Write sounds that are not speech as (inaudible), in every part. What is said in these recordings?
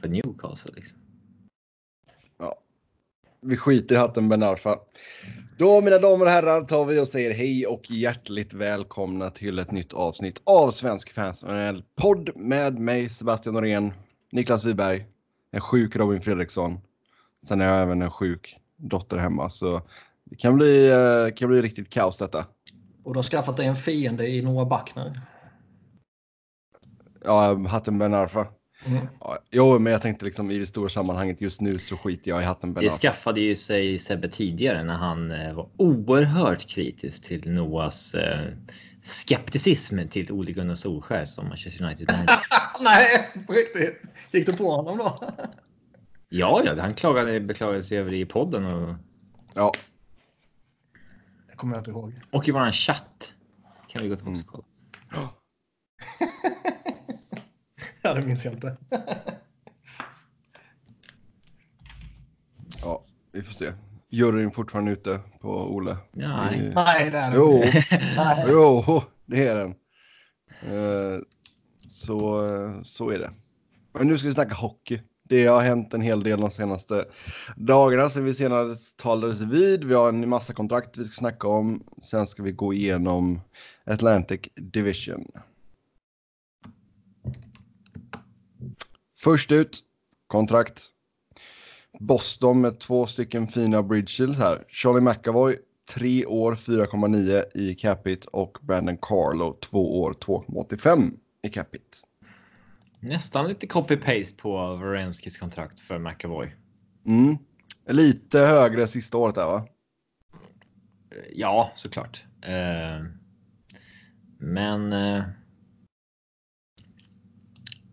för Newcastle. Liksom. Vi skiter i hatten Ben Arfa. Då mina damer och herrar tar vi och säger hej och hjärtligt välkomna till ett nytt avsnitt av Svensk Fans podd med mig Sebastian Norén, Niklas Wiberg, en sjuk Robin Fredriksson. Sen är jag även en sjuk dotter hemma så det kan bli, eh, kan bli riktigt kaos detta. Och du har skaffat dig en fiende i Noah Backner. Ja, hatten Ben Arfa. Mm. Ja, jo, men jag tänkte liksom i det stora sammanhanget just nu så skiter jag i hatten Det skaffade ju sig Sebbe tidigare när han eh, var oerhört kritisk till Noahs eh, skepticism till Ole Gunnar Solskär som Manchester United. (laughs) Nej, på riktigt. Gick du på honom då? Ja, ja, han klagade, beklagade sig över det i podden och, Ja, Det kommer jag inte ihåg. och i våran chatt. Kan vi gå tillbaka och kolla. (laughs) (laughs) Ja, det minns jag inte. ja, vi får se. Juryn fortfarande ute på Ole. Nej. Vi- Nej, det är det Jo, (laughs) jo, det är den. Eh, Så, så är det. Men nu ska vi snacka hockey. Det har hänt en hel del de senaste dagarna sen vi senast talades vid. Vi har en massa kontrakt vi ska snacka om. Sen ska vi gå igenom Atlantic Division. Först ut, kontrakt. Boston med två stycken fina bridges här. Charlie McAvoy, 3 år 4,9 i capita och Brandon Carlo, 2 år 2,85 i capita. Nästan lite copy-paste på Varenskis kontrakt för McAvoy. Mm. Lite högre sista året där va? Ja, såklart. Eh, men. Eh,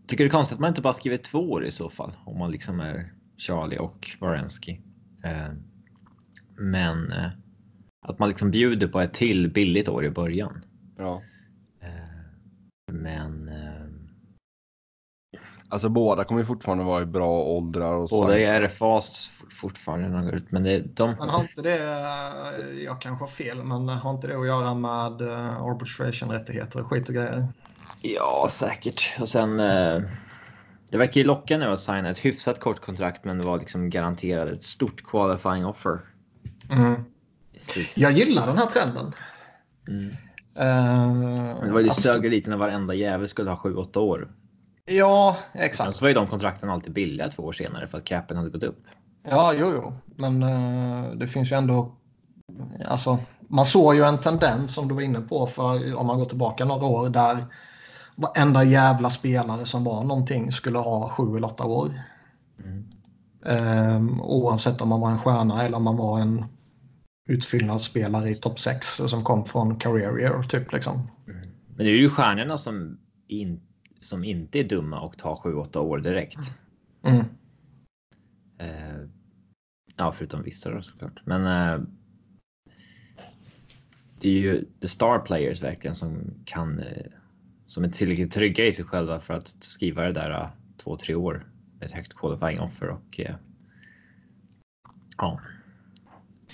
tycker det är konstigt att man inte bara skriver två år i så fall om man liksom är Charlie och Varensky. Eh, men eh, att man liksom bjuder på ett till billigt år i början. Ja. Eh, men eh, Alltså båda kommer ju fortfarande vara i bra åldrar. Och båda är RFAs fortfarande när de går ut. Men det, de, Men har inte det, eh, jag kanske har fel, men har inte det att göra med eh, arbitration-rättigheter och skit och grejer? Ja, säkert. Och sen. Eh, det verkar ju locka nu att signa ett hyfsat kort kontrakt, men det var liksom garanterat ett stort qualifying offer. Mm. Jag gillar den här trenden. Mm. Men det var ju alltså- sög lite när varenda jävel skulle ha 7-8 år. Ja, Sen exakt. så var ju de kontrakten alltid billiga två år senare för att capen hade gått upp. Ja, jo, jo. Men eh, det finns ju ändå... Alltså, man såg ju en tendens som du var inne på för om man går tillbaka några år där varenda jävla spelare som var någonting skulle ha sju eller åtta år. Mm. Eh, oavsett om man var en stjärna eller om man var en utfyllnadsspelare i topp 6 som kom från career year typ liksom. Men det är ju stjärnorna som, in, som inte är dumma och tar 7-8 år direkt. Mm. Eh, ja, förutom vissa då såklart. Men eh, det är ju the star players verkligen som kan, eh, som är tillräckligt trygga i sig själva för att skriva det där eh, två, tre år med ett högt qualifying offer och eh, ja.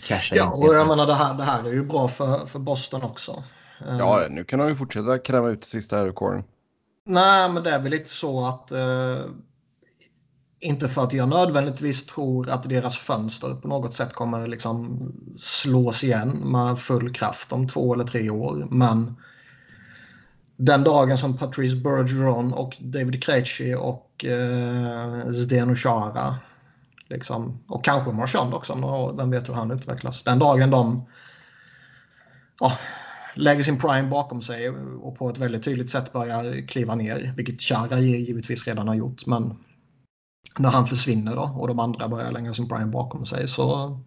Casha Ja, och jag menar det här, det här är ju bra för, för Boston också. Eh, Ja, nu kan de ju fortsätta kräma ut det sista här rekordet. Nej, men det är väl lite så att eh, inte för att jag nödvändigtvis tror att deras fönster på något sätt kommer liksom slås igen med full kraft om två eller tre år. Men den dagen som Patrice Bergeron och David Krejci och eh, Zdeno Chara liksom, och kanske Marchand också om några år, vem vet hur han utvecklas. Den dagen de ja, lägger sin prime bakom sig och på ett väldigt tydligt sätt börjar kliva ner, vilket Chara givetvis redan har gjort. Men när han försvinner då och de andra börjar lägga sin prime bakom sig så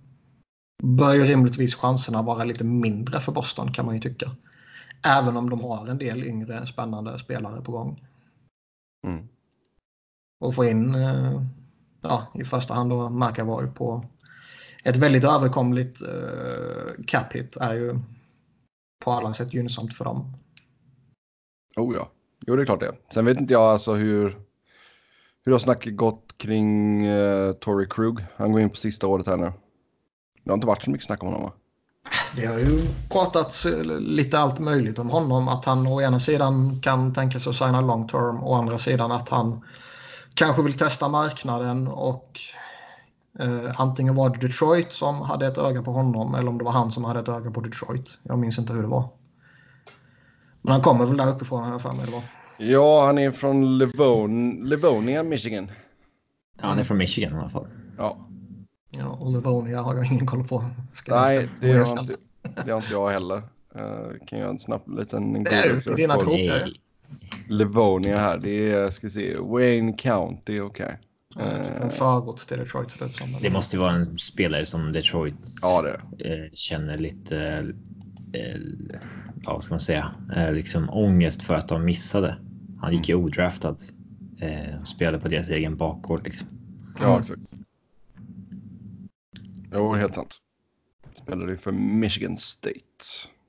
bör ju rimligtvis chanserna vara lite mindre för Boston kan man ju tycka. Även om de har en del yngre spännande spelare på gång. Mm. Och få in eh, ja, i första hand då McAvoy på ett väldigt överkomligt eh, cap hit är ju på alla sätt gynnsamt för dem. Oh ja, jo det är klart det. Sen vet inte jag alltså hur, hur har snacket gått kring uh, Tory Krug. Han går in på sista året här nu. Det har inte varit så mycket snack om honom va? Det har ju pratats eh, lite allt möjligt om honom. Att han å ena sidan kan tänka sig att signa long term. Å andra sidan att han kanske vill testa marknaden och eh, antingen var det Detroit som hade ett öga på honom eller om det var han som hade ett öga på Detroit. Jag minns inte hur det var. Men han kommer väl där uppifrån har jag för mig det var. Ja, han är från Livon Livonia, Michigan. Ja, han är från Michigan i alla fall. Ja. Ja, och Livonia har jag ingen koll på. Ska Nej, det har, inte, det har inte jag heller. Uh, kan jag en snabb liten Det är dina. Livonia här. Det är, ska vi se, Wayne County, okej. Ja, typ Eh, en förort till Detroit ser det ut som. Det måste ju vara en spelare som Detroit Ja, det eh, känner lite, eh, ja, vad ska man säga, eh, liksom ångest för att de missade. Han gick ju odraftad eh, och spelade på deras egen bakgård liksom. Ja, exakt. Jo, helt sant. Spelade ju för Michigan State.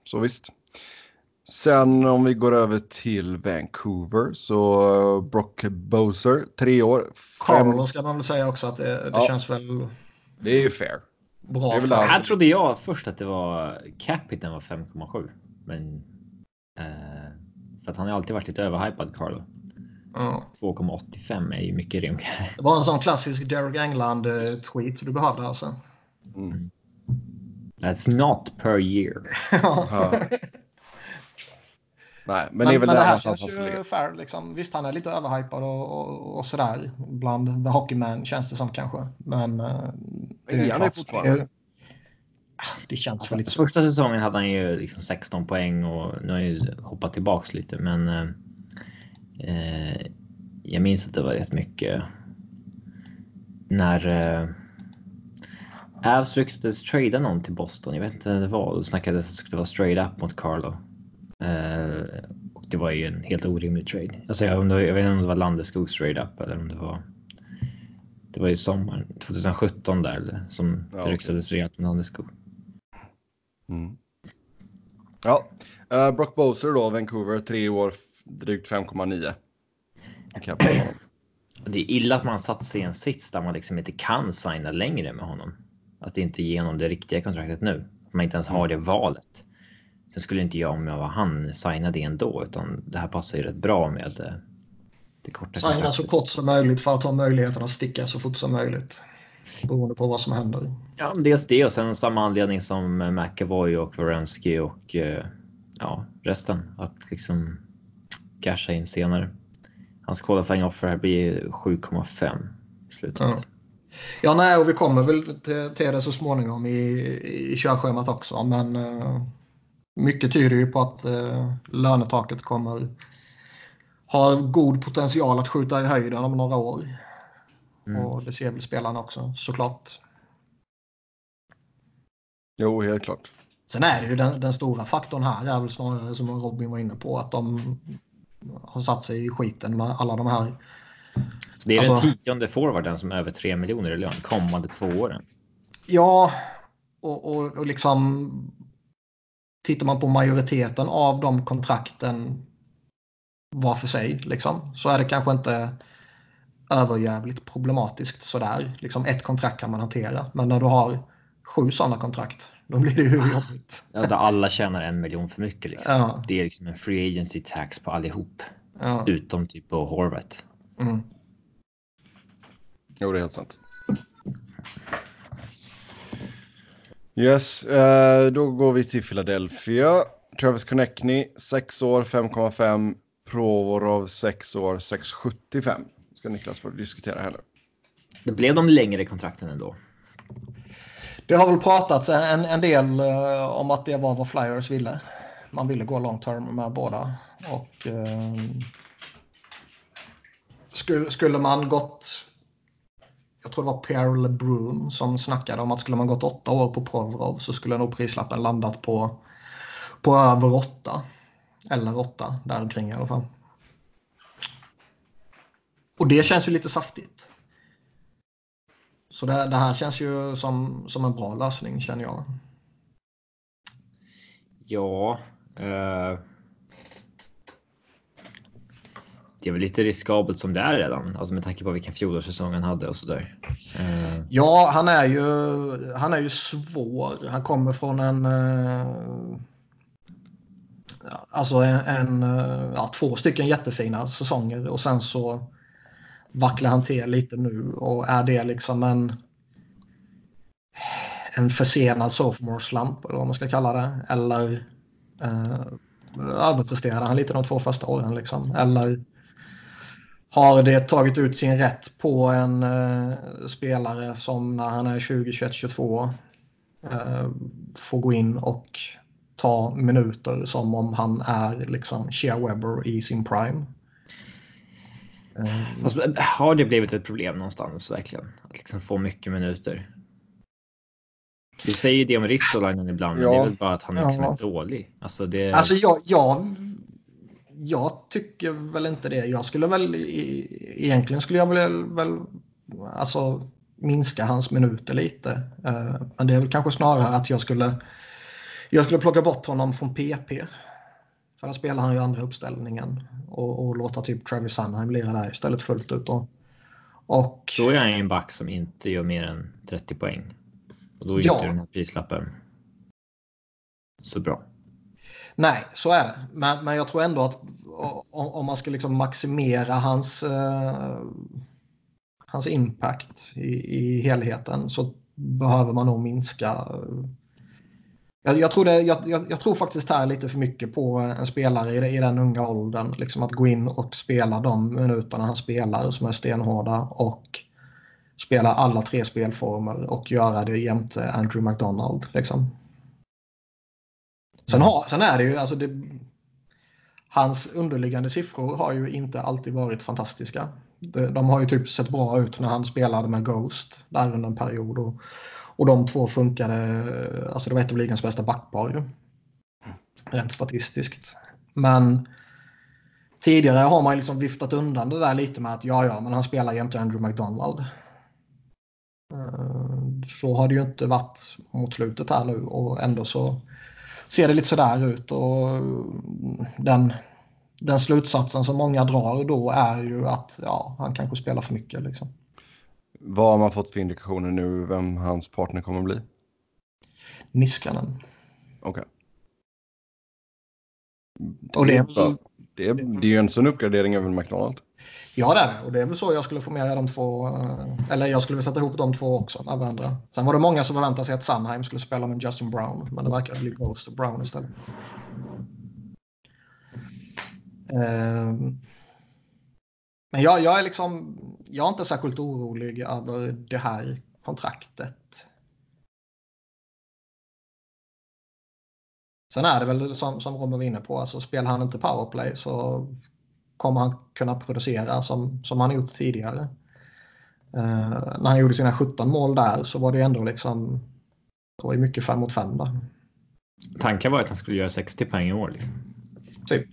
Så visst. Sen om vi går över till Vancouver så uh, Brock Boser, tre år. Fem, Carlo ska man väl säga också att det, det Ja. känns väl det är ju fair. bra Det är där- Här trodde jag först att det var capiten var 5,7. Men eh, för att han har alltid varit lite överhypad Carlo. ja. 2,85 är ju mycket rimligare. Det var en sån klassisk Derek England-tweet du behövde alltså. Mm. That's not per year. Ja. Nej, men, Men, det är väl men det här känns ju fair. Liksom. Visst, han är lite överhypad och, och, och sådär. Bland the hockeyman känns det som kanske. Men... eh, är han det klart, fortfarande? Det, det känns väl lite så. Första säsongen hade han ju liksom 16 poäng och nu har han ju hoppat tillbaks lite. Men eh, eh, jag minns att det var rätt mycket när eh, Avs ryktades trada någon till Boston. Jag vet inte vad det var. Då snackades att det skulle vara straight up mot Carlo. Eh, och det var ju en helt orimlig trade. Alltså, jag, undrar- jag vet inte om det var Landeskog straight up eller om det var. Det var ju sommaren 2017 där som Ja, det ryktades rejält med Landeskog. Mm. Ja, uh, Brock Boser då, Vancouver, tre år, drygt 5,9. i cap på honom. Och Det är illa att man satt sig i en sits där man liksom inte kan signa längre med honom. Att inte ge honom det riktiga kontraktet nu. Man inte ens har det valet. Sen skulle inte jag om jag var han signa det ändå, utan det här passar ju rätt bra med eh, det korta Signa så kontraktet. kort som möjligt för att ha möjligheten att sticka så fort som möjligt. Beroende på vad som händer. Ja, dels det och sen samma anledning som McAvoy och Wierenski och eh, ja, resten. Att liksom casha in senare. Hans qualifying offer här blir 7,5 i slutet. Ja. Ja, nej, och vi kommer väl till, till det så småningom i, i körschemat också. Men eh, mycket tyder ju på att eh, lönetaket kommer ha god potential att skjuta i höjden om några år. Mm. Och det ser väl spelarna också såklart. Jo, helt klart. Sen är det ju den, den stora faktorn här är väl snarare som Robin var inne på att de har satt sig i skiten med alla de här. Så det är Alltså- den tionde forwarden som är över 3 miljoner i lön kommande två åren. Ja, och, och, och liksom tittar man på majoriteten av de kontrakten var för sig liksom, så är det kanske inte överjävligt problematiskt sådär. Liksom ett kontrakt kan man hantera. Men när du har sju sådana kontrakt, då blir det ju jobbigt. Ja, där alla tjänar en miljon för mycket. Liksom. Ja. Det är liksom en free agency tax på allihop. Ja. Utom typ på Horvat. Mm. Jo, det är helt sant. Yes, eh, då går vi till Philadelphia. Travis Konechny, 6 år, 5,5. Provorov, 6 år, 6,75. Ska Niklas få diskutera här nu. Det blev de längre kontrakten ändå. Det har väl pratats en, en del eh, om att det var vad Flyers ville. Man ville gå long term med båda. Och, eh, skulle, skulle man gått... Jag tror det var Pierre LeBrun som snackade om att skulle man gått åtta år på Provrov så skulle nog prislappen landat på, på över åtta. Eller åtta, där omkring i alla fall. Och det känns ju lite saftigt. Så det, det här känns ju som, som en bra lösning känner jag. Ja. Eh, det är väl lite riskabelt som det är redan. Alltså med tanke på vilken fjolårssäsong han hade och sådär. Eh, Ja, han är ju, han är ju svår. Han kommer från en... eh, Alltså en, en, eh, ja, två stycken jättefina säsonger och sen så vacklar han till lite nu och är det liksom en en försenad sophomore slump eller vad man ska kalla det eller eh, överpresterade han lite de två första åren liksom eller har det tagit ut sin rätt på en eh, spelare som när han är 20, 21, 22 eh, får gå in och ta minuter som om han är liksom Shea Webber i sin prime. Eh, Fast, har det blivit ett problem någonstans verkligen? Att liksom få mycket minuter? Du säger ju det om Ristolainen ibland, ja. men det är väl bara att han liksom ja. är dålig. Alltså, det... alltså jag, jag, jag tycker väl inte det. Jag skulle väl egentligen skulle jag väl, väl alltså, minska hans minuter lite. Uh, men det är väl kanske snarare att jag skulle jag skulle plocka bort honom från PP. För där spelar han ju andra uppställningen och, och låta typ Travis Sunheim lira där istället fullt ut. Och, och, då är han en back som inte gör mer än 30 poäng. Och då är ja. inte den här prislappen så bra. Nej, så är det. Men, men jag tror ändå att om man ska liksom maximera hans, eh, hans impact i, i helheten så behöver man nog minska. Eh, jag, jag tror, det, jag, jag, tror faktiskt här lite för mycket på en spelare i, i den unga åldern. Liksom att gå in och spela de minuterna han spelar som är stenhårda och spela alla tre spelformer och göra det jämte Andrew McDonald. Liksom. Sen, har, sen är det ju, alltså det, hans underliggande siffror har ju inte alltid varit fantastiska. De, de har ju typ sett bra ut när han spelade med Ghost där under en period. Och, och de två funkade, alltså det var ett av ligans bästa backpar ju. Rent statistiskt. Men tidigare har man liksom viftat undan det där lite med att ja, ja, men han spelar jämte Andrew McDonald. Eh, så har det ju inte varit mot slutet här nu och ändå så ser det lite sådär ut. Och den, den slutsatsen som många drar då är ju att ja, han kanske spelar för mycket. Liksom. Vad har man fått för indikationer nu vem hans partner kommer att bli? Niskanen. Okej. Okay. Det, det, det, det är ju en sån uppgradering över McDonald. Ja, det är det. Och det är väl så jag skulle få med de två. Eh, eller jag skulle väl sätta ihop de två också med varandra. Sen var det många som förväntade sig att Sunheim skulle spela med Justin Brown. Men det verkar bli Ghost och Brown istället. Ehm, men jag, jag är liksom. Jag är inte särskilt orolig över det här kontraktet. Sen är det väl som, som Robin var inne på, alltså spelar han inte powerplay så kommer han kunna producera som, som han gjort tidigare. Uh, när han gjorde sina 17 mål där så var det ändå liksom det var ju mycket 5 mot 5 där. Tanken var att han skulle göra 60 poäng i år. Liksom. Typ.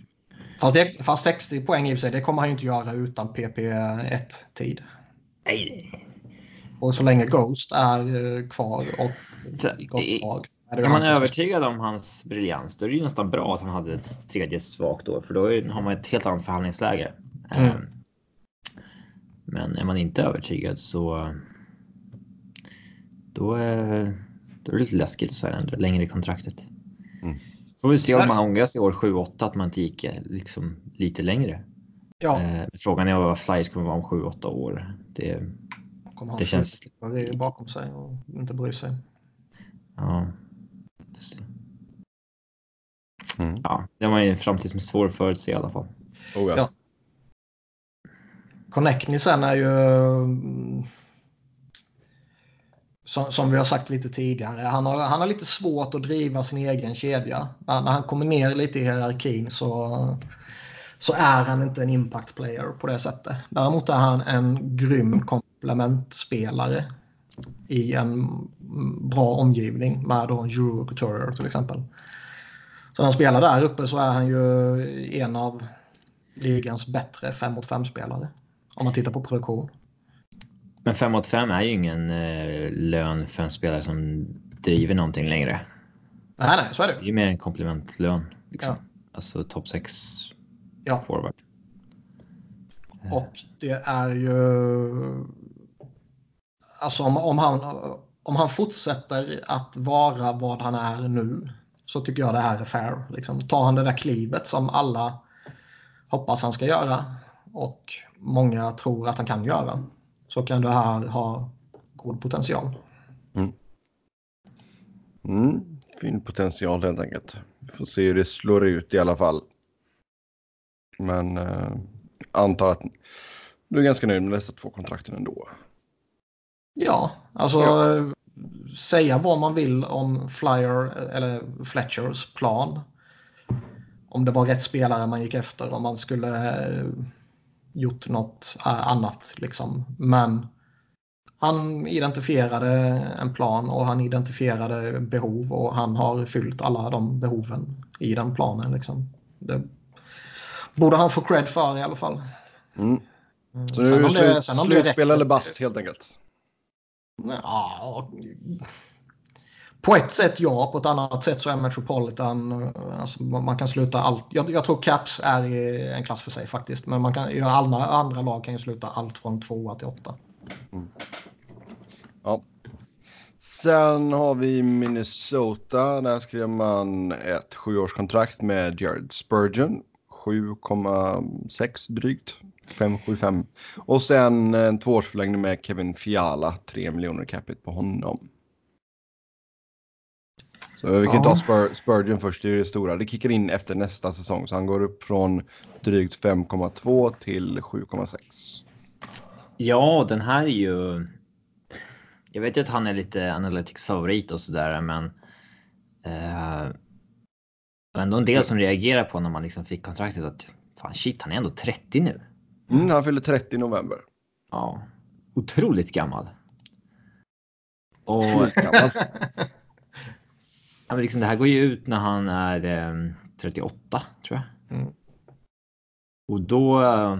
Fast, det, fast 60 poäng i och för sig, det kommer han ju inte göra utan PP1-tid. Nej. Och så länge Ghost är eh, kvar och gott slag är, är man övertygad om hans briljans, då är det ju nästan bra att han hade ett tredje svagt år, för då har man ett helt annat förhandlingsläge. Mm. Ehm, men är man inte övertygad så då är, då är det lite läskigt så här längre i kontraktet. Mm. Får vi se om man ångrar sig i år 7-8 att man inte gick liksom lite längre. Ja. Eh, frågan är vad Flyers kommer vara om 7-8 år. Det, kommer det känns... bakom sig och inte bry sig. Ja. Mm. Ja, det var en framtid som är svår att förutse i alla fall. Oh, ja. ja. Connectny sen är ju som, som, vi har sagt lite tidigare. Han har, han har lite svårt att driva sin egen kedja. När, när han kommer ner lite i hierarkin så, så är han inte en impact player på det sättet. Däremot är han en grym komplementspelare i en bra omgivning med då Euro Couturier till exempel. Så när han spelar där uppe så är han ju en av ligans bättre 5 mot 5 spelare. Om man tittar på produktion. Men 5 mot 5 är ju ingen eh, lön för en spelare som driver någonting längre. Nej, nej, så är det. Det är ju mer en komplementlön. Liksom. Ja. Alltså topp 6 ja. forward. Och det är ju alltså om, om, han, om han fortsätter att vara vad han är nu så tycker jag det här är fair. Liksom, tar han det där klivet som alla hoppas han ska göra och många tror att han kan göra så kan det här ha god potential. Mm, mm fin potential helt enkelt. Vi får se hur det slår ut i alla fall. Men eh, antar att du är ganska nöjd med dessa två kontrakten ändå. Ja, alltså Ja. säga vad man vill om Flyer eller Fletchers plan. Om det var rätt spelare man gick efter, om man skulle eh, gjort något eh, annat liksom. Men han identifierade en plan och han identifierade behov och han har fyllt alla de behoven i den planen liksom. Det borde han få cred för i alla fall. Mm. Så Sen nu är det slut, sen slutspel eller bast helt enkelt. Ja, på ett sätt ja, på ett annat sätt så är Metropolitan, alltså man kan sluta allt. Jag, jag tror Caps är i en klass för sig faktiskt, men man kan, alla andra lag kan ju sluta allt från tvåa till åtta. Mm. Ja. Sen har vi Minnesota. Där skrev man ett sjuårskontrakt med Jared Spurgeon. 7,6 drygt. 5,75. Och sen en tvåårsförlängning med Kevin Fiala. 3 miljoner capita på honom. Så vi kan Ja. ta Spur Spurgeon först, det är det stora. Det kickar in efter nästa säsong. Så han går upp från drygt 5,2 till 7,6. Ja, den här är ju. Jag vet ju att han är lite Analytics favorit och sådär, men. Eh, ändå en del som reagerar på när man liksom fick kontraktet att fan shit, han är ändå 30 nu. Mm, han fyller 30 i november. Ja, otroligt gammal. Och Gammal. (laughs) ja, men liksom, det här går ju ut när han är eh, 38 tror jag. Mm. Och då. eh,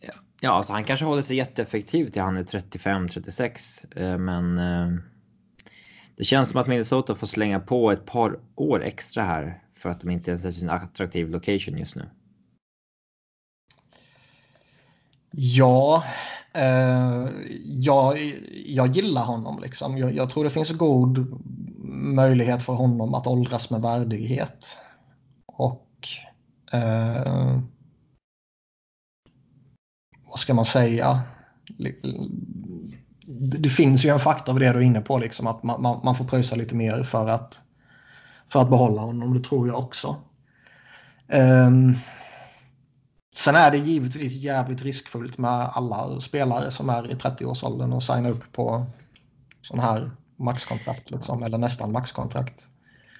Ja, ja, alltså han kanske håller sig jätteeffektiv till han är 35 36, eh, men. Eh, det känns som att Minnesota får slänga på ett par år extra här för att de inte ens är en attraktiv location just nu. Ja, eh, jag, jag gillar honom liksom. Jag, jag tror det finns god möjlighet för honom att åldras med värdighet. Och eh, vad ska man säga? Det, finns ju en faktor av det du är inne på, liksom, att man, man, man får pröjsa lite mer för att, för att behålla honom. Det tror jag också. Eh, Sen är det givetvis jävligt riskfullt med alla spelare som är i 30-årsåldern och signa upp på sån här maxkontrakt liksom, eller nästan maxkontrakt.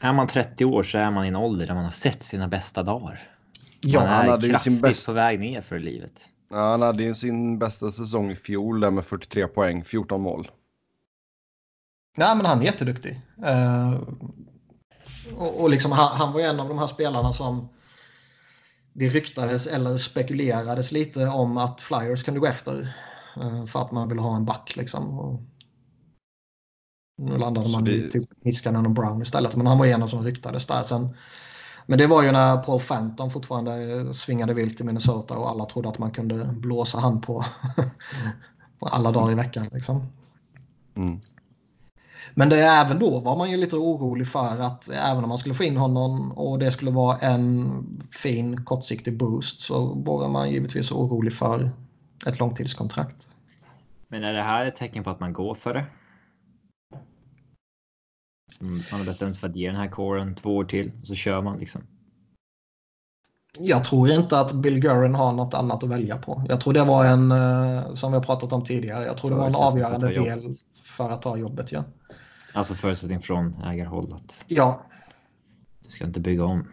Är man 30 år så är man i en ålder där man har sett sina bästa dagar. Ja, man han är hade ju sin kraftigt bäst- på väg ner för livet. Ja, han hade ju sin bästa säsong i fjol där med 43 poäng, 14 mål. Nej, men han är jätteduktig. Eh, och, och liksom, han, han var ju en av de här spelarna som det ryktades eller spekulerades lite om att Flyers kunde gå efter. eh, för att man ville ha en back liksom. Och nu landade Så man i det- typ Niskanen och Brown istället. Men han var en av som ryktades där. Sen, men det var ju när Paul Fenton fortfarande eh, svingade vilt i Minnesota och alla trodde att man kunde blåsa han på, (laughs) på alla dagar i veckan. Liksom. Mm. Men det är även då var man ju lite orolig för att även om man skulle få in honom och det skulle vara en fin kortsiktig boost så var man givetvis orolig för ett långtidskontrakt. Men är det här ett tecken på att man går för det? Mm, man har bestämt sig för att ge den här kåren två år till och så kör man liksom. Jag tror inte att Bill Gurren har något annat att välja på. Jag tror det var en, eh, som vi har pratat om tidigare, jag tror det var en avgörande del för att ta jobbet. Ja, Alltså förutsättning från ägarhåll att ja du ska inte bygga om.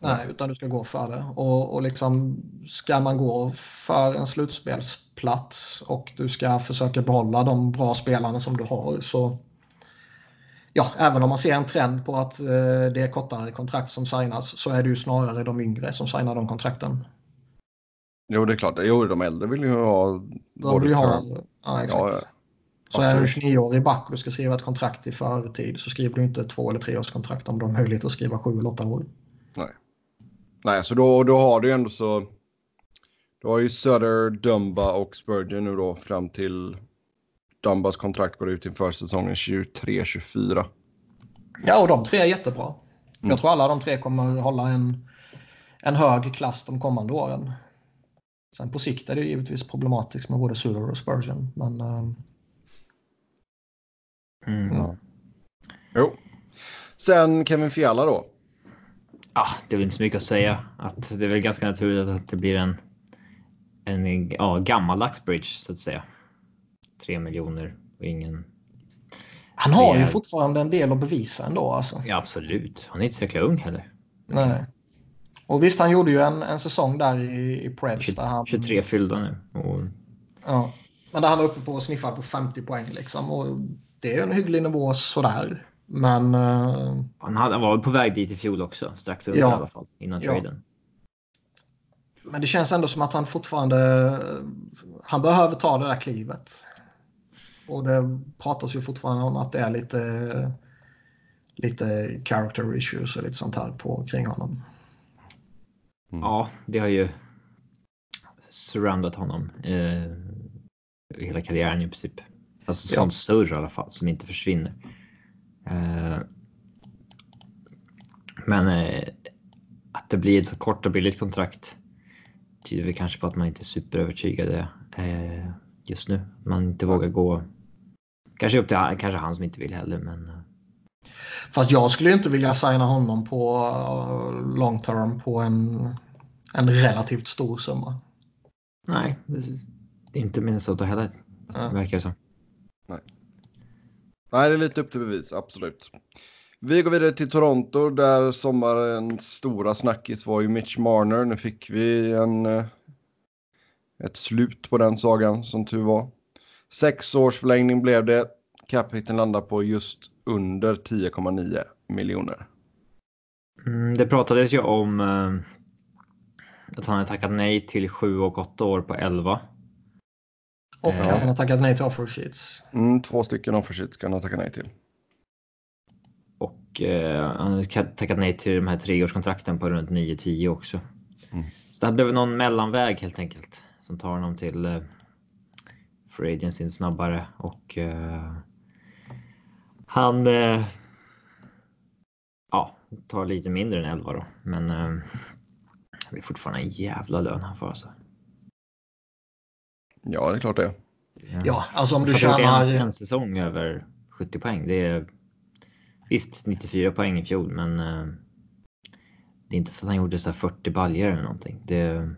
nej, utan du ska gå för det. Och, och liksom, ska man gå för en slutspelsplats och du ska försöka behålla de bra spelarna som du har så ja, även om man ser en trend på att eh, det är kortare kontrakt som signas så är det ju snarare de yngre som signar de kontrakten. Jo, det är klart. Jo, de äldre vill ju ha De både vill ju ha, ja, exakt. Ja. Så är du Absolut. 29-årig back och ska skriva ett kontrakt i förtid så skriver du inte två eller tre års kontrakt om du har möjlighet att skriva sju eller åtta år. Nej, så då, då har du ju ändå så. Du har ju Sutter, Dumba och Spurgeon nu då fram till Dumbas kontrakt går ut inför säsongen 23-24. Ja, och de tre är jättebra. Mm. Jag tror alla de tre kommer hålla en, en hög klass de kommande åren. Sen på sikt är det givetvis problematiskt med både Suler och Spurgeon. Men, uh... Mm. Ja. Jo. Sen Kevin Fiala då. Ah, det är väl inte så mycket att säga. Att det är väl ganska naturligt att det blir en, en ja, gammaldags bridge så att säga. Tre miljoner och ingen. Han har ju fortfarande en del att bevisa ändå. Alltså. Ja, absolut. Han är inte så jäkla ung heller. Nej. Och visst, han gjorde ju en, en säsong där i, i Preds. Där han, 23 fyllda nu. Och, Ja. Men där han var uppe på och sniffade på 50 poäng liksom. Och det är en hygglig nivå sådär. Men eh, han, hade, han var på väg dit i fjol också. Strax under Ja. i alla fall. Innan Ja. traden. Men det känns ändå som att han fortfarande han behöver ta det där klivet. Och det pratas ju fortfarande om att det är lite lite character issues och lite sånt här på kring honom. Ja, det har ju surroundat honom. Eh, hela karriären i princip. Alltså Ja. som surr i alla fall, som inte försvinner. Eh, men eh, att det blir ett så kort och billigt kontrakt tyder väl kanske på att man inte är superövertygade eh, just nu. Man inte vågar gå. Kanske upp till kanske han som inte vill heller, men. eh, Fast jag skulle inte vilja signa honom på uh, long term på en, en relativt stor summa. Nej, det är inte Minnesota heller. Ja. Verkar det som. Nej, det är lite upp till bevis, absolut. Vi går vidare till Toronto där sommarens stora snackis var ju Mitch Marner. Nu fick vi en, eh, ett slut på den sagan som tur var. Sex års förlängning blev det. Capiten landar på just under 10,9 miljoner. Mm, det pratades ju om eh, att han hade tackat nej till 7 och 8 år på 11. Och Ja. han har tackat nej till offer sheets. Mm, två stycken offershit ska han ha tackat nej till. Och eh, han ka- tackat nej till de här treårskontrakten på runt 9-10 också. Mm. Så det här blev någon mellanväg helt enkelt. Som tar honom till eh, Free Agency snabbare. Och eh, han eh, ja, tar lite mindre än 11 då. Men eh, det är fortfarande en jävla lön han får alltså. Ja, det är klart det. Ja, alltså om du tjänar... en, en säsong över 70 poäng. Det är visst 94 poäng i fjol, men det är inte så att han gjorde så här 40 baljor eller någonting. Det,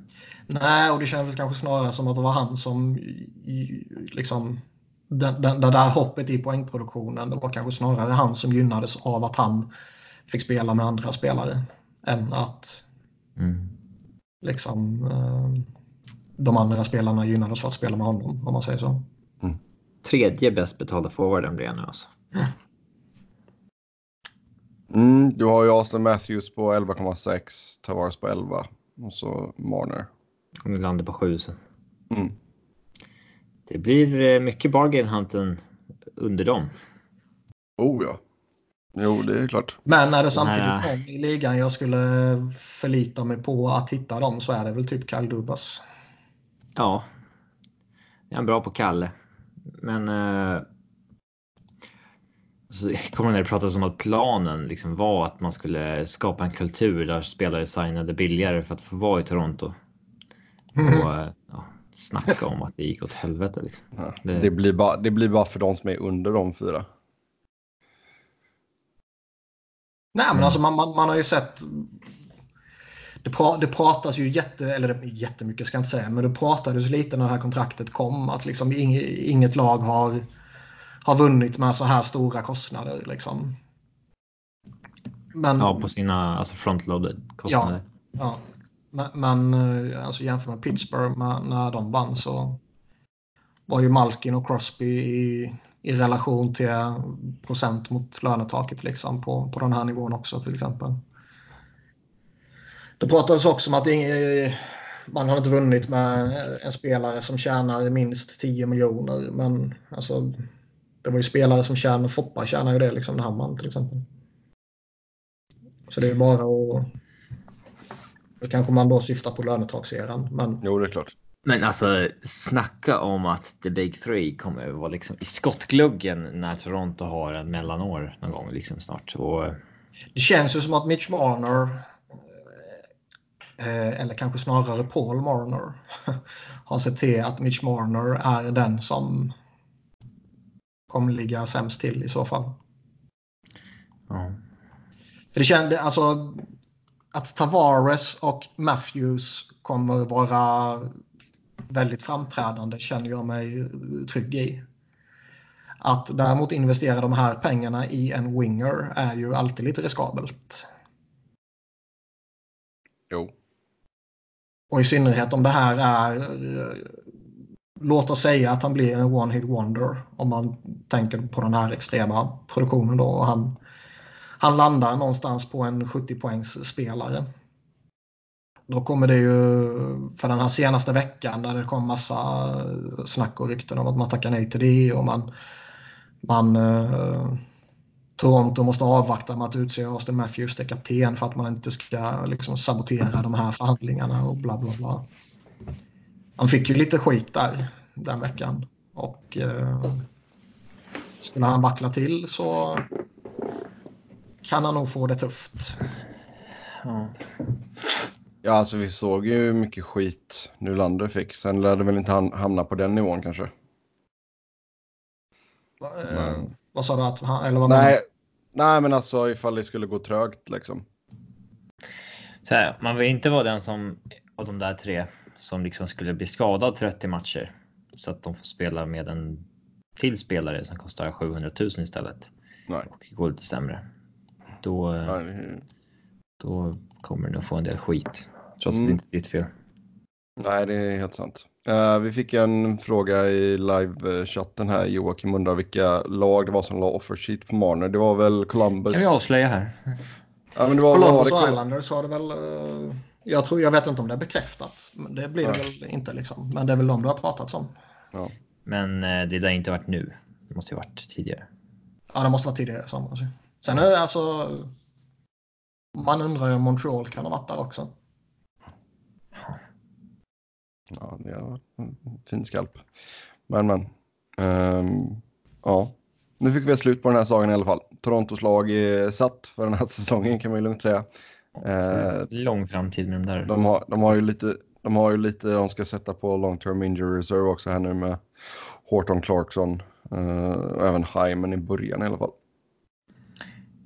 Nej, och det känns väl kanske snarare som att det var han som liksom den, den, det där hoppet i poängproduktionen. Det var kanske snarare han som gynnades av att han fick spela med andra spelare än att mm. liksom eh, de andra spelarna gynnades för att spela med honom om man säger så. Tredje bäst betalda forwarden blir han nu alltså. Mm, du har ju Austin Matthews på 11,6, Tavares på 11 och så Marner. Om vi landar på sju sen. Mm. Det blir eh, mycket bargain hunten under dem. Oh ja. Jo, det är klart. Men är det samtidigt någon i ligan jag skulle förlita mig på att hitta dem så är det väl typ Kyle Dubas. Ja. Jag är bra på Kalle. Men. Så (laughs) jag kommer när det pratades om att planen liksom var att man skulle skapa en kultur där spelare signade billigare för att få vara i Toronto. Och eh, ja, snacka om att det gick åt helvete liksom. Ja, Det- det, blir bara, det blir bara för de som är under de fyra. Nej, men Mm. alltså man, man, man har ju sett. Det, pra, det pratas ju jätte, eller jättemycket ska jag inte säga, men det pratades lite när det här kontraktet kom att liksom inget, inget lag har, har vunnit med så här stora kostnader. Liksom. Men, Ja, på sina alltså frontloaded kostnader. ja, men, men eh, alltså jämför med Pittsburgh med, när de vann så var ju Malkin och Crosby i, i relation till procent mot lönetaket liksom på, på den här nivån också till exempel. Det pratades också om att man har inte vunnit med en spelare som tjänar minst 10 miljoner. Men alltså, det var ju spelare som tjänar, Foppa tjänar ju det liksom när han vann till exempel. Så det är bara att... Då kanske man då syftar på lönetakseran. Men Jo, det är klart. Men alltså snacka om att the big three kommer vara liksom i skottgluggen när Toronto har en mellanår någon gång liksom snart. Och det känns ju som att Mitch Marner... eh, eller kanske snarare Paul Marner, (laughs) har sett till att Mitch Marner är den som kommer ligga sämst till i så fall. Ja. För det kände, alltså att Tavares och Matthews kommer vara väldigt framträdande känner jag mig trygg i. Att däremot investera de här pengarna i en winger är ju alltid lite riskabelt. Jo. Och i synnerhet om det här är... Låt oss säga att han blir en one-hit wonder. Om man tänker på den här extrema produktionen då. Och han, han landar någonstans på en 70 poängs spelare. Då kommer det ju för den här senaste veckan där det kom massa snack och rykten om att man tackar nej till det och man, man eh, Toronto måste avvakta med att utse Austin Matthews till kapten för att man inte ska liksom, sabotera de här förhandlingarna och bla bla bla. Han fick ju lite skit där den veckan och eh, skulle han vackla till så kan han nog få det tufft. Ja. Ja, alltså vi såg ju mycket skit Nylander fick. Sen lär det väl inte han hamna på den nivån kanske. Va- eh, Vad sa du? Att han, eller vad Nej, nej, men alltså ifall det skulle gå trögt liksom. Så här, man vill inte vara den som av de där tre som liksom skulle bli skadad 30 matcher så att de får spela med en till spelare som kostar 700 000 istället Nej. och går lite sämre. Då, nej då kommer du nog få en del skit. Trots Mm. att det inte är ditt fel. Nej, det är helt sant. Eh, vi fick en fråga i live-chatten här. Joakim undrar vilka lag det var som la offer sheet på Marner. Det var väl Columbus? kan vi avslöja här. Ja, men det var, var Columbus Islanders har det väl... eh, Jag, tror, jag vet inte om det är bekräftat. Men det blir det väl inte liksom. Men det är väl de du har pratat om. Men eh, det har inte varit nu. Det måste ju varit tidigare. Ja, det måste vara tidigare ju. Sen är det alltså... Man undrar ju om Montreal kan ha varit där också. Ja, det var en fin skalp. Men, men. Ehm, ja, nu fick vi ett slut på den här sagan i alla fall. Torontos lag är satt för den här (laughs) säsongen kan man ju lugnt säga. Eh, Lång framtid med de där. De har, de har ju lite, de har ju lite de ska sätta på long term injury reserve också här nu med Horton Clarkson eh, och även Hyman i början i alla fall.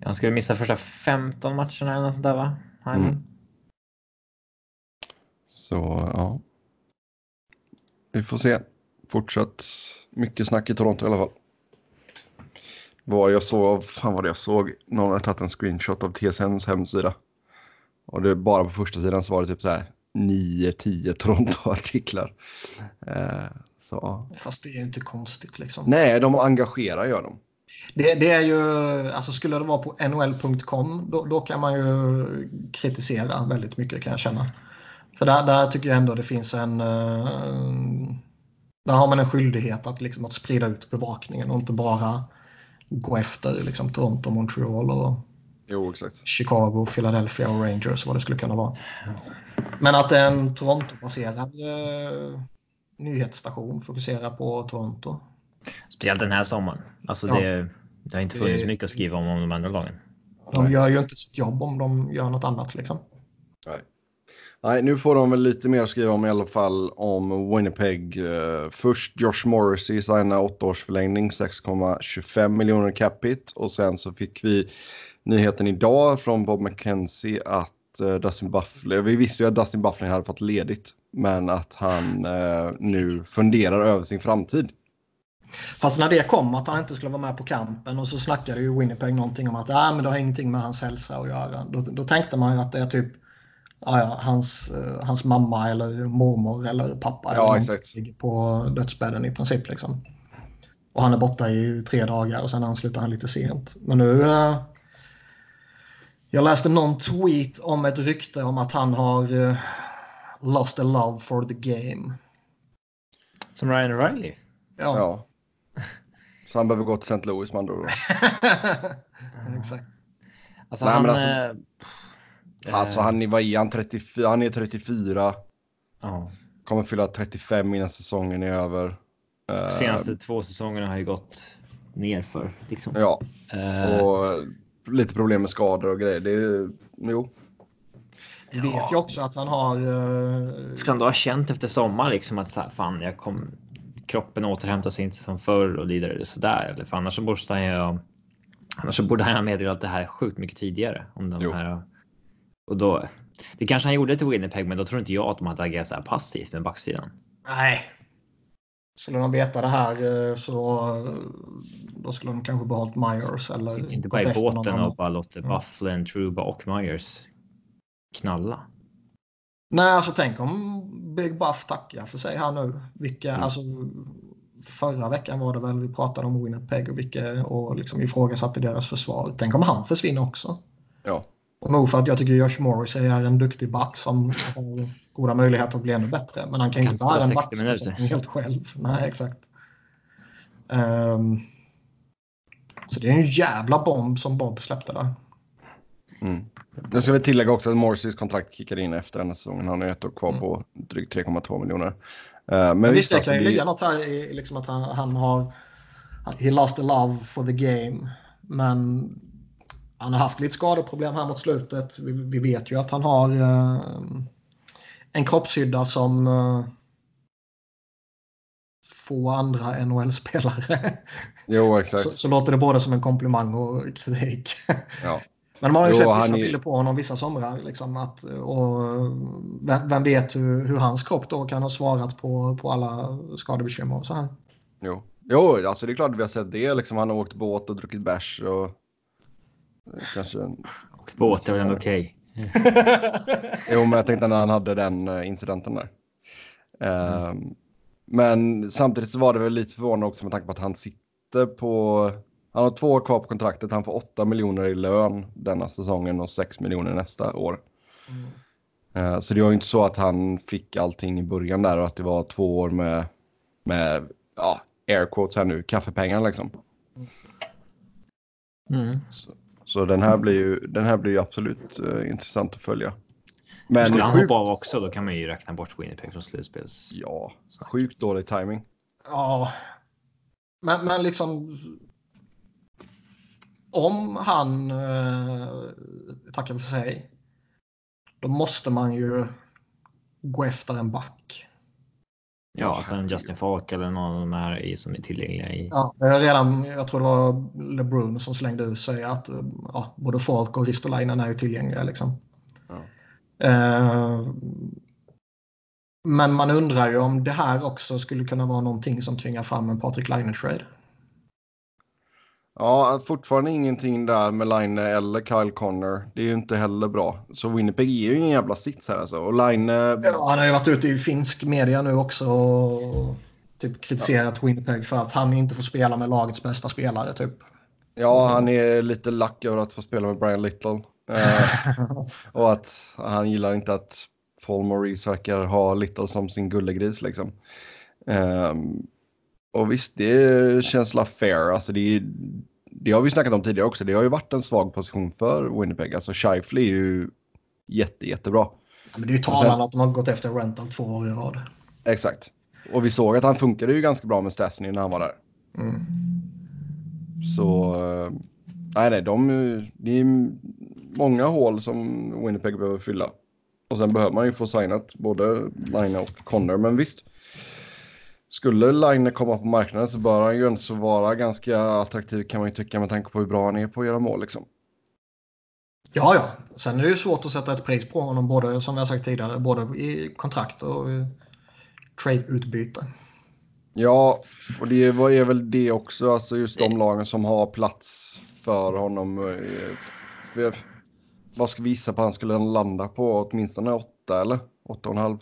Han ska ju missa första 15 matcherna eller något sånt där va? Hyman? Mm. Så ja. Vi får se. Fortsatt mycket snack i Toronto i alla fall. Vad jag såg, fan vad det jag såg, någon hade tagit en screenshot av TSNs hemsida. Och det bara på första sidan så var det typ så här 9-10 Toronto-artiklar. Eh, så. Fast det är ju inte konstigt liksom. Nej, de engagerar gör de. Det, det är ju, alltså skulle det vara på nhl.com då, då kan man ju kritisera väldigt mycket kan jag känna. För där, där tycker jag ändå det finns en... eh, där har man en skyldighet att, liksom, att sprida ut bevakningen och inte bara gå efter liksom, Toronto, Montreal och Jo, exakt. Chicago, Philadelphia och Rangers vad det skulle kunna vara. Men att det är en Toronto-baserad eh, nyhetsstation fokuserar på Toronto. Speciellt den här sommaren. Alltså Ja. det, det har inte funnits Det- mycket att skriva om om de andra lagen. De Nej. gör ju inte sitt jobb om de gör något annat liksom. Nej. Nej, nu får de väl lite mer att skriva om i alla fall om Winnipeg. Eh, först Josh Morrissey signa åttaårsförlängning 6,25 miljoner capita och sen så fick vi nyheten idag från Bob McKenzie att eh, Dustin Bufflin, vi visste ju att Dustin Bufflin hade fått ledigt, men att han eh, nu funderar över sin framtid. Fast när det kom att han inte skulle vara med på kampen och så snackade ju Winnipeg någonting om att ah, men det har ingenting med hans hälsa att göra. Då, då tänkte man ju att det är typ ah, ja, hans, eh, hans mamma eller mormor eller pappa Ja, exakt. ligger på dödsbädden i princip. Liksom. Och han är borta i tre dagar och sen anslutar han lite sent. Men nu... jag läste någon tweet om ett rykte om att han har eh, lost a love for the game. Som Ryan O'Reilly. Ja, Ja. (laughs) Så han behöver gå till St. Louis med andra ord. (laughs) exakt. Alltså Nej, han... men alltså- eh, Alltså eh, han är, vad är han, 34, han är 34, ja. kommer fylla 35 innan säsongen är över. Eh, Senaste två säsongerna har ju gått ner för liksom. Ja, Eh, och lite problem med skador och grejer. Det är, jo. Vi vet ju också att han har... Uh... Ska han då ha känt efter sommar liksom att så här, fan, jag kom, kroppen återhämtar sig inte som förr och lider sådär. Eller för annars så borde han ju Annars så borde han ha meddelat det här sjukt mycket tidigare. Om de här, och då, det kanske han gjorde till Winnipeg, men då tror inte jag att de hade agerat så här passivt med backsidan. Nej. Skulle de veta det här eh, så då skulle de kanske behållit Myers. Eller Sitter inte bara i båten och bara låter mm. Bufflin, Truba och Myers knalla. Nej, alltså tänk om Big Buff tackar för sig här nu. Vilka, mm. alltså, förra veckan var det väl vi pratade om Winnipeg och, vilka, och liksom ifrågasatte deras försvar. Tänk om han försvinner också. Ja. Och nog för att jag tycker Josh Morris är en duktig back som har goda möjligheter att bli ännu bättre. Men han kan, kan inte vara en back helt själv. Nej, exakt. Um, så det är en jävla bomb som Bob släppte där. Mm. Nu ska vi tillägga också att Morrisys kontrakt kickade in efter den här säsongen. Han har ett år kvar mm. på drygt 3,2 miljoner. Uh, men, men visst, det kan ju det... ligga något här i liksom att han, han har... He lost a love for the game. Men han har haft lite skadeproblem här mot slutet. Vi, vi vet ju att han har uh, en kroppshydda som uh, få andra NHL-spelare. Jo, exakt. Så, så, låter det både som en komplimang och kritik. Ja. (laughs) Men man har ju jo, sett vissa bilder på honom vissa somrar. Liksom, att, och vem, vem vet hur, hur, hans kropp då kan ha svarat på, på alla skadebekymmer och så här. Jo, jo alltså det är klart att vi har sett det. Liksom, han har åkt båt och druckit bärs och kanske... Åkt båt är väl ändå okej. Jo, men jag tänkte när han hade den eh, incidenten där. Mm. Men samtidigt så var det väl lite förvånande också med tanke på att han sitter på han har två år kvar på kontraktet. Han får 8 miljoner i lön denna säsongen och 6 miljoner nästa år. Mm. Uh, så det var ju inte så att han fick allting i början där och att det var två år med, med ja, air quotes här nu, kaffepengar liksom. Mm. Så, så, den, här blir ju, den här blir ju absolut uh, intressant att följa. Men skulle han hoppa av också, då kan man ju räkna bort Winnipeg från slutspels. Ja, sjukt dålig timing. Ja, men, men liksom om han eh, tackar för sig, då måste man ju gå efter en back. Ja, sen Justin Falk eller någon av de här som är tillgängliga. I... Ja, redan, jag tror det var LeBron som slängde ut sig att ja, både Falk och Ristolainen är ju tillgängliga. Liksom. Ja. Eh, men man undrar ju om det här också skulle kunna vara någonting som tvingar fram en Patrik Laine-trade. Ja, fortfarande ingenting där med Line eller Kyle Connor. Det är ju inte heller bra. Så Winnipeg är ju ingen jävla sits här alltså. Och Line... Ja, han har ju varit ute i finsk media nu också och typ kritiserat ja. Winnipeg för att han inte får spela med lagets bästa spelare typ. Ja, han är lite lack över att få spela med Brian Little. Eh, (laughs) och att han gillar inte att Paul Maurice verkar ha Little som sin gullegris liksom. Um, och visst, det känns la fair. Alltså det, det har vi snackat om tidigare också. Det har ju varit en svag position för Winnipeg. Alltså Scheifele är ju jätte, jättebra. Ja, men det är ju talande att de har gått efter rental två år i rad. Exakt. Och vi såg att han funkade ju ganska bra med Stasny när han var där. Mm. Så... Eh, nej, nej, de, det är många hål som Winnipeg behöver fylla. Och sen behöver man ju få signat både Line och Connor. Men visst, skulle Line komma på marknaden så bör han ju ändå vara ganska attraktiv kan man ju tycka med tanke på hur bra han är på att göra mål liksom. Ja, ja. Sen är det ju svårt att sätta ett pris på honom både som har sagt tidigare, både i kontrakt och trade-utbyte. Ja, och det är väl det också, alltså just de lagen som har plats för honom. Eh, vad ska vi gissa på han skulle landa på? Åtminstone åtta eller? Åtta och en halv?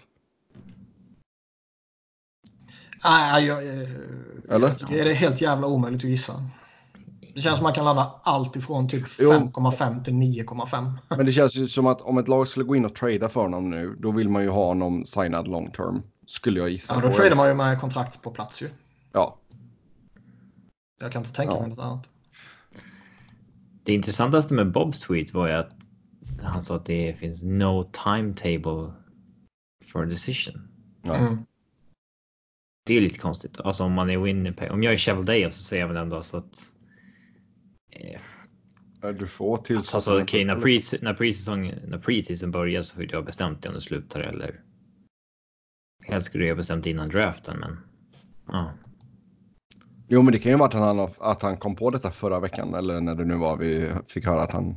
Nej, jag, Eller? Jag det är helt jävla omöjligt att gissa. Det känns som man kan landa allt ifrån typ 5,5 till 9,5. (laughs) Men det känns ju som att om ett lag skulle gå in och trada för honom nu, då vill man ju ha honom signad long term. Skulle jag gissa. Ja, då tradar man ju med kontrakt på plats ju. Ja. Jag kan inte tänka ja. mig något annat. Det intressantaste med Bobs tweet var ju att han sa att det finns no timetable for decision. Mm det är lite konstigt. Alltså om man är Winnipeg. Om jag är Chevel Day så säger jag väl ändå så att. Eh, Du får tillskott. Alltså okej, när pre- när preseason när preseason börjar så får ha bestämt dig om du slutar eller. Helst skulle ha bestämt innan draften, men. Ja, Jo, men det kan ju vara att han, att han kom på detta förra veckan eller när det nu var vi fick höra att han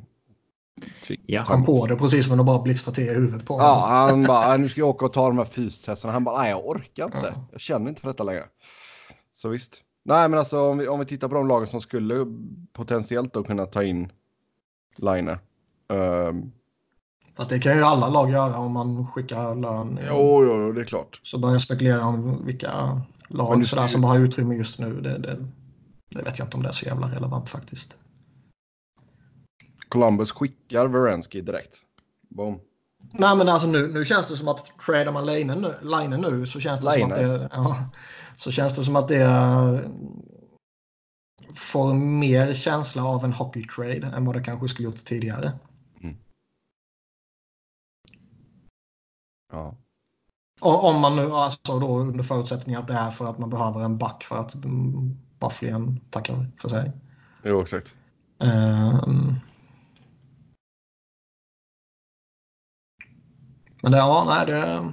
Ja. Kom på det precis som det bara blixtrade till i huvudet på honom. Ja, han (laughs) bara, nu ska jag åka och ta de här fystesterna. Han bara, nej jag orkar inte. Ja. Jag känner inte för detta längre. Så visst. Nej, men alltså om vi, om vi tittar på de lagen som skulle potentiellt då kunna ta in Line. Um, Fast det kan ju alla lag göra om man skickar lön. jo, jo, jo, det är klart. Så börjar jag spekulera om vilka lag sådär, som har utrymme just nu. Det, det, det vet jag inte om det är så jävla relevant faktiskt. Columbus skickar Verensky direkt. Boom. Nej men alltså nu, nu känns det som att tradar man Line nu, line nu så känns det som att Line? det, ja, så känns det som att det eh, får mer känsla av en hockey trade än vad det kanske skulle gjort tidigare. Ja. Och, om man nu, alltså då under förutsättning att det är för att man behöver en back för att mm, Bufflin tackar för sig. Jo, exakt. Ehm. Men det, ja, nej, det,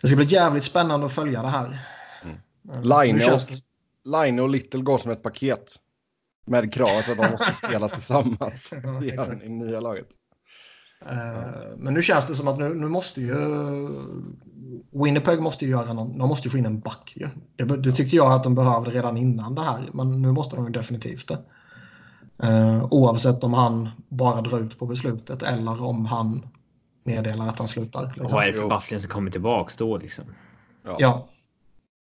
det ska bli jävligt spännande att följa det här. Mm. Line och, känns det- Line och Little går som ett paket. Med kravet att de måste (laughs) spela tillsammans Ja, i, i nya laget. Eh, Men nu känns det som att nu, nu måste ju Winnipeg måste ju göra någon, de måste ju få in en back ju. Det, det tyckte jag att de behövde redan innan det här, men nu måste de ju definitivt det. Eh, oavsett om han bara drar ut på beslutet eller om han meddelar att han slutar. och Liksom. vad är det för. Bufflin som kommer tillbaks då liksom? Ja. Ja,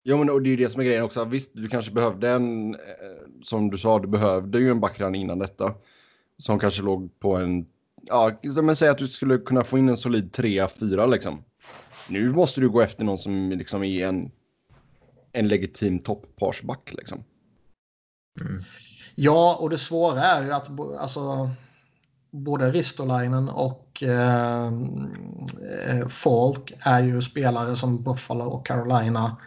Jo, men och det är ju det som är grejen också. Visst, du kanske behövde en, eh, som du sa, du behövde ju en back redan innan detta. Som kanske låg på en, ja, men säg att du skulle kunna få in en solid 3-4 liksom. Nu måste du gå efter någon som liksom är en, en legitim toppparsback liksom. Mm. ja, och det svåra är ju att alltså, både Ristolainen och eh, eh, Falk är ju spelare som Buffalo och Carolina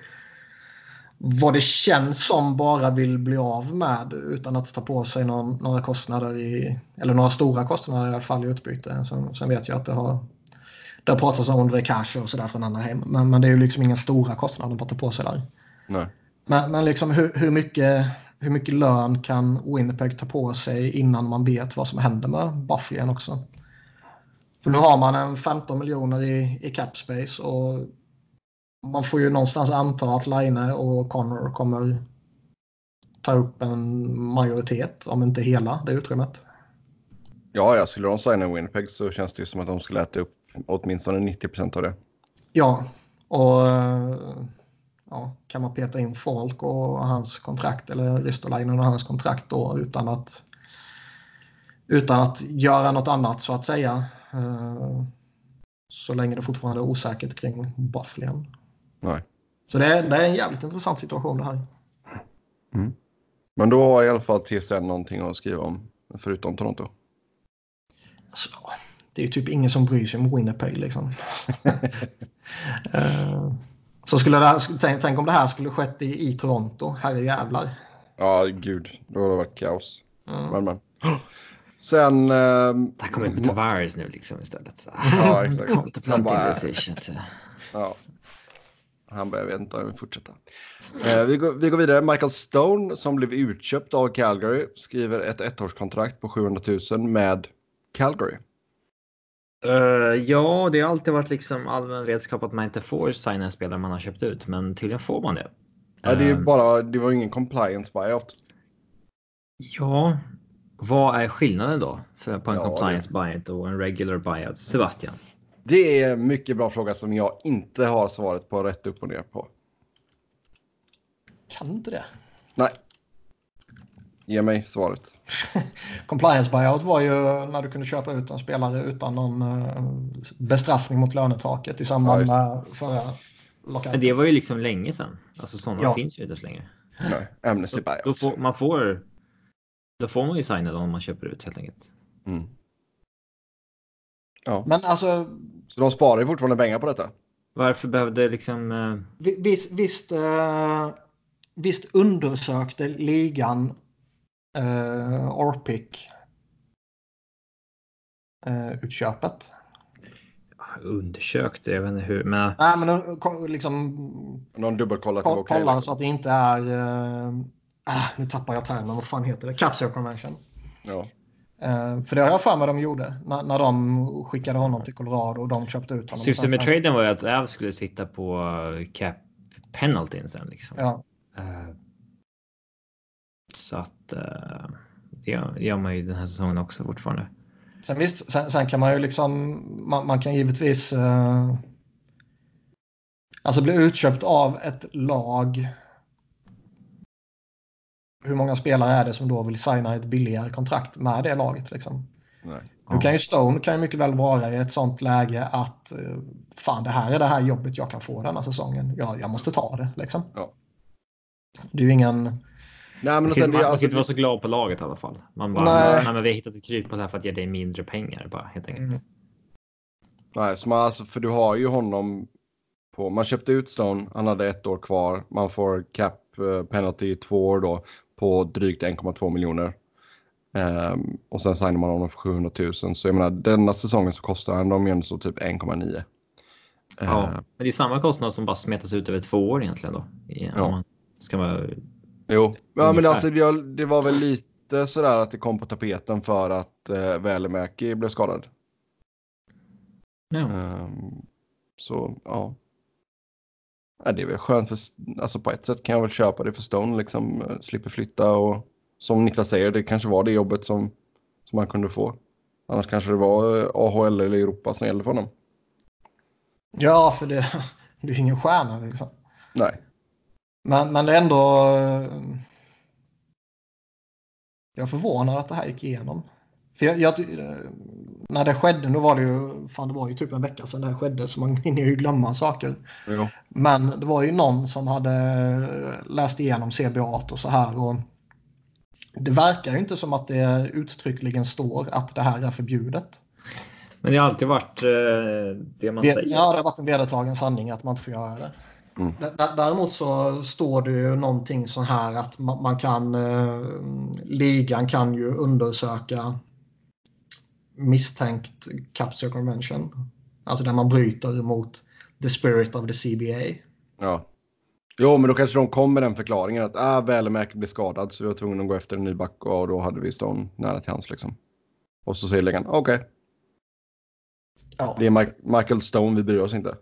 vad det känns som bara vill bli av med utan att ta på sig någon, några kostnader i, eller några stora kostnader i alla fall i utbyte. Sen, sen vet jag att det har det har pratats om André Cash och sådär från Anaheim. Men, men det är ju liksom inga stora kostnader att ta på sig där. Nej. Men, men liksom hur, hur, mycket, hur mycket lön kan Winnipeg ta på sig innan man vet vad som händer med Bufflin också? För nu har man en 15 miljoner i, i cap space och man får ju någonstans anta att Line och Connor kommer ta upp en majoritet, om inte hela, det utrymmet. Ja, ja, skulle de signa Winnipeg så känns det ju som att de skulle äta upp åtminstone 90 procent av det. Ja, och eh, ja, kan man peta in folk och hans kontrakt eller Ristolainen och hans kontrakt då utan att utan att göra något annat så att säga. eh, Så länge det fortfarande är osäkert kring Bufflin. Nej. Så det är, det är en jävligt intressant situation det här. Men då har i alla fall TSN någonting att skriva om, förutom Toronto. Alltså, det är ju typ ingen som bryr sig om Winnipeg liksom. (laughs) Eh, Så skulle det här, tänk, tänk om det här skulle skett i, i Toronto, herre jävlar. Ja, gud, då har det varit kaos. Mm. Men, men. Sen... ehm, Där kommer inte Tavares nu liksom istället. Så. Ja, exakt. Han Multiplanting bara, decision. ja. Han bara, jag vet inte om jag vill fortsätta. Eh, vi, går, vi går vidare. Michael Stone som blev utköpt av Calgary skriver ett ettårskontrakt på 700 000 med Calgary. Uh, ja, det har alltid varit liksom allmän redskap att man inte får signa en spelare man har köpt ut, men tydligen får man det. Ja, det, är ju Eh, bara, det var ju ingen compliance buyout. Ja, vad är skillnaden då för, på en Ja, compliance buyout och en regular buyout? Sebastian? Det är en mycket bra fråga som jag inte har svaret på rätt upp och ner på. Kan inte det? Nej. Ge mig svaret. (laughs) Compliance buyout var ju när du kunde köpa ut en spelare utan någon eh, bestraffning mot lönetaket i samband Ja, med förra Men lockouten. det var ju liksom länge sedan. Alltså sådana Ja. finns ju inte så länge. Nej, Amnesty Då, då buyout. får, man får, då får man ju signa dem om man köper ut helt enkelt. Mm. Ja, Men alltså, så de sparar ju fortfarande pengar på detta. Varför behövde liksom... eh, vi- visst, visst, eh, visst undersökte ligan uh, Orpic uh, utköpet. Undersökt, jag vet inte hur. Men... Nej, men de, liksom. Någon dubbelkollat. Koll, Okay, kollar så att det inte är. Uh, nu tappar jag termen. Vad fan heter det? Capture Convention. Ja. Uh, för det har jag för mig de gjorde när, när de skickade honom till Colorado och de köpte ut honom. Syftet med traden var ju att Av skulle sitta på cap penaltyn sen liksom. Ja. Uh, så att uh, det gör man ju den här säsongen också fortfarande. Sen visst, sen, sen kan man ju liksom, man, man kan givetvis uh, alltså bli utköpt av ett lag. Hur många spelare är det som då vill signa ett billigare kontrakt med det laget liksom? Nej. Nu kan ju Stone kan ju mycket väl vara i ett sånt läge att fan det här är det här jobbet jag kan få denna säsongen. Ja, jag måste ta det liksom. Ja. Det är ju ingen... Nej, men man, sen, kan, det, man alltså, kan inte vara så glad på laget i alla fall. Man bara, Nej. nej. men vi har hittat ett kryphål här för att ge dig mindre pengar bara helt enkelt. Mm. Nej, så man, alltså, för du har ju honom på, man köpte ut Stone, han hade ett år kvar, man får cap eh, penalty i två år då på drygt 1,2 miljoner. Ehm, och sen signar man honom för 700 000. Så jag menar, denna säsongen så kostar han dem ju ändå så typ 1,9. Ja, Ehm, men det är samma kostnad som bara smetas ut över två år egentligen då. Ja. om man ska vara, Jo, ja, men alltså det, det var väl lite sådär att det kom på tapeten för att uh, Välimäki blev skadad. ja. Ehm, så ja. ja. Det är väl skönt för, alltså på ett sätt kan jag väl köpa det för Stone, liksom eh, slipper flytta och som Niklas säger, det kanske var det jobbet som, som han kunde få. Annars kanske det var eh, AHL eller Europa som gällde för honom. Ja, för det, (laughs) det är ingen stjärna liksom. Nej. Men, men det är ändå... eh, Jag är förvånad att det här gick igenom. För jag, jag, eh, när det skedde, nu var det ju, fan det var ju typ en vecka sedan det här skedde så man (laughs) hinner ju glömma saker. Jo. Men det var ju någon som hade eh, läst igenom CBA och så här och det verkar ju inte som att det uttryckligen står att det här är förbjudet. Men det har alltid varit eh, det man Det, säger. ja, det har varit en vedertagen sanning att man inte får göra det. Mm. Däremot så står det ju någonting så här att man, kan, eh, ligan kan ju undersöka misstänkt capture convention. Alltså där man bryter mot the spirit of the CBA. Ja. Jo, men då kanske de kom med den förklaringen att ah, Välimäki blev skadad så vi var tvungna att gå efter en ny back och då hade vi Stone nära till hans liksom. Och så säger ligan, okej, Ja. det är Michael Stone, vi bryr oss inte.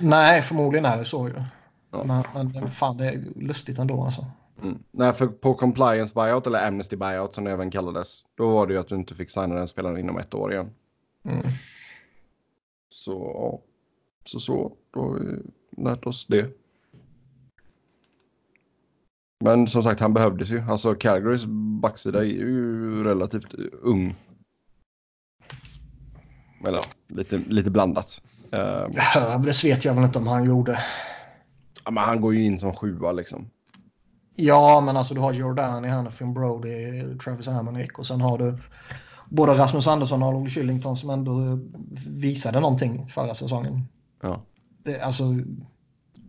Nej, förmodligen är det så ju. Ja. Men, men fan, det är lustigt ändå alltså. Mm. Nej, för på compliance buyout eller amnesty buyout som det även kallades, då var det ju att du inte fick signa den spelaren inom ett år igen. Mm. Så, ja. Så, så, då har vi lärt oss det. Men som sagt, han behövdes ju. Alltså Calgarys backsida är ju relativt ung. Eller ja, lite, lite blandat. Uh, Ja, det vet jag väl inte om han gjorde. ja, men han går ju in som sjua liksom. Ja, men alltså du har Jordan i Hannafin Brody, Travis Hamonic och sen har du både Rasmus Andersson och Olle Shillington som ändå visade någonting förra säsongen. Ja. Det, alltså,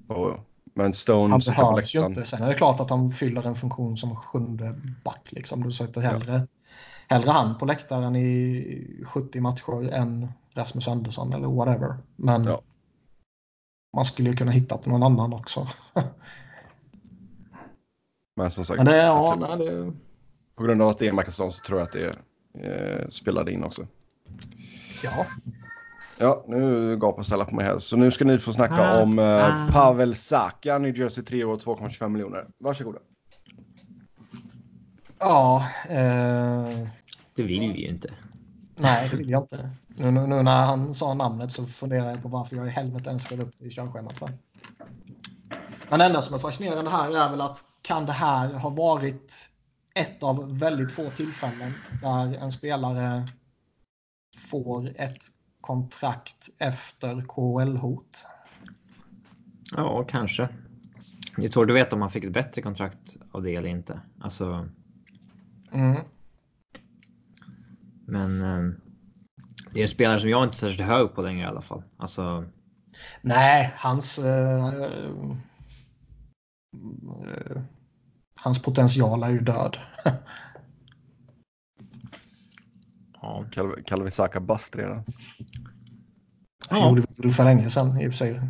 Och, men Stone han behövs ju inte. Sen är det klart att han fyller en funktion som sjunde back. Liksom. Du sätter hellre, hellre han på läktaren i 70 matcher än Rasmus Andersson eller whatever. Men Ja. man skulle ju kunna hitta någon annan också. (laughs) Men som sagt, Men det, ja, nej, det, på grund av att det är Stone så tror jag att det eh, spelade in också. ja. Ja, nu gapar Stella på mig här. Så nu ska ni få snacka Ah, om eh, ah. Pavel Saka, New Jersey 3 år, 2,25 miljoner. Varsågoda. Ja, eh, Det vill vi ju inte. nej det vill jag inte. Nu, nu, när han sa namnet så funderar jag på varför jag i helvete ens skrev upp det i körschemat. För. Men det enda som är fascinerande här är väl att kan det här ha varit ett av väldigt få tillfällen där en spelare får ett kontrakt efter KHL-hot? Ja, kanske. Det är svårt att veta om han fick ett bättre kontrakt av det eller inte. Alltså, Mm. men eh, det är en spelare som jag inte är särskilt hög på längre i alla fall. Alltså, Nej, hans... eh, eh, hans potential är ju död. Kal Kalvisaka bust redan. Ja. Gjorde vi för länge sedan i och för sig.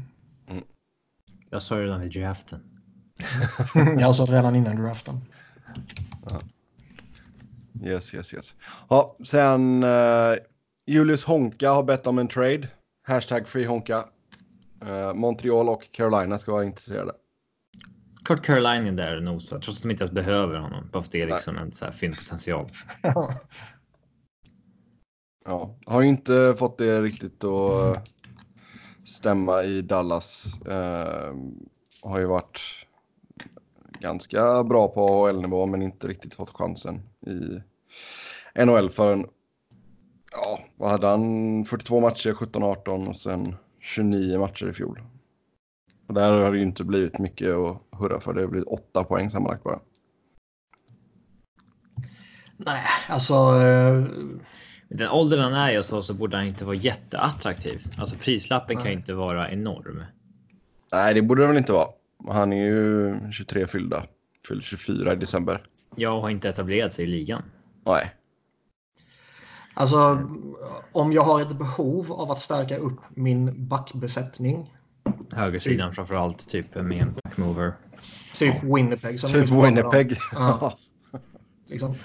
Jag sa det redan vid draften. (laughs) jag sa det redan innan draften. Ja. Yes, yes, yes. Ja, sen uh, Julius Honka har bett om en trade. Hashtag free Honka. Uh, Montreal och Carolina ska vara intresserade. Klart Carolina är där och nosar, trots att de inte ens behöver honom. Bara för att det är liksom en så här fyndpotential. (laughs) ja, har ju inte fått det riktigt att stämma i Dallas. Uh, har ju varit ganska bra på AHL-nivå men inte riktigt fått chansen i NHL förrän, ja, vad hade han? 42 matcher, 17-18 och sen 29 matcher i fjol. Och där har det ju inte blivit mycket att hurra för. Det har blivit åtta poäng sammanlagt bara. Nej, alltså... Uh... Den åldern han är och så, så borde han inte vara jätteattraktiv. Alltså prislappen Nej. kan ju inte vara enorm. Nej, det borde det väl inte vara. Han är ju 23 fyllda. Fyllde 24 i december. Jag har inte etablerat sig i ligan. Nej. Alltså, om jag har ett behov av att stärka upp min backbesättning. Högersidan typ. framför allt, typ med en backmover. Typ ja. Winnipeg. Som typ Winnipeg. Ja. (laughs) liksom.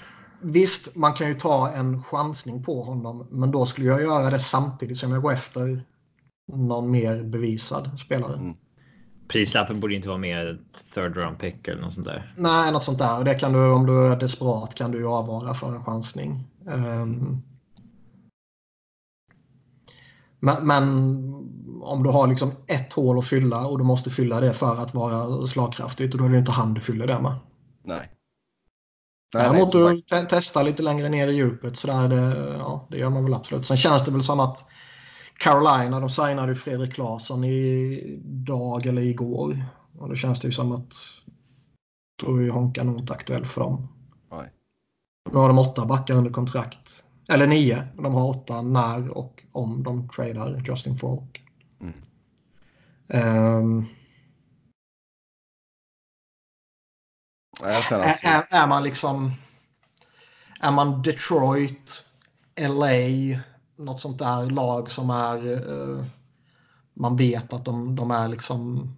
Visst, man kan ju ta en chansning på honom, men då skulle jag göra det samtidigt som jag går efter någon mer bevisad spelare. Mm. Prislappen borde inte vara mer third round pick eller något sånt där. Nej, något sånt där. Det kan du, om du är desperat kan du ju avvara för en chansning. Um, men, men, om du har liksom ett hål att fylla och du måste fylla det för att vara slagkraftigt och då är det inte han du fyller det med. Nej. Däremot du te testa lite längre ner i djupet så där det, ja, det gör man väl absolut. Sen känns det väl som att Carolina, de signade Fredrik Claesson idag eller igår. Och då känns det ju som att då är Honka nog inte aktuell för dem. Nej. Nu har de åtta backar under kontrakt. Eller nio. De har åtta när och om de tradar Justin Falk. Mm. Um, är, är, är, man liksom... Är man Detroit, LA, något sånt där lag som är... Uh, man vet att de, de är liksom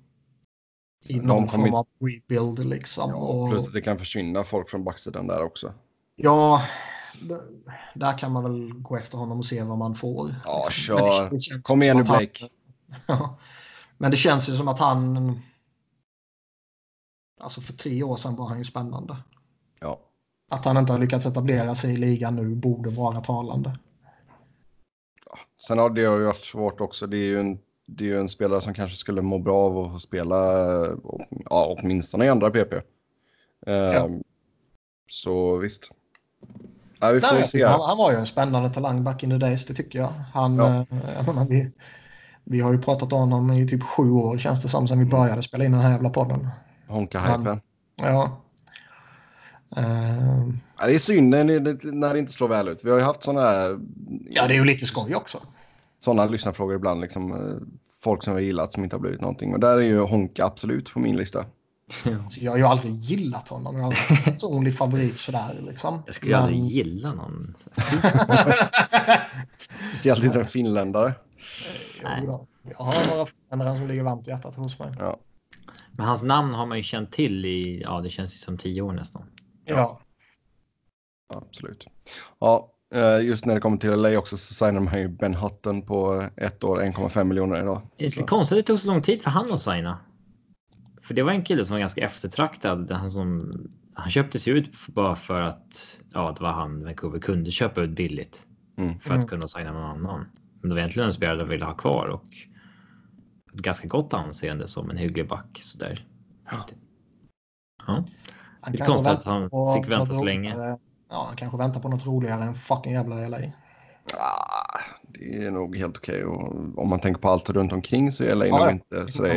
i någon form av rebuild liksom. Ja, och, plus att det kan försvinna folk från backsidan där också. Ja, där kan man väl gå efter honom och se vad man får. Ja, kör. Kom igen nu Blake. (laughs) Han, men det känns ju som att han... Alltså för tre år sedan var han ju spännande. Ja. Att han inte har lyckats etablera sig i ligan nu borde vara talande. Ja. Sen har det ju varit svårt också. Det är ju en, det är ju en spelare som kanske skulle må bra av att spela ja, åtminstone i andra PP. Ja. Ehm, så visst. Ja, vi får Nej, se. Han, han, var ju en spännande talang back in the days, det tycker jag. Han, ja. eh, vi, vi har ju pratat om honom i typ sju år känns det som, sen vi mm. började spela in den här jävla podden. Honka-hypen. Ja. Uh, ja. Det är synd när det inte slår väl ut. Vi har ju haft sådana här... Ja, det är ju lite skoj också. Sådana lyssnarfrågor ibland, liksom eh, folk som vi gillat som inte har blivit någonting. Men där är ju Honka absolut på min lista. Så jag har ju aldrig gillat honom. Jag har en (laughs) personlig favorit sådär. Liksom. Jag skulle Men... aldrig gilla någon. (laughs) Speciellt inte en finländare. Nej. Jag har några finländare som ligger varmt i hjärtat hos mig. Ja. Men hans namn har man ju känt till i, ja det känns som tio år nästan. Ja. ja. Absolut. Ja, eh, just när det kommer till LA också så signar man ju Ben Hutton på ett år, 1,5 miljoner idag. Det är lite konstigt att det tog så lång tid för han att signa. För det var en kille som var ganska eftertraktad. Han, som, han köptes ut bara för att ja, det var han Vancouver kunde köpa ut billigt. Mm. För att mm. kunna signa någon annan. Men det var egentligen en spelare de ville ha kvar och ett ganska gott anseende som en hygglig back. Sådär. Ja. ja. Det är konstigt att han fick vänta så länge. Ja, han kanske väntar på något roligare än fucking jävla LA. Ah, det är nog helt okej. Okay. om man tänker på allt runt omkring så är LA ja, nog inte sådär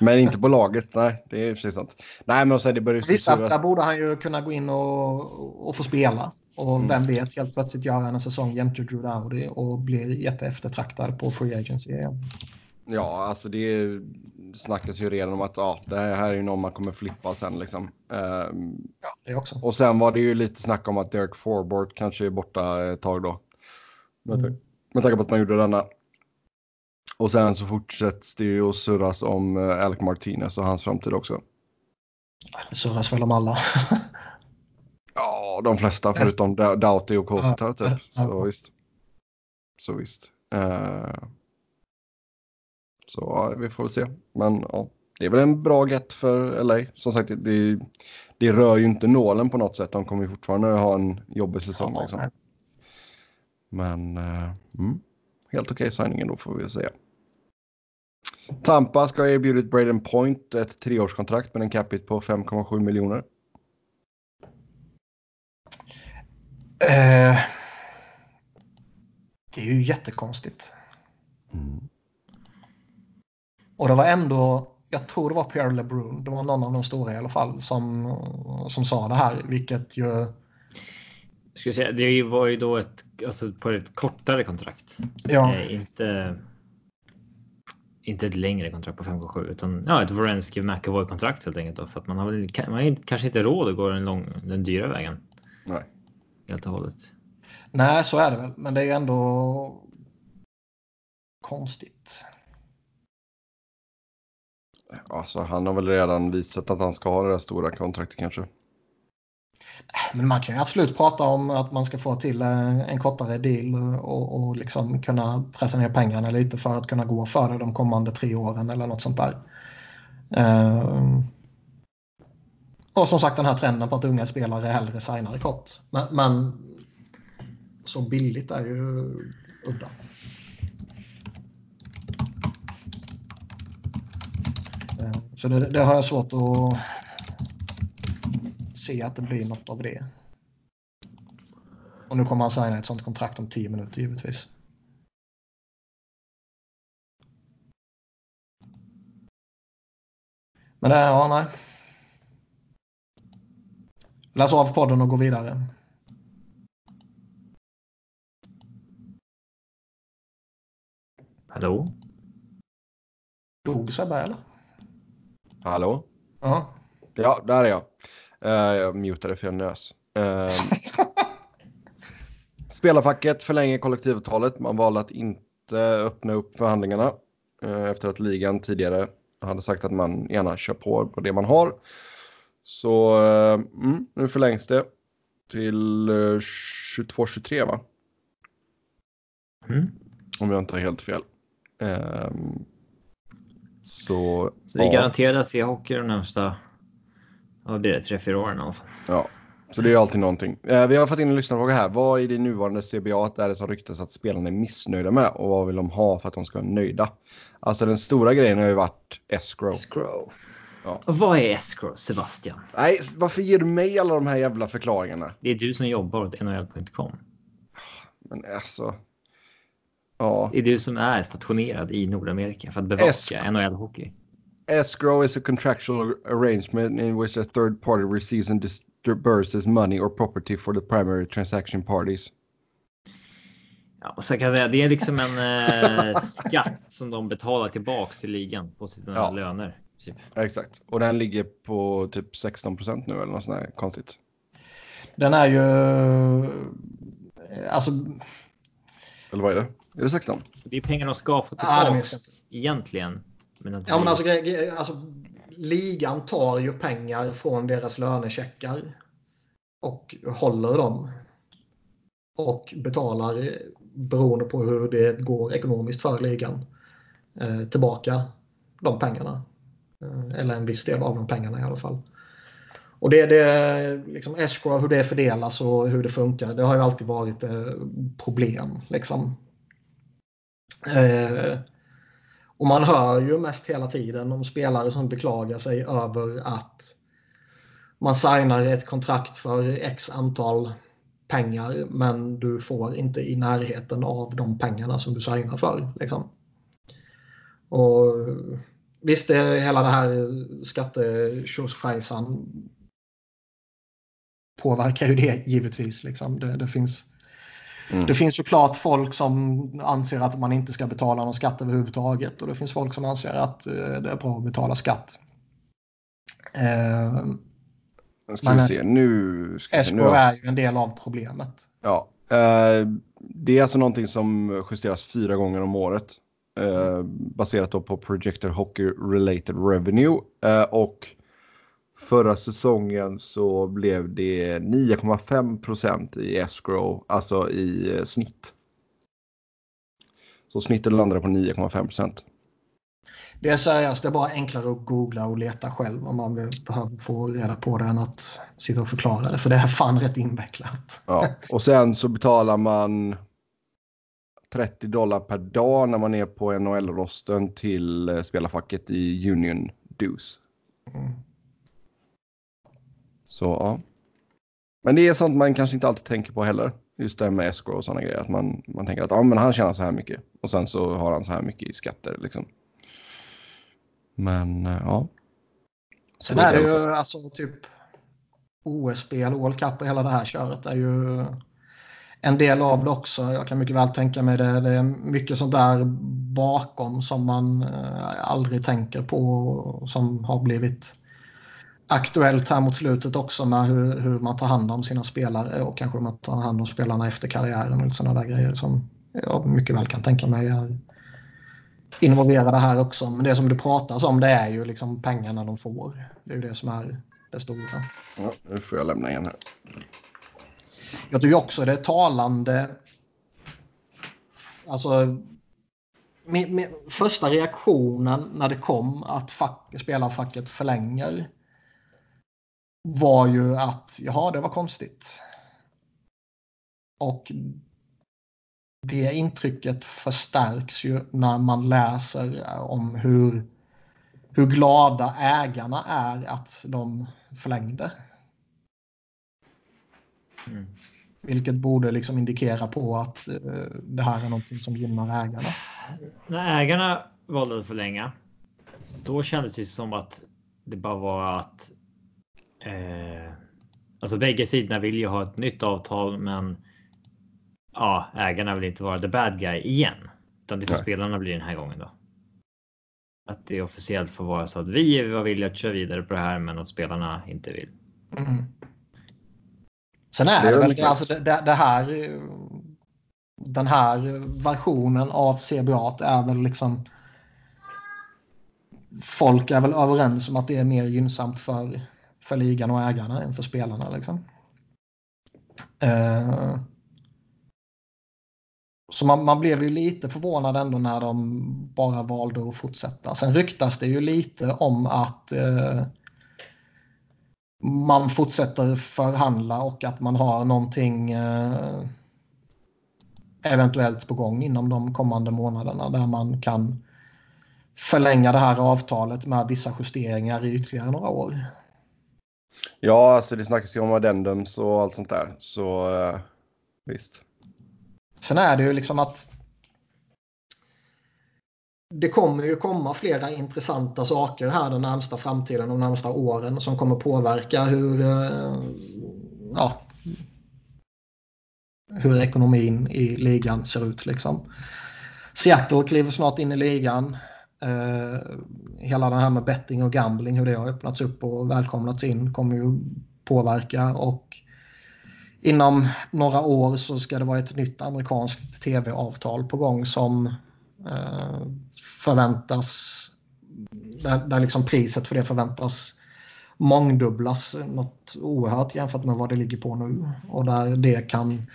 men inte på laget, nej. Det är precis sant. Nej, men också, det börjar Visst, där borde han ju kunna gå in och, och få spela. Och mm. vem vet, helt plötsligt gör han en säsong jämte Drew Dowdy och blir jätteeftertraktad på Free Agency igen. Ja, alltså det snackas ju redan om att ja, det här är ju någon man kommer flippa sen liksom. Um, ja, det också. Och sen var det ju lite snack om att Derek Forbort kanske är borta ett tag då. Med, mm. med tanke på att man gjorde denna. Och sen så fortsätts det ju att surras om eh, Alec Martinez och hans framtid också. Det surras väl om alla. (laughs) ja, de flesta förutom Doughty och Kopitar typ. Så visst. Så visst. Uh... Så ja, vi får väl se. Men ja, det är väl en bra get för LA. Som sagt, det, det rör ju inte nålen på något sätt. De kommer ju fortfarande ha en jobbig säsong. Ja, liksom. Men uh, mm, helt okej okay signing då får vi se. Tampa ska ha erbjudit Braden Point ett treårskontrakt med en capita på 5,7 miljoner. Uh, det är ju jättekonstigt. Mm. Och det var ändå, jag tror det var Pierre LeBrun, det var någon av de stora i alla fall, som, som sa det här, vilket ju... Ska säga, det var ju då ett, alltså på ett kortare kontrakt. Ja. Eh, inte, inte ett längre kontrakt på 5,7 utan ja, ett Vorensky McAvoy kontrakt helt enkelt. Då, för att man har, väl, man har kanske inte råd att gå den, lång, den dyra vägen. Nej. Helt och hållet. Nej, så är det väl. Men det är ändå konstigt. Alltså, han har väl redan visat att han ska ha det där stora kontraktet kanske. Men man kan ju absolut prata om att man ska få till eh, en kortare deal och, och liksom kunna pressa ner pengarna lite för att kunna gå före de kommande tre åren eller något sånt där. Uh, och som sagt den här trenden på att unga spelare hellre signar kort. Men, men så billigt är ju udda. Eh, så det, det, har jag svårt att se att det blir något av det. Och nu kommer han signa ett sånt kontrakt om tio minuter givetvis. Men det, ja, nej. Läs av podden och gå vidare. Hallå? Dog Sebbe eller? Hallå? Ja. Ja, där är jag. Uh, jag mutade för jag nös. Uh, (laughs) spelarfacket förlänger kollektivavtalet. Man valde att inte öppna upp förhandlingarna uh, efter att ligan tidigare hade sagt att man gärna kör på på det man har. Så mm, nu förlängs det till 22-23 va? Mm. Om jag inte har helt fel. Um, så, så det är garanterat att se hockey de närmsta vad blir det, tre, fyra åren i alla fall. Ja, så det är alltid någonting. Eh, vi har fått in en lyssnarfråga här. Vad i det nuvarande CBA är det som ryktas att spelarna är missnöjda med och vad vill de ha för att de ska vara nöjda? Alltså den stora grejen har ju varit escrow. Escrow. Ja. Och vad är escrow, Sebastian? Nej, varför ger du mig alla de här jävla förklaringarna? Det är du som jobbar åt NHL.com. Men alltså. Ja. Det är du som är stationerad i Nordamerika för att bevaka NHL-hockey. Escrow is a contractual arrangement in which a third party receives and disburses money or property for the primary transaction parties. Ja, och så kan jag säga, det är liksom en eh, skatt som de betalar tillbaks till ligan på sina ja. löner. Typ. exakt, och den ligger på typ 16 procent nu eller något sånt där konstigt. Den är ju alltså. Eller vad är det? Är det 16? Det är pengar de ska få tillbaka ah, egentligen. Men ja, men alltså, alltså, ligan tar ju pengar från deras lönecheckar och håller dem. Och betalar, beroende på hur det går ekonomiskt för ligan, eh, tillbaka de pengarna. Eh, eller en viss del av de pengarna i alla fall. Och det, det liksom escrow, hur det fördelas och hur det funkar, det har ju alltid varit eh, problem. Liksom. Eh, och man hör ju mest hela tiden om spelare som beklagar sig över att man signar ett kontrakt för x antal pengar men du får inte i närheten av de pengarna som du signar för. Liksom. Och Visst, det, hela det här skattetjosfrejsan påverkar ju det givetvis. Liksom. Det, det finns Mm. Det finns såklart folk som anser att man inte ska betala någon skatt överhuvudtaget och det finns folk som anser att eh, det är bra att betala skatt. Eh, ska men vi se, nu... Ska SK är ju en del av problemet. Ja, Eh, det är alltså någonting som justeras fyra gånger om året. Eh, baserat på Projected Hockey Related Revenue. Eh, och förra säsongen så blev det 9,5 procent i escrow, alltså i eh, snitt. Så snittet landade på 9,5 procent. Det är seriöst, det är bara enklare att googla och leta själv om man behöver få reda på det än att sitta och förklara det. För det är fan rätt invecklat. Ja, och sen så betalar man 30 dollar per dag när man är på NHL-rosten till eh, spelarfacket i Union Dues. Mm. Så ja. Men det är sånt man kanske inte alltid tänker på heller. Just det här med escrow och sådana grejer. Att man, man tänker att ja, men han tjänar så här mycket. Och sen så har han så här mycket i skatter liksom. Men eh, ja. Så Sen är det ju alltså typ OS-spel, World Cup och hela det här köret är ju en del av det också. Jag kan mycket väl tänka mig det. Det är mycket sånt där bakom som man eh, aldrig tänker på som har blivit aktuellt här mot slutet också med hur, hur man tar hand om sina spelare och kanske man tar hand om spelarna efter karriären och sådana där grejer som jag mycket väl kan tänka mig är involverade här också. Men det som det pratas om det är ju liksom pengarna de får. Det är ju det som är det stora. Ja, nu får jag lämna igen här. Jag tycker också det är talande. Alltså. Min, min, första reaktionen när det kom att fack, spelarfacket förlänger. Var ju att jaha, det var konstigt. Och det intrycket förstärks ju när man läser om hur, hur glada ägarna är att de förlängde. Mm. Vilket borde liksom indikera på att uh, det här är någonting som gynnar ägarna. När ägarna valde att förlänga, då kändes det som att det bara var att. Eh, alltså bägge sidorna vill ju ha ett nytt avtal, men. Ja, ägarna vill inte vara the bad guy igen, utan det får Nej. spelarna bli den här gången då. Att det officiellt får vara så att vi var villiga att köra vidare på det här, men att spelarna inte vill. Mm. Sen är Det det, väl väl klart. alltså det, det, det här. Den här versionen av CBA är väl liksom. Folk är väl överens om att det är mer gynnsamt för, för ligan och ägarna än för spelarna. Liksom. Eh, så man, man blev ju lite förvånad ändå när de bara valde att fortsätta. Sen ryktas det ju lite om att eh, man fortsätter förhandla och att man har någonting eh, eventuellt på gång inom de kommande månaderna där man kan förlänga det här avtalet med vissa justeringar i ytterligare några år. Ja, alltså det snackas ju om addendums och allt sånt där. Så eh, visst. Sen är det ju liksom att det kommer ju komma flera intressanta saker här den närmsta framtiden, de närmsta åren som kommer påverka hur, eh, ja, hur ekonomin i ligan ser ut. Liksom. Seattle kliver snart in i ligan. Eh, hela det här med betting och gambling, hur det har öppnats upp och välkomnats in kommer ju påverka. Och inom några år så ska det vara ett nytt amerikanskt tv-avtal på gång som eh, förväntas där, där liksom priset för det förväntas mångdubblas. Något oerhört jämfört med vad det ligger på nu. Och där det kan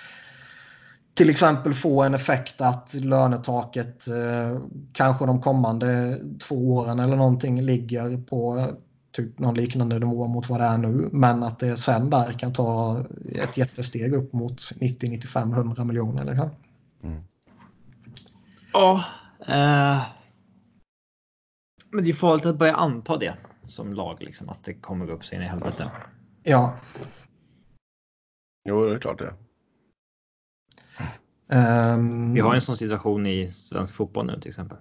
till exempel få en effekt att lönetaket eh, kanske de kommande två åren eller någonting ligger på typ någon liknande nivå mot vad det är nu. Men att det sen där kan ta ett jättesteg upp mot 90, 95, 100 miljoner. Liksom. Ja, eh, men det är farligt att börja anta det som lag, liksom att det kommer gå upp sig in i helvete. Ja. Jo, det är klart det. Ehm, Vi har en sån situation i svensk fotboll nu till exempel.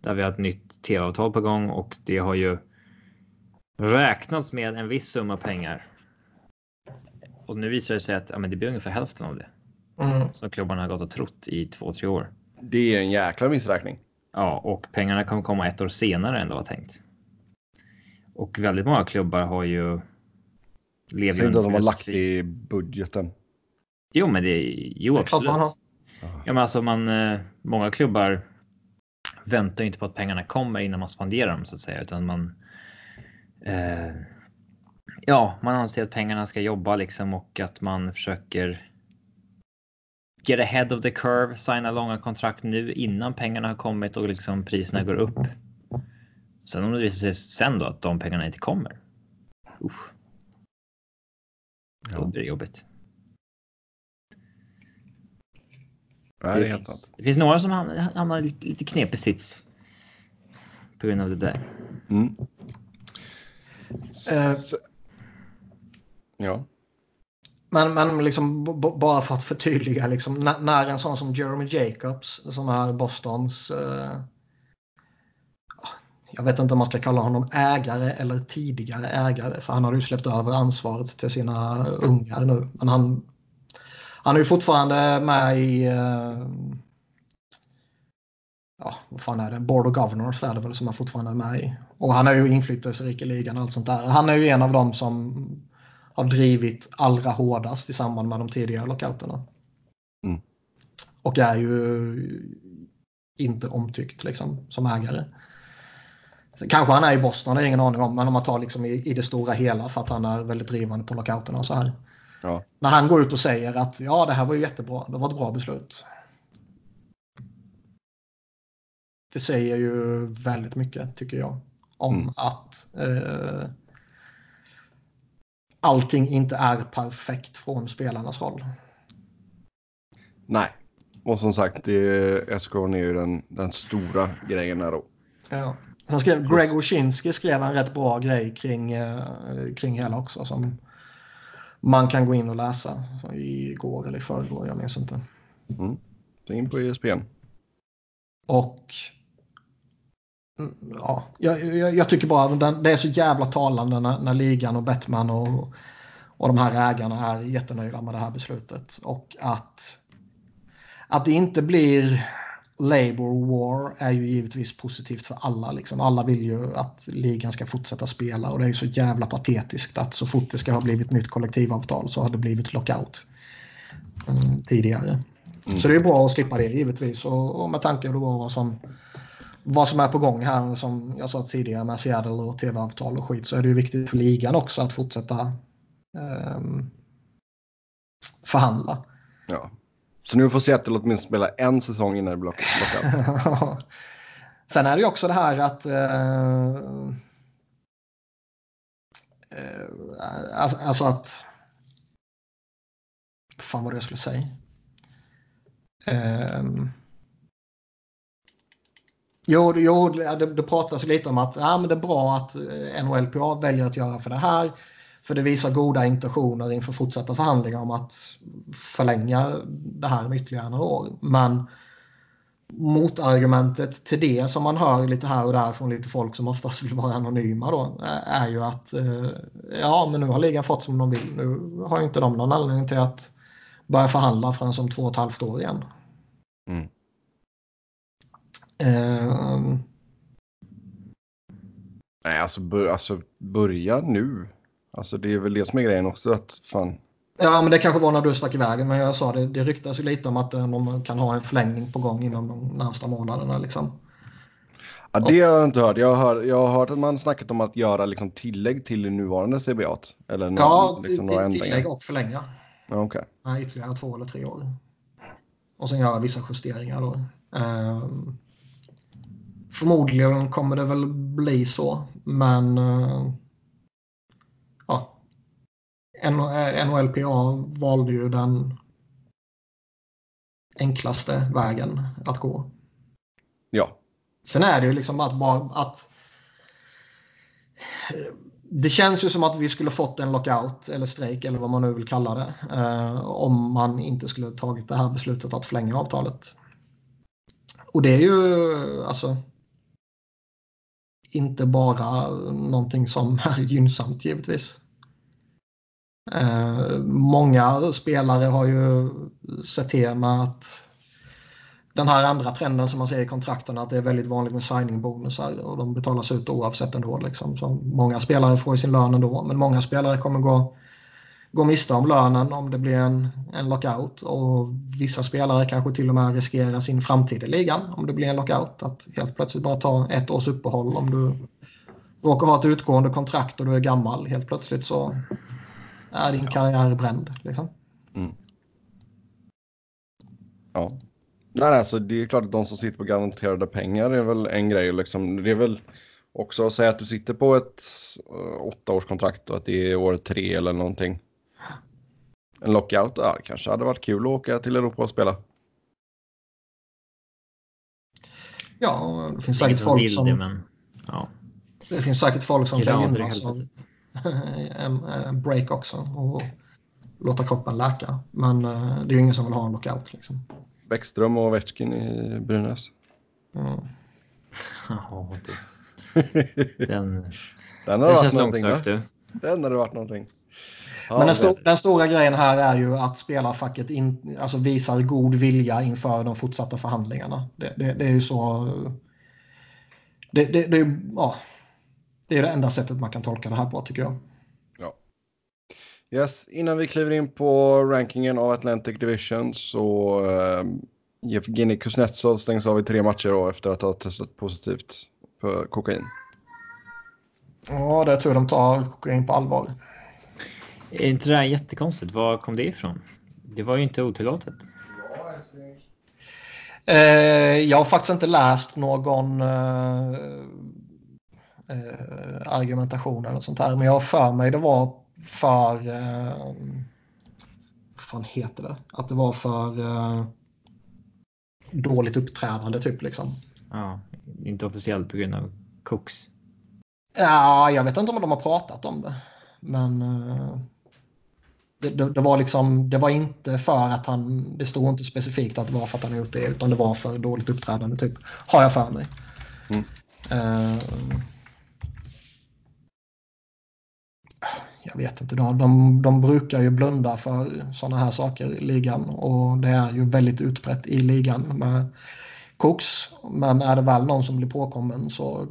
Där vi har ett nytt tv-avtal på gång och det har ju räknats med en viss summa pengar. Och nu visar det sig att ja, men det blir ungefär hälften av det mm, som klubbarna har gått och trott i två, tre år. Det är en jäkla missräkning. Ja, och pengarna kommer komma ett år senare än det var tänkt. Och väldigt många klubbar har ju. Säg inte att de har lagt i budgeten. Jo, men det jo, Det är klart absolut. man har. Ja, men alltså man, eh, många klubbar väntar ju inte på att pengarna kommer innan man spenderar dem så att säga, utan man. Eh, ja, man anser att pengarna ska jobba liksom och att man försöker. Get ahead of the curve, signa långa kontrakt nu innan pengarna har kommit och liksom priserna går upp. Sen om det visar sig sen då att de pengarna inte kommer. Usch, då Ja. blir det jobbigt. Nej, det finns, det finns några som hamnar, hamnar i lite, lite knepig sits. På grund av det där. Mm. Eh. Ja. Men, men liksom, bara för att förtydliga, liksom, när, när en sån som Jeremy Jacobs, som är Bostons... Eh, jag vet inte om man ska kalla honom ägare eller tidigare ägare, för han har ju släppt över ansvaret till sina ungar nu. Men han, han är ju fortfarande med i... Eh, ja, vad fan är det? Board of Governors är det väl som han fortfarande är med i. Och han är ju inflytelserik i ligan och allt sånt där. Han är ju en av dem som har drivit allra hårdast i samband med de tidigare lockouterna. Mm. Och är ju inte omtyckt liksom, som ägare. Kanske han är i Boston, det har ingen aning om. Men om man tar liksom i, i det stora hela för att han är väldigt drivande på lockouterna och så här. Ja. När han går ut och säger att ja, det här var ju jättebra. Det var ett bra beslut. Det säger ju väldigt mycket, tycker jag. Om Mm. att eh, allting inte är perfekt från spelarnas håll. Nej. Och som sagt, Escon är ju den, den stora grejen här då. Ja. Sen skrev Greg Wyszynski skrev en rätt bra grej kring, eh, kring hela också som man kan gå in och läsa igår eller i förrgår, jag minns inte. Mm. Så in på ESPN. Och mm, ja, jag, jag, jag tycker bara att den- det är så jävla talande när, när ligan och Bettman och, och de här ägarna är jättenöjda med det här beslutet. Och att, att det inte blir Labour War är ju givetvis positivt för alla. Liksom. Alla vill ju att ligan ska fortsätta spela och det är ju så jävla patetiskt att så fort det ska ha blivit nytt kollektivavtal så har det blivit lockout mm, tidigare. Mm. Så det är bra att slippa det givetvis och, och med tanke på vad som, vad som är på gång här som jag sa tidigare med Seattle och tv-avtal och skit så är det ju viktigt för ligan också att fortsätta ehm, förhandla. Ja. Så nu får Seattle åtminstone spela en säsong innan det blir lock- lockout. (laughs) Sen är det ju också det här att eh, eh, alltså, alltså att fan vad det jag skulle säga. Ehm, jo, det- jo det, det pratas ju lite om att ja, men det är bra att eh, NHLPA väljer att göra för det här. För det visar goda intentioner inför fortsatta förhandlingar om att förlänga det här med ytterligare några år. Men motargumentet till det som man hör lite här och där från lite folk som oftast vill vara anonyma då är ju att eh, ja men nu har ligan fått som de vill. Nu har inte de någon anledning till att börja förhandla förrän som två och ett halvt år igen. Mm. Eh, Nej, alltså, bör, alltså börja nu. Alltså det är väl det som är grejen också. Att fan. ja men det kanske var när du stack iväg men jag sa det, det ryktas ju lite om att eh, de kan ha en förlängning på gång inom de närmsta månaderna liksom. Ja, det har jag inte hört. Jag har, jag har hört att man snackat om att göra liksom tillägg till nuvarande CBA. Eller Ja, liksom några till, tillägg och förlänga. Ja, okej. Nej, ytterligare två eller tre år. Och sen göra vissa justeringar då. Ehm, förmodligen kommer det väl bli så, men eh, NHLPA valde ju den enklaste vägen att gå. Ja. Sen är det ju liksom att bara att det känns ju som att vi skulle fått en lockout eller strejk eller vad man nu vill kalla det. Eh, om man inte skulle tagit det här beslutet att förlänga avtalet. Och det är ju alltså inte bara någonting som är (laughs) gynnsamt givetvis. Eh, många spelare har ju sett till med att den här andra trenden som man ser i kontrakten att det är väldigt vanligt med signingbonusar och de betalas ut oavsett ändå. Liksom. Så många spelare får ju sin lön ändå men många spelare kommer gå gå miste om lönen om det blir en, en lockout. Och vissa spelare kanske till och med riskerar sin framtid i ligan om det blir en lockout. Att helt plötsligt bara ta ett års uppehåll om du råkar ha ett utgående kontrakt och du är gammal. Helt plötsligt så är din karriär bränd. Liksom. Mm. Ja. Nej, alltså, det är klart att de som sitter på garanterade pengar är väl en grej. Liksom. Det är väl också att säga att du sitter på ett uh, åttaårskontrakt och att det är år tre eller någonting. En lockout där kanske hade varit kul att åka till Europa och spela. Ja, det finns säkert folk som... Det, men, ja. det finns säkert folk som kan gynnas av (laughs) en, en break också och låta kroppen läka. Men uh, det är ju ingen som vill ha en lockout. Liksom. Bäckström och Ovechkin i Brynäs. Mm. Ja, det... (laughs) Den, den, har den känns långsökt. Den har det varit någonting. Ja, Men den, sto den, stora grejen här är ju att spelarfacket in, alltså visar god vilja inför de fortsatta förhandlingarna. Det, det, det är ju så... Det, det, det, ja, det är det enda sättet man kan tolka det här på tycker jag. Ja. Yes, innan vi kliver in på rankingen av Atlantic Division så uh, Evgenij Kuznetsov stängs av i tre matcher då, efter att ha testat positivt på kokain. Ja, det tror jag de tar kokain på allvar. Är inte det här jättekonstigt? Var kom det ifrån? Det var ju inte otillåtet. Eh, jag har faktiskt inte läst någon eh, eh, argumentation eller sånt här. Men jag har för mig det var för... Eh, vad fan heter det? Att det var för eh, dåligt uppträdande typ liksom. Ja, inte officiellt på grund av koks. Ja, jag vet inte om de har pratat om det. Men uh, det, det, det, var liksom, det var inte för att han, det stod inte specifikt att det var för att han gjort det, utan det var för dåligt uppträdande typ. Har jag för mig. Mm. Uh, jag vet inte, de, de, de brukar ju blunda för sådana här saker i ligan och det är ju väldigt utbrett i ligan med koks. Men är det väl någon som blir påkommen så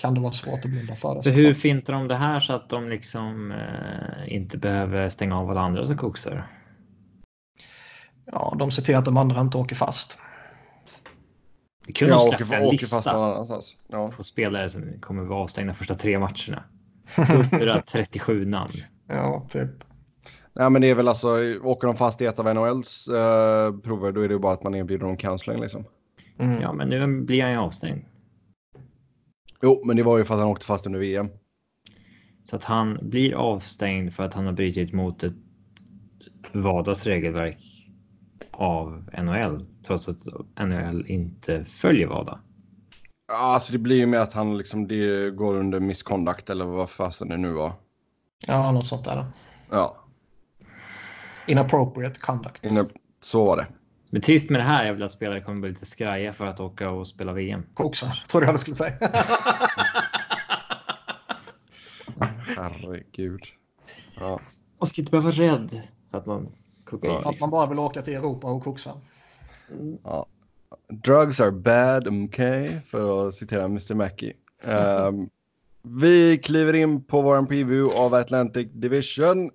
kan det vara svårt att blunda för det. Så hur fintar de det här så att de liksom eh, inte behöver stänga av alla andra som koksar? Ja, de ser till att de andra inte åker fast. Det kunde ja, släppt en lista ja. på spelare som kommer vara avstängda första tre matcherna. 137 namn. Ja, typ. Nej, men det är väl alltså, åker de fast i ett av NHLs uh, prover, då är det ju bara att man erbjuder dem counseling liksom. Mm. Ja, men nu blir han ju avstängd. Jo, men det var ju för att han åkte fast under VM. Så att han blir avstängd för att han har brutit mot ett Vadas regelverk av NHL, trots att NHL inte följer Vada. Ja, alltså det blir ju mer att han liksom det går under misconduct eller vad fasen det nu var. Ja, något sånt där. Ja. Inappropriate conduct. Inap så var det. Men trist med det här är väl att spelare kommer bli lite skraja för att åka och spela VM. Koksar, tror jag du skulle säga. (laughs) Herregud. Ja. Man ska inte behöva vara rädd för att man kokar ja. Att man bara vill åka till Europa och koxa. Ja. Drugs are bad, okay, för att citera Mr. Mackey. Um, vi kliver in på vår preview av Atlantic Division.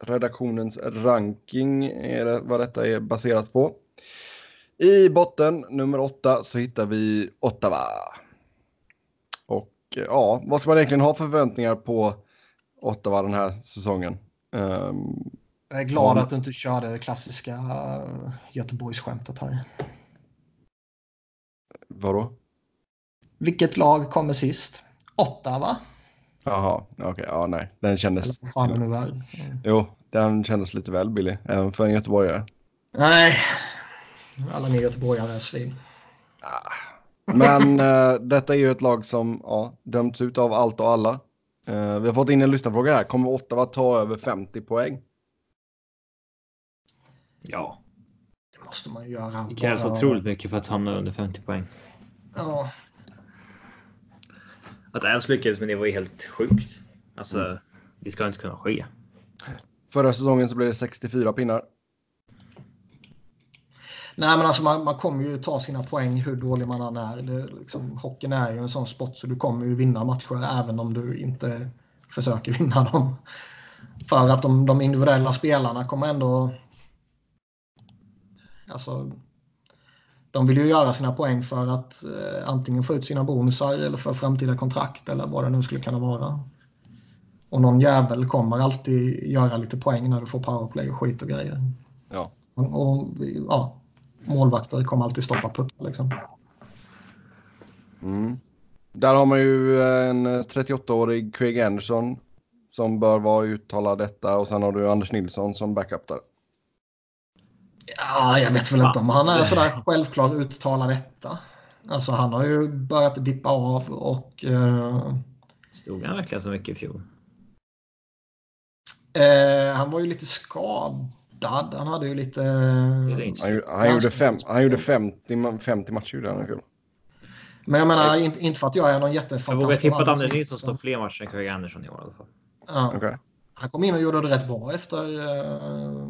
Redaktionens ranking är vad detta är baserat på. I botten, nummer åtta, så hittar vi Ottawa. Och ja, vad ska man egentligen ha för förväntningar på Ottawa den här säsongen? Um, jag är glad om... att du inte körde det klassiska uh, Göteborgsskämtet här. Vadå? Vilket lag kommer sist? Ottawa. Jaha, okej, okay, ja nej, den kändes... Fan. Mm. Jo, den kändes lite väl billig, även för en göteborgare. Nej, alla ni göteborgare är svin. Ah. Men äh, (laughs) detta är ju ett lag som ja, dömts ut av allt och alla. Äh, vi har fått in en lyssnarfråga här. Kommer Ottawa ta över 50 poäng? Ja. Det måste man göra. Det krävs bara... otroligt mycket för att hamna under 50 poäng. Ja. Att ens lyckades med det var ju helt sjukt. Alltså, mm. det ska inte kunna ske. Förra säsongen så blev det 64 pinnar. Nej, men alltså man, man kommer ju ta sina poäng hur dålig man än är. Det, liksom, hockeyn är ju en sån sport så du kommer ju vinna matcher även om du inte försöker (laughs) vinna dem. För att de, de individuella spelarna kommer ändå... Alltså, de vill ju göra sina poäng för att eh, antingen få ut sina bonusar eller för framtida kontrakt eller vad det nu skulle kunna vara. Och någon jävel kommer alltid göra lite poäng när du får powerplay och skit och grejer. Ja. Och, och ja, målvakter kommer alltid stoppa puckar liksom. Mm. Där har man ju en 38-årig Craig Anderson som bör vara uttalad detta och sen har du Anders Nilsson som backup där. Ja, jag vet väl inte om han är sådär självklar uttalad detta. Alltså han har ju börjat dippa av och... Eh, Stod han verkligen så mycket i fjol? eh, han var ju lite skadad. Han hade ju lite... Inte- Han, gjorde- han, gjorde, fem, han gjorde 50, ma- 50 matcher gjorde han i fjol. Men jag menar, inte, inte för att jag är någon Jag jättefantast. vågar tippa att Anders Nilsson står fler matcher än Craig Anderson i år i alla fall. Ja. Okej. Han kom in och gjorde det rätt bra efter eh,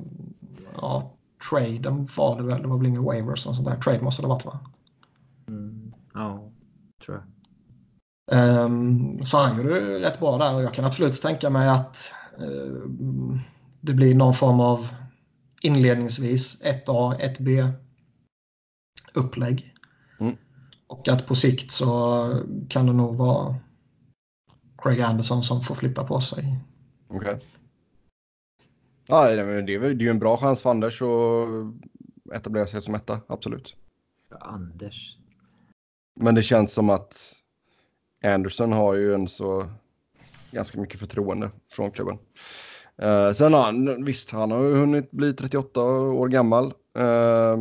ja, traden var det väl. Det var väl inga waivers och sånt där. Trade måste det ha varit va? Mm. Ja, tror jag. Ehm, så han gjorde det rätt bra där och jag kan absolut tänka mig att eh, det blir någon form av inledningsvis 1A, 1B upplägg. Mm. Och att på sikt så kan det nog vara Craig Anderson som får flytta på sig. Okej. Ja, det är, det ju en bra chans för Anders att etablera sig som etta, absolut. Anders. Men det känns som att Anderson har ju en så ganska mycket förtroende från klubben. Uh, sen har han, visst, han har ju hunnit bli 38 år gammal. Eh,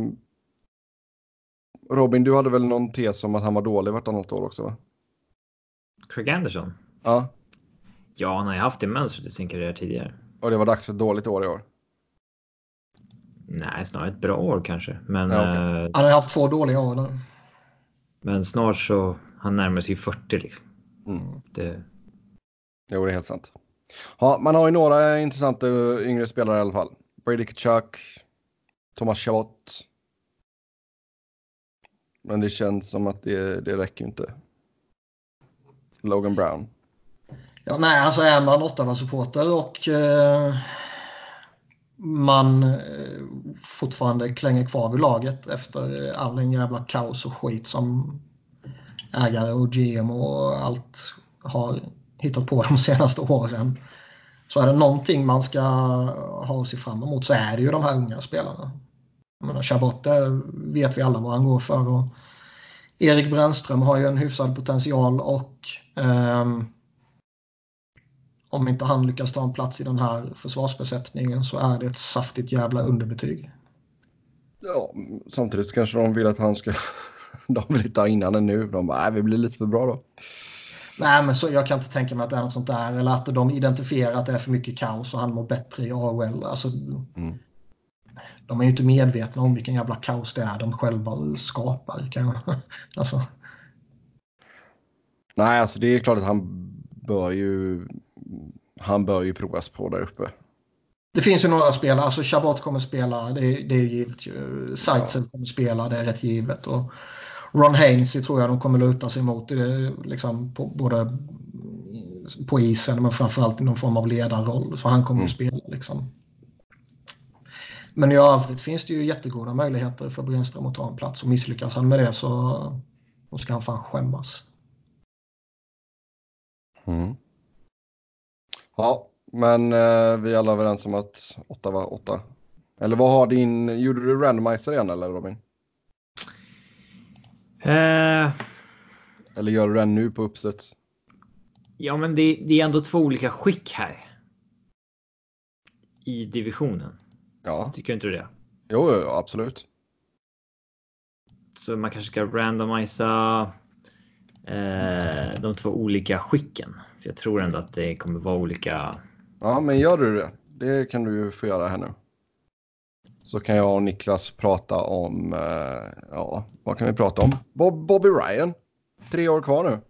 Robin, du hade väl någon tes om att han var dålig vartannat år också? Va? Craig Anderson? Ja, Ja, han har ju haft det mönstret i sin karriär tidigare. Och det var dags för ett dåligt år i år. Nej, snarare ett bra år kanske. Men, Ja, okej. eh, Han har haft två dåliga år nu. men snart så han närmar sig 40 liksom. Mm. Det, Jo, det är helt sant. Ja, man har ju några intressanta yngre spelare i alla fall. Brady Kachuk, Thomas Chabot. Men det känns som att det, det räcker inte. Logan Brown. Ja, nej, alltså är man Ottawa-supporter och eh, man eh, fortfarande klänger kvar vid laget efter eh, all den jävla kaos och skit som ägare och GM och allt har hittat på (laughs) de senaste åren. Så är det någonting man ska ha sig fram emot så är det ju de här unga spelarna. Jag menar, Chabot, det vet vi alla vad han går för. Och Erik Brännström har ju en hyfsad potential och eh, om inte han lyckas ta en plats i den här försvarsbesättningen så är det ett saftigt jävla underbetyg. Ja, samtidigt kanske de vill att han ska... (laughs) De vill inte ha in honom nu. De bara, nej, vi blir lite för bra då. Nej, men så, jag kan inte tänka mig att det är något sånt där. Eller att de identifierar att det är för mycket kaos och han mår bättre i AHL. Alltså, Mm. De är ju inte medvetna om vilken jävla kaos det är de själva skapar. Kan jag, (laughs) alltså, Nej, alltså det är klart att han bör ju... Han bör ju provas på där uppe. det finns ju några spelare. Alltså Chabot kommer spela, det, är- det är givet. ju. Zaitsev kommer spela, det är rätt givet. Och Ron Hainsey tror jag de kommer luta sig mot. Det liksom på, både på isen men framförallt i någon form av ledarroll. Så han kommer Mm. att spela. Liksom. Men i övrigt finns det ju jättegoda möjligheter för Brännström att ta en plats. Och misslyckas han med det så då ska han fan skämmas. Mm. Ja, men eh, vi är alla överens om att 8 var 8. Eller vad har din... Gjorde du randomizer igen eller Robin? eh, Eller gör du den nu på uppsätt? ja, men det, det är ändå två olika skick här. I divisionen. Ja, Tycker inte du det? jo, jo absolut. Så man kanske ska randomisa eh, de två olika skicken. För jag tror ändå att det kommer vara olika. Ja, men gör du det? Det kan du få göra här nu. Så kan jag och Niklas prata om, eh, ja, vad kan vi prata om? Bob, Bobby Ryan. Tre år kvar nu.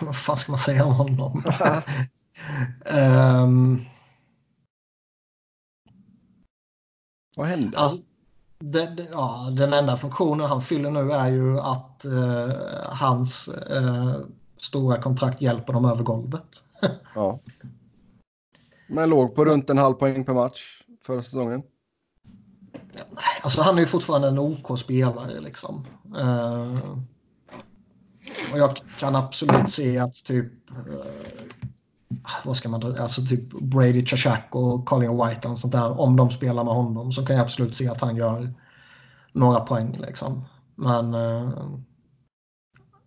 (laughs) Vad fan ska man säga om honom? (laughs) Ehm, Vad hände? Alltså, det, det, ja, den enda funktionen han fyller nu är ju att eh, hans eh, stora kontrakt hjälper dem över golvet. (laughs) Ja. Men låg på runt en halv poäng per match förra säsongen. Alltså han är ju fortfarande en OK-spelare liksom. Uh, och jag kan absolut se att typ uh, vad ska man alltså typ Brady Chachak och Colin White och sånt där. Om de spelar med honom så kan jag absolut se att han gör några poäng liksom. Men uh,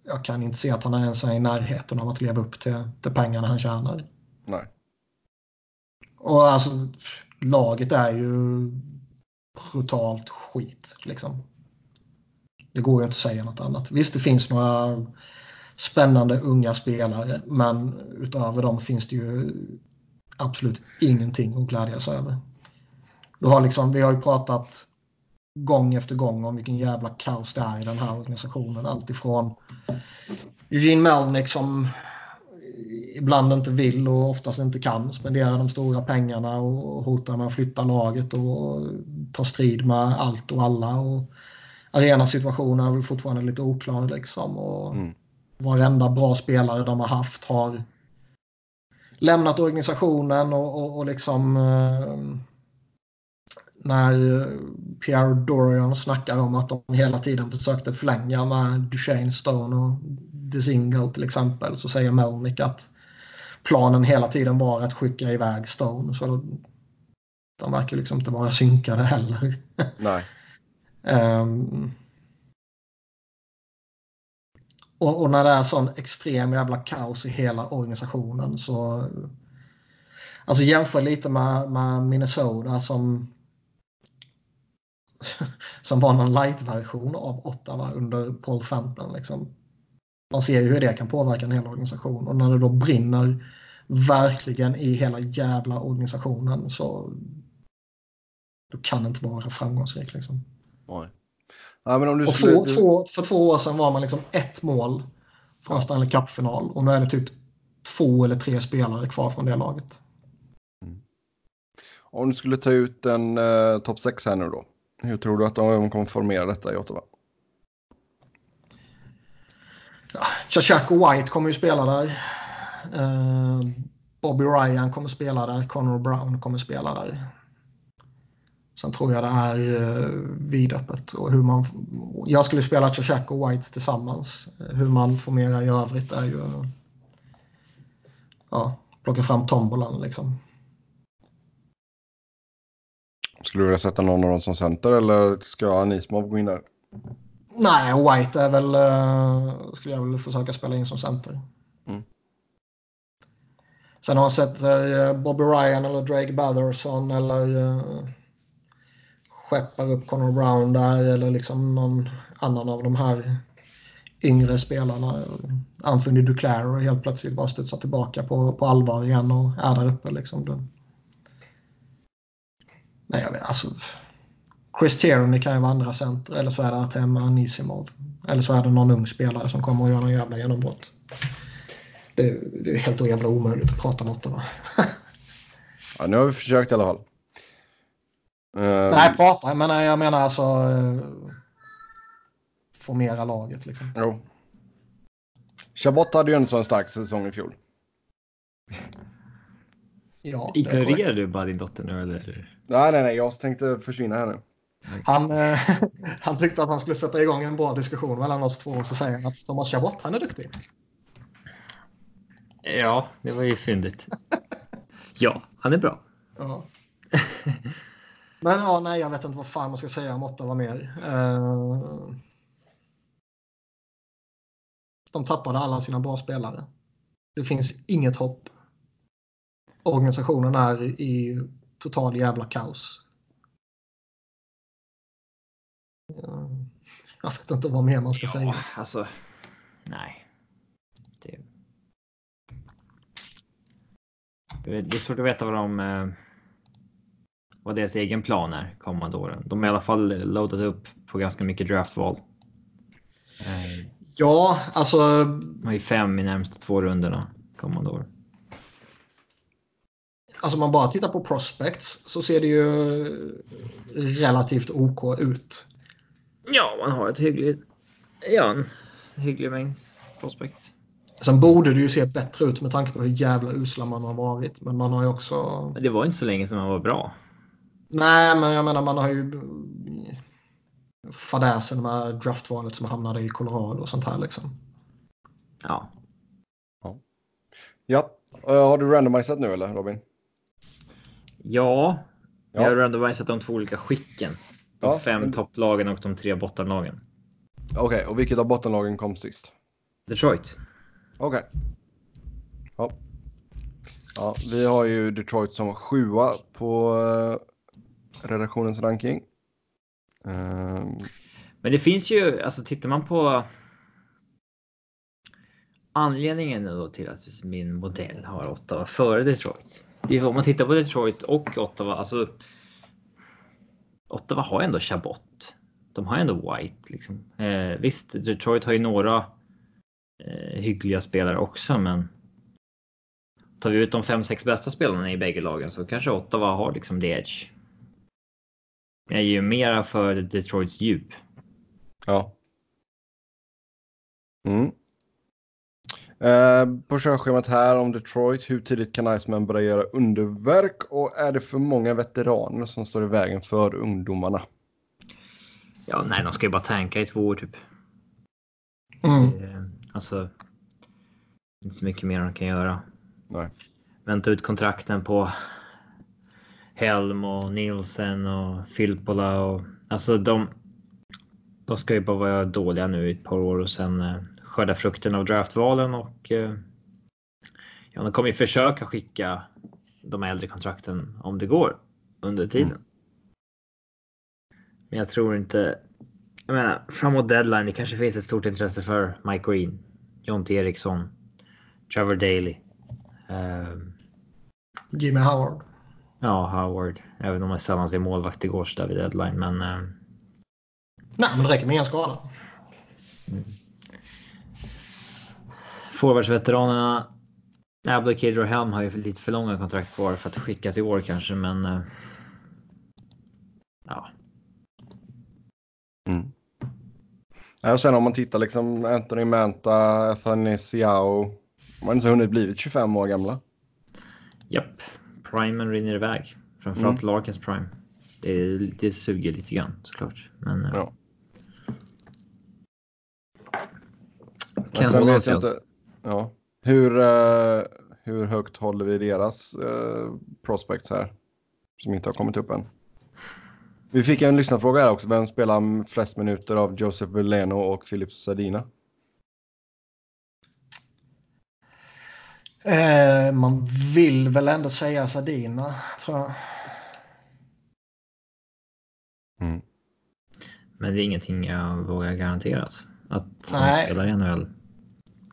jag kan inte se att han ens är i närheten av att leva upp till, till pengarna han tjänar. Nej. Och alltså laget är ju brutalt skit liksom. Det går ju inte att säga något annat. Visst, det finns några spännande unga spelare, men utöver dem finns det ju absolut ingenting att glädjas över. Du har liksom, vi har ju pratat gång efter gång om vilken jävla kaos det är i den här organisationen. Alltifrån Eugene Melnick som ibland inte vill och oftast inte kan spendera de stora pengarna och hotar med att flytta laget och ta strid med allt och alla. Och arenasituationen är väl fortfarande lite oklar liksom. Och mm. Varenda bra spelare de har haft har lämnat organisationen och, och, och liksom eh, när Pierre Dorian snackar om att de hela tiden försökte förlänga med Duchene Stone och DeSingle till exempel så säger Melnick att planen hela tiden var att skicka iväg Stone. Så de verkar liksom inte vara synkade heller. Nej. um, (laughs) och, och, när det är sån extrem jävla kaos i hela organisationen så... Alltså jämför lite med, med Minnesota som (laughs) som var någon light-version av Ottawa under Paul Fenton. Liksom. Man ser ju hur det kan påverka en hel organisation och när det då brinner verkligen i hela jävla organisationen så Du kan det inte vara framgångsrik. Liksom. Nej. Ja, men om du och skulle... två, två, för två år sedan var man liksom ett mål från Stanley Cup-final och nu är det typ två eller tre spelare kvar från det laget. Mm. Om du skulle ta ut en uh, topp 6 här nu då. Hur tror du att de kommer formera detta i Ottawa? Ja, och White kommer ju spela där. Uh, Bobby Ryan kommer spela där. Connor Brown kommer spela där. Sen tror jag det är uh, vidöppet. Och hur man, jag skulle spela Chachak och White tillsammans. Hur man formerar i övrigt är ju... Ja, plocka fram tombolan liksom. Skulle du vilja sätta någon av dem som center eller ska Anismov gå in där? Nej, White är väl, uh, skulle jag väl försöka spela in som center. Mm. Sen har jag sett Bobby Ryan eller Drake Batherson eller skeppar upp Connor Brown där eller liksom någon annan av de här yngre spelarna. Anthony Duclair och helt plötsligt bara studsar tillbaka på, på allvar igen och är där uppe. Liksom. Nej, jag vet, alltså, Chris Tierney kan ju vara andra center eller så är det Artem Anisimov. Eller så är det någon ung spelare som kommer att göra någon jävla genombrott. Det, det är helt jävla omöjligt att prata mot det. (laughs) ja, nu har vi försökt i alla fall. Uh... Nej, prata. Men jag menar alltså uh, formera laget liksom. Jo. Chabot hade ju en sån stark säsong i fjol. Ja, Ignorerar du bara din dotter nu eller? Nej, nej, nej. Jag tänkte försvinna här nu. Han, eh, (laughs) han tyckte att han skulle sätta igång en bra diskussion mellan oss två och så säger han att Thomas Chabot, han är duktig. Ja, det var ju fyndigt. (laughs) ja, han är bra. Ja. (laughs) Men ja, nej, jag vet inte vad fan man ska säga om Ottawa mer. Uh... De tappade alla sina bra spelare. Det finns inget hopp. Organisationen är i total jävla kaos. Jag vet inte vad mer man ska ja, säga. Alltså, nej. Det... det är svårt att veta vad de... Vad deras egen plan är kommande åren. De har i alla fall loadat upp på ganska mycket draftval. Ja, alltså... De har ju fem i närmsta två rundorna kommande år alltså man bara tittar på prospects så ser det ju relativt OK ut. Ja, man har ett hyggligt, ja, en hygglig mängd prospects. Sen borde det ju se bättre ut med tanke på hur jävla usla man har varit. Men man har ju också... Det var inte så länge sedan man var bra. Nej, men jag menar man har ju fadäsen med draftvalet som hamnade i Colorado och sånt här liksom. Ja. Ja, Eh, har du randomisat nu eller Robin? Ja, Ja. jag har randomisat de två olika skicken. De Ja, fem men- topplagen och de tre bottenlagen. Okej, och vilket av bottenlagen kom sist? Detroit. Okej. Ja. ja. Vi har ju Detroit som sjua på eh, redaktionens ranking. Um... Men det finns ju, alltså tittar man på anledningen då till att min modell har Ottawa före Detroit. Det är om man tittar på Detroit och Ottawa, alltså. Ottawa har ändå Chabot. De har ändå White liksom. Eh, visst, Detroit har ju några eh, hyggliga spelare också, men. Tar vi ut de fem, sex bästa spelarna i bägge lagen så kanske Ottawa har liksom the edge. Men jag ger ju mera för Detroits djup. ja. Mm. Eh, på körschemat här om Detroit. Hur tidigt kan Iceman börja göra underverk? Och är det för många veteraner som står i vägen för ungdomarna? Ja, nej, de ska ju bara tanka i två år typ. Mm. Eh, Alltså. Inte så mycket mer de kan göra. Nej. Vänta ut kontrakten på Helm och Nielsen och Filppola och alltså de. De ska ju bara vara dåliga nu i ett par år och sen eh, skörda frukten av draftvalen och. Eh, ja, de kommer ju försöka skicka de äldre kontrakten om det går under tiden. Mm. Men jag tror inte. Jag menar framåt deadline. Det kanske finns ett stort intresse för Mike Green, Jonte Eriksson, Trevor Daley. ehm, Jimmy Howard. Ja, Howard. Även om jag sällan ser målvakt i Gårsta vid deadline, men. ehm, Nej, men det räcker med en skada. Forwardsveteranerna. Abdelkader och Helm har ju lite för långa kontrakt kvar för att skickas i år kanske, men. eh, ja, Mm. Ja, och sen om man tittar liksom Anthony Manta, Athanasiao. De har inte så hunnit blivit 25 år gamla. japp. Primen rinner iväg. Framförallt Larkins prime. Det, det suger lite grann såklart, men. eh, Ja. Men Ken sen vet jag inte. Ja. Hur, eh, hur högt håller vi deras eh, prospects här? Som inte har kommit upp än. Vi fick en lyssnarfråga här också. Vem spelar flest minuter av Joseph Veleno och Philip Sadina? Eh, man vill väl ändå säga Sardina, tror jag. Mm. Men det är ingenting jag vågar garantera. Att han Nej. spelar i NHL.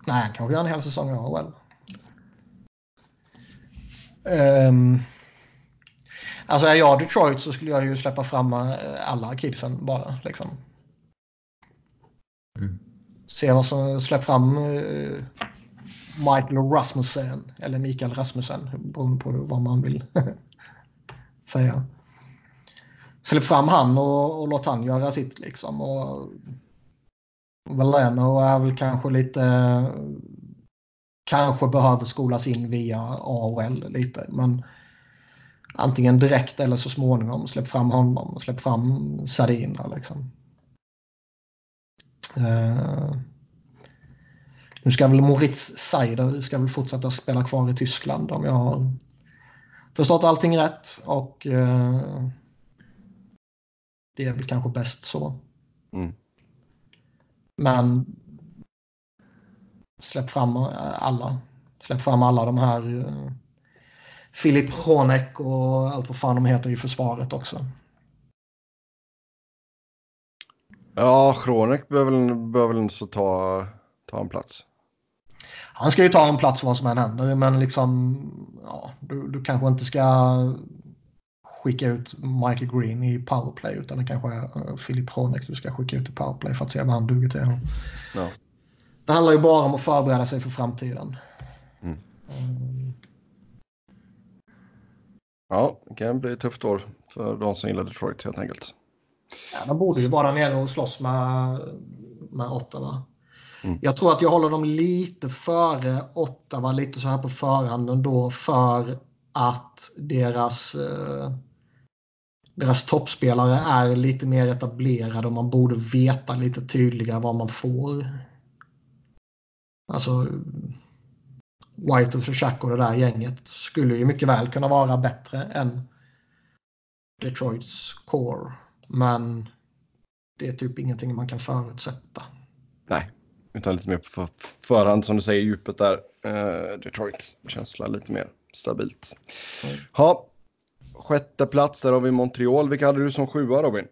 Nej, han kanske gör en hel säsong i AHL. Um, alltså är jag Detroit så skulle jag ju släppa fram eh, alla kidsen bara. Liksom. Mm. Se vad som släpper fram eh, Michael Rasmussen eller Mikael Rasmussen beroende på vad man vill (laughs) säga. Släpp fram han och, och låt han göra sitt liksom. Och Valeno är väl kanske lite kanske behöver skolas in via AHL lite men antingen direkt eller så småningom släpp fram honom och släpp fram Sardina liksom. Uh, nu ska väl Moritz Seider ska väl fortsätta spela kvar i Tyskland om jag har förstått allting rätt och eh, det är väl kanske bäst så. Mm. Men släpp fram eh, alla. Släpp fram alla de här uh, Filip Honeck och allt vad fan de heter i försvaret också. Ja, Schronek behöver väl, behöver väl inte så ta, ta en plats. Han ska ju ta en plats vad som än händer men liksom ja, du, du kanske inte ska skicka ut Michael Green i powerplay utan det kanske är Filip Honeck du ska skicka ut i powerplay för att se vad han duger till. Ja. Det handlar ju bara om att förbereda sig för framtiden. Mm. Mm. Ja, det kan bli ett tufft år för de som gillar Detroit helt enkelt. Ja, de borde ju vara nere och slåss med, med Ottawa. Mm. Jag tror att jag håller dem lite före Ottawa, lite så här på förhand ändå för att deras, eh, deras toppspelare är lite mer etablerade och man borde veta lite tydligare vad man får. Alltså White och Chuck och det där gänget skulle ju mycket väl kunna vara bättre än Detroits core. Men det är typ ingenting man kan förutsätta. Nej, utan lite mer på förhand som du säger, djupet där. Uh, Detroit känsla lite mer stabilt. Mm. Ha, sjätte plats, där har vi Montreal. Vilka hade du som sjua Robin?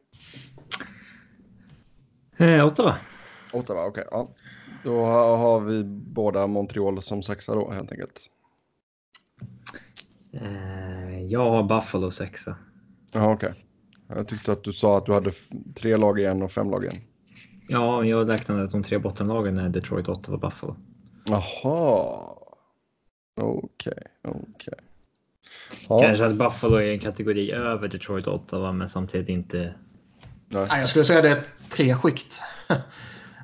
Eh, Ottawa. Ottawa, okej. Okay, ja. Då har vi båda Montreal som sexa då helt enkelt. Eh, jag har Buffalo sexa. Ja, okej. Okay. Jag tyckte att du sa att du hade tre lag igen och fem lag igen. Ja, jag räknade att de tre bottenlagen är Detroit, Ottawa, Buffalo. Jaha. Okej, okay, okej. Okay. Ja. Kanske att Buffalo är en kategori över Detroit och Ottawa, men samtidigt inte. Nej. jag skulle säga det är tre skikt.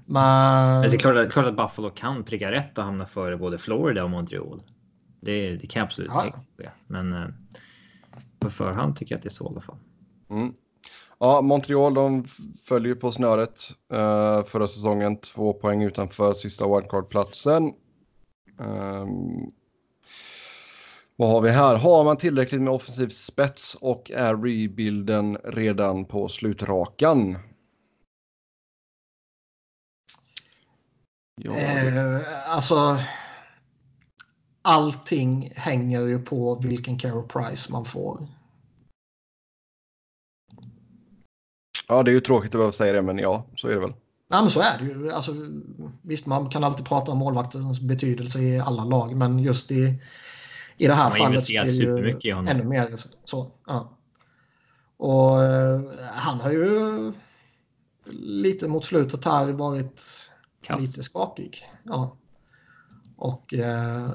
men... Det är klart att, klart att Buffalo kan pricka rätt och hamna före både Florida och Montreal. Det, det kan jag absolut ja. tänka Men eh, på förhand tycker jag att det är så i alla fall. Mm. Ja, Montreal de följer på snöret uh, förra säsongen. Två poäng utanför sista wildcard-platsen. Um, vad har vi här? Har man tillräckligt med offensiv spets och är rebuilden redan på slutrakan? Ja, eh, alltså, allting hänger ju på vilken Carol Price man får. Ja, det är ju tråkigt att behöva säga det, men ja, så är det väl. Ja, men så är det ju. Alltså, visst, man kan alltid prata om målvaktens betydelse i alla lag, men just i, i det här man fallet är det ju ännu mer så. Ja. Och uh, han har ju lite mot slutet här varit Kass. lite skakig. Ja. Och uh,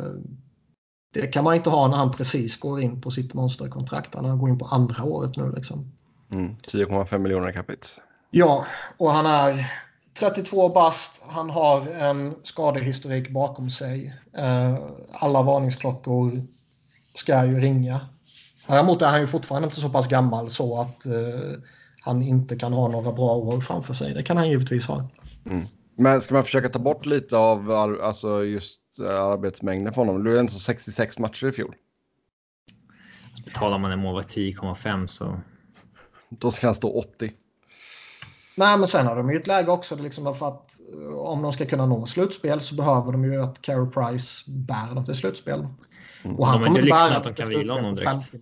det kan man inte ha när han precis går in på sitt monsterkontrakt. Han går in på andra året nu liksom. Mm, 10,5 miljoner capita. Ja, och han är 32 bast. Han har en skadehistorik bakom sig. Eh, alla varningsklockor ska ju ringa. Däremot är han ju fortfarande inte så pass gammal så att eh, han inte kan ha några bra år framför sig. Det kan han givetvis ha. Mm. Men ska man försöka ta bort lite av alltså just eh, arbetsmängden för honom? Du är ändå 66 matcher i fjol. Betalar man en målvakt 10,5 så då ska han stå 80. Nej, men sen har de ju ett läge också liksom för att eh, om de ska kunna nå slutspel så behöver de ju att Carey Price bär dem till slutspel. Mm. Och han kommer inte bära att de kan vila honom direkt.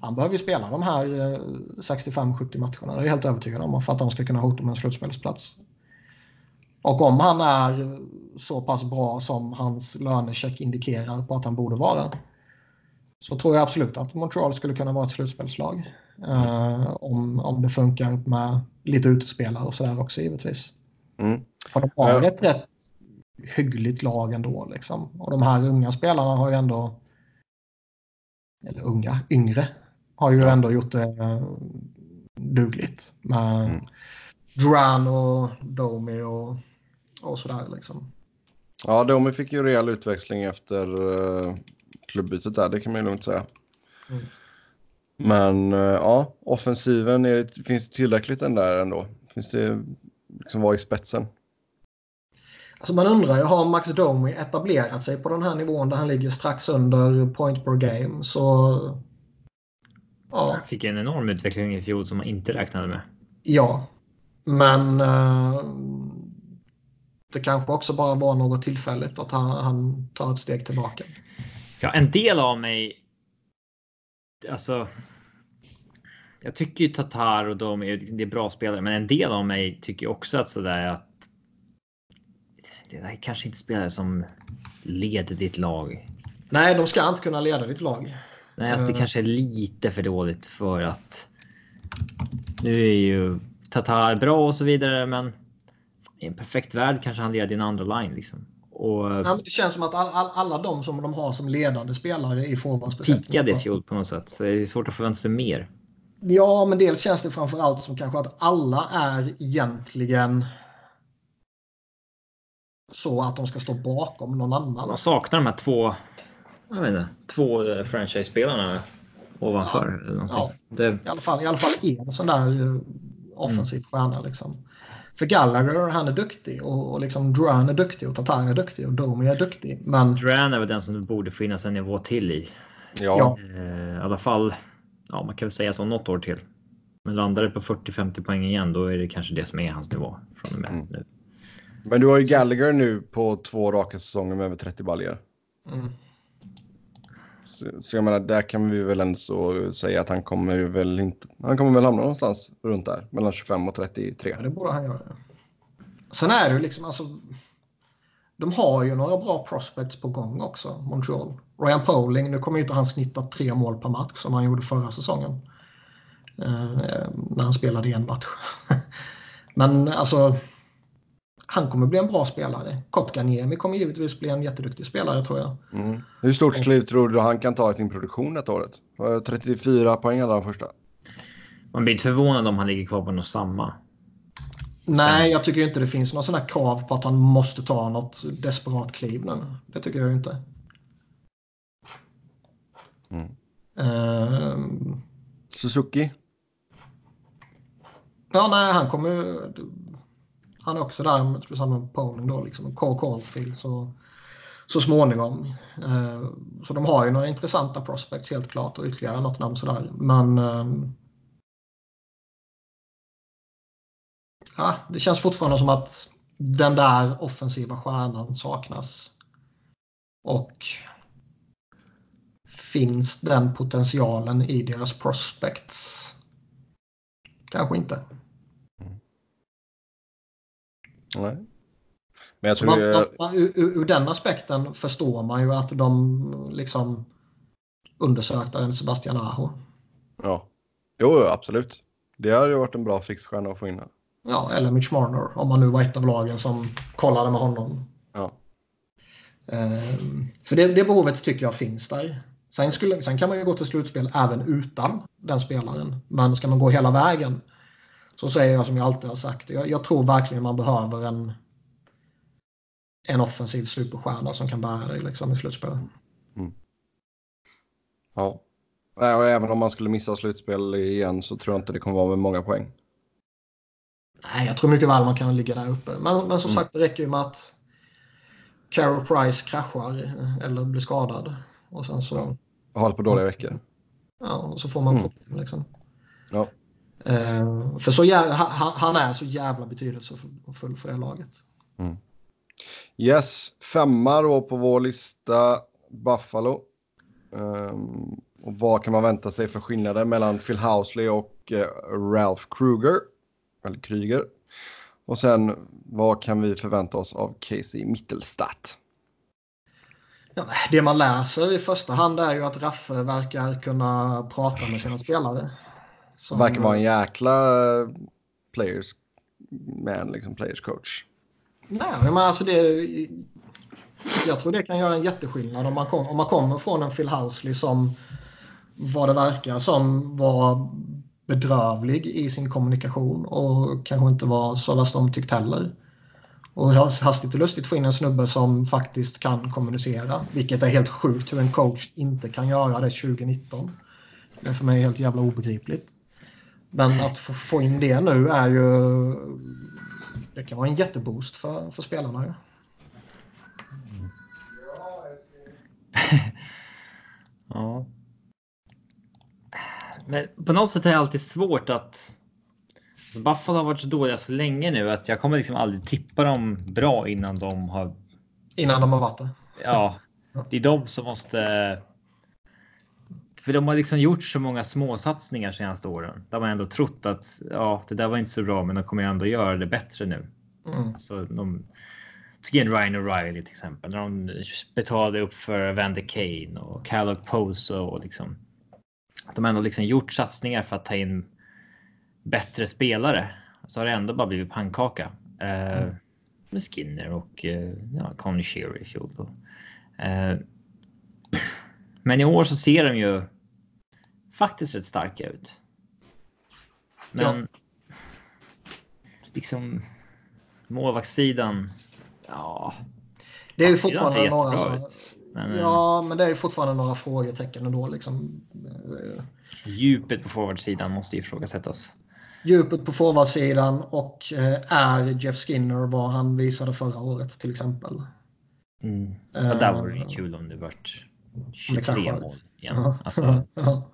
Han behöver ju spela de här 65-70 matcherna. Det är jag helt övertygad om för att de ska kunna hota med en slutspelsplats. Och om han är så pass bra som hans lönecheck indikerar på att han borde vara så tror jag absolut att Montreal skulle kunna vara ett slutspelslag. Uh, om, om det funkar med lite utespelare och sådär också givetvis. Mm. För de har ett rätt hyggligt lag ändå. Liksom. Och de här unga spelarna har ju ändå, eller unga, yngre, har ju ändå gjort det uh, dugligt. Med mm. Duran och Domi och, och sådär liksom. Ja, Domi fick ju rejäl utväxling efter uh, klubbytet där, det kan man ju lugnt säga. Mm. Men eh, ja, offensiven, är det, finns det tillräckligt den där ändå? Finns det liksom vara i spetsen? Alltså man undrar ju, har Max Domi etablerat sig på den här nivån där han ligger strax under point per game så... Ja. Han fick en enorm utveckling i fjol som man inte räknade med. Ja, men uh, det kanske också bara var något tillfälligt att han, han tar ett steg tillbaka. Ja, en del av mig. Alltså. Jag tycker ju Tatar och de är, det är bra spelare, men en del av mig tycker också att sådär att. Det där kanske inte spelare som leder ditt lag. Nej, de ska inte kunna leda ditt lag. Nej, alltså det uh... kanske är lite för dåligt för att. Nu är ju Tatar bra och så vidare, men i en perfekt värld kanske han leder din andra line liksom. Och, ja, det känns som att all, all, alla de som de har som ledande spelare i forwardsbesättningen. Pikade i fjol på något sätt. Så det är svårt att förvänta sig mer. Ja, men dels känns det framför allt som kanske att alla är egentligen så att de ska stå bakom någon annan. De saknar de här två, jag vet inte, två eh, franchise-spelarna ovanför. Ja, ja. Det... I, alla fall, I alla fall en sån där eh, offensiv mm. stjärna. Liksom. För Gallagher, han är duktig och, och liksom Duran är duktig och Tatar är duktig och Domi är duktig. Men... Duran är väl den som det borde finnas en nivå till i. Ja. Eh, I alla fall, ja man kan väl säga så något år till. Men landar det på 40-50 poäng igen då är det kanske det som är hans nivå från och med mm. nu. Men du har ju Gallagher nu på två raka säsonger med över 30 baljor. Mm. Så, så, jag menar, där kan vi väl ändå säga att han kommer väl inte. Han kommer väl hamna någonstans runt där mellan 25 och 33. Ja, det borde han göra. Sen är det ju liksom alltså. De har ju några bra prospects på gång också, Montreal. Ryan Poling, nu kommer ju inte han snitta tre mål per match som han gjorde förra säsongen. Eh, när han spelade i en match. (laughs) Men alltså han kommer bli en bra spelare. Kotkaniemi kommer givetvis bli en jätteduktig spelare tror jag. Mm. Hur stort kliv tror du han kan ta i sin produktion ett året? 34 poäng alla de första. Man blir inte förvånad om han ligger kvar på något samma. Nej, jag tycker inte det finns någon sån här krav på att han måste ta något desperat kliv nu. Det tycker jag inte. Mm. Uh... Suzuki? Ja, nej, han kommer han är också där tillsammans med polling då, liksom Cole Caulfield så, så småningom. Eh, så de har ju några intressanta prospects helt klart och ytterligare något namn sådär. Men ehm, ja, det känns fortfarande som att den där offensiva stjärnan saknas. Och finns den potentialen i deras prospects? Kanske inte. Nej. Men jag tror man, jag... Man, ur, ur, den aspekten förstår man ju att de liksom undersökte en Sebastian Aho. Ja, jo absolut. Det hade ju varit en bra fixstjärna att få in. Ja, eller Mitch Marner om man nu var ett av lagen som kollade med honom. Ja. Ehm, för det, det behovet tycker jag finns där. Sen, skulle, sen kan man ju gå till slutspel även utan den spelaren. Men ska man gå hela vägen så säger jag som jag alltid har sagt. Jag, jag tror verkligen man behöver en, en offensiv superstjärna som kan bära dig liksom, i slutspelet. Mm. Ja. Och även om man skulle missa slutspel igen så tror jag inte det kommer vara med många poäng. Nej, jag tror mycket väl man kan ligga där uppe. Men, men som mm. sagt, det räcker ju med att Carol Price kraschar eller blir skadad. Och sen så... Ja. Har på dåliga veckor. Ja, och så får man mm. problem liksom. Ja. Uh, för så jävla, han, han, är så jävla betydelsefull för det laget. Mm. Yes, femma då på vår lista, Buffalo. Um, och vad kan man vänta sig för skillnader mellan Phil Housley och uh, Ralph Kruger? Eller Kryger. Och sen vad kan vi förvänta oss av Casey Mittelstadt? Ja, det man läser i första hand är ju att Raffe verkar kunna prata med sina spelare. Som verkar vara en jäkla players man, liksom players coach. Nej, men alltså det... Jag tror det kan göra en jätteskillnad om man, kom, om man kommer från en Phil Housley som vad det verkar som var bedrövlig i sin kommunikation och kanske inte var så värst omtyckt heller. Och hastigt och lustigt få in en snubbe som faktiskt kan kommunicera, vilket är helt sjukt hur en coach inte kan göra det 2019. Det är för mig helt jävla obegripligt. Men att få, få in det nu är ju... Det kan vara en jätteboost för, för spelarna. Ju. (laughs) ja. Men på något sätt är det alltid svårt att... Alltså Buffalo har varit så dåliga så länge nu att jag kommer liksom aldrig tippa dem bra innan de har... Innan de har varit det? Ja. (laughs) Det är de som måste för de har liksom gjort så många småsatsningar senaste åren. Där man ändå trott att ja, det där var inte så bra, men de kommer ändå göra det bättre nu. Mm. Så de in Ryan O'Reilly till exempel. När de betalade upp för Vander Kane och Callum Poso och liksom. De har ändå liksom gjort satsningar för att ta in bättre spelare. Så har det ändå bara blivit pannkaka. Eh, mm. med Skinner och uh, ja, Conny Shearer i fjol. Uh, men i år så ser de ju faktiskt rätt starka ut. Men ja. liksom målvaktssidan. Ja. Det är ju fortfarande några... ut. Men, eh, ja, men det är ju fortfarande några frågetecken ändå. Liksom. Djupet på forwardsidan måste ifrågasättas. Djupet på forwardsidan och eh, är Jeff Skinner vad han visade förra året till exempel. Mm. Ja, där vore det Eh, kul om det vart det 23 kanske- mål igen. Ja. Alltså, (laughs) Ja.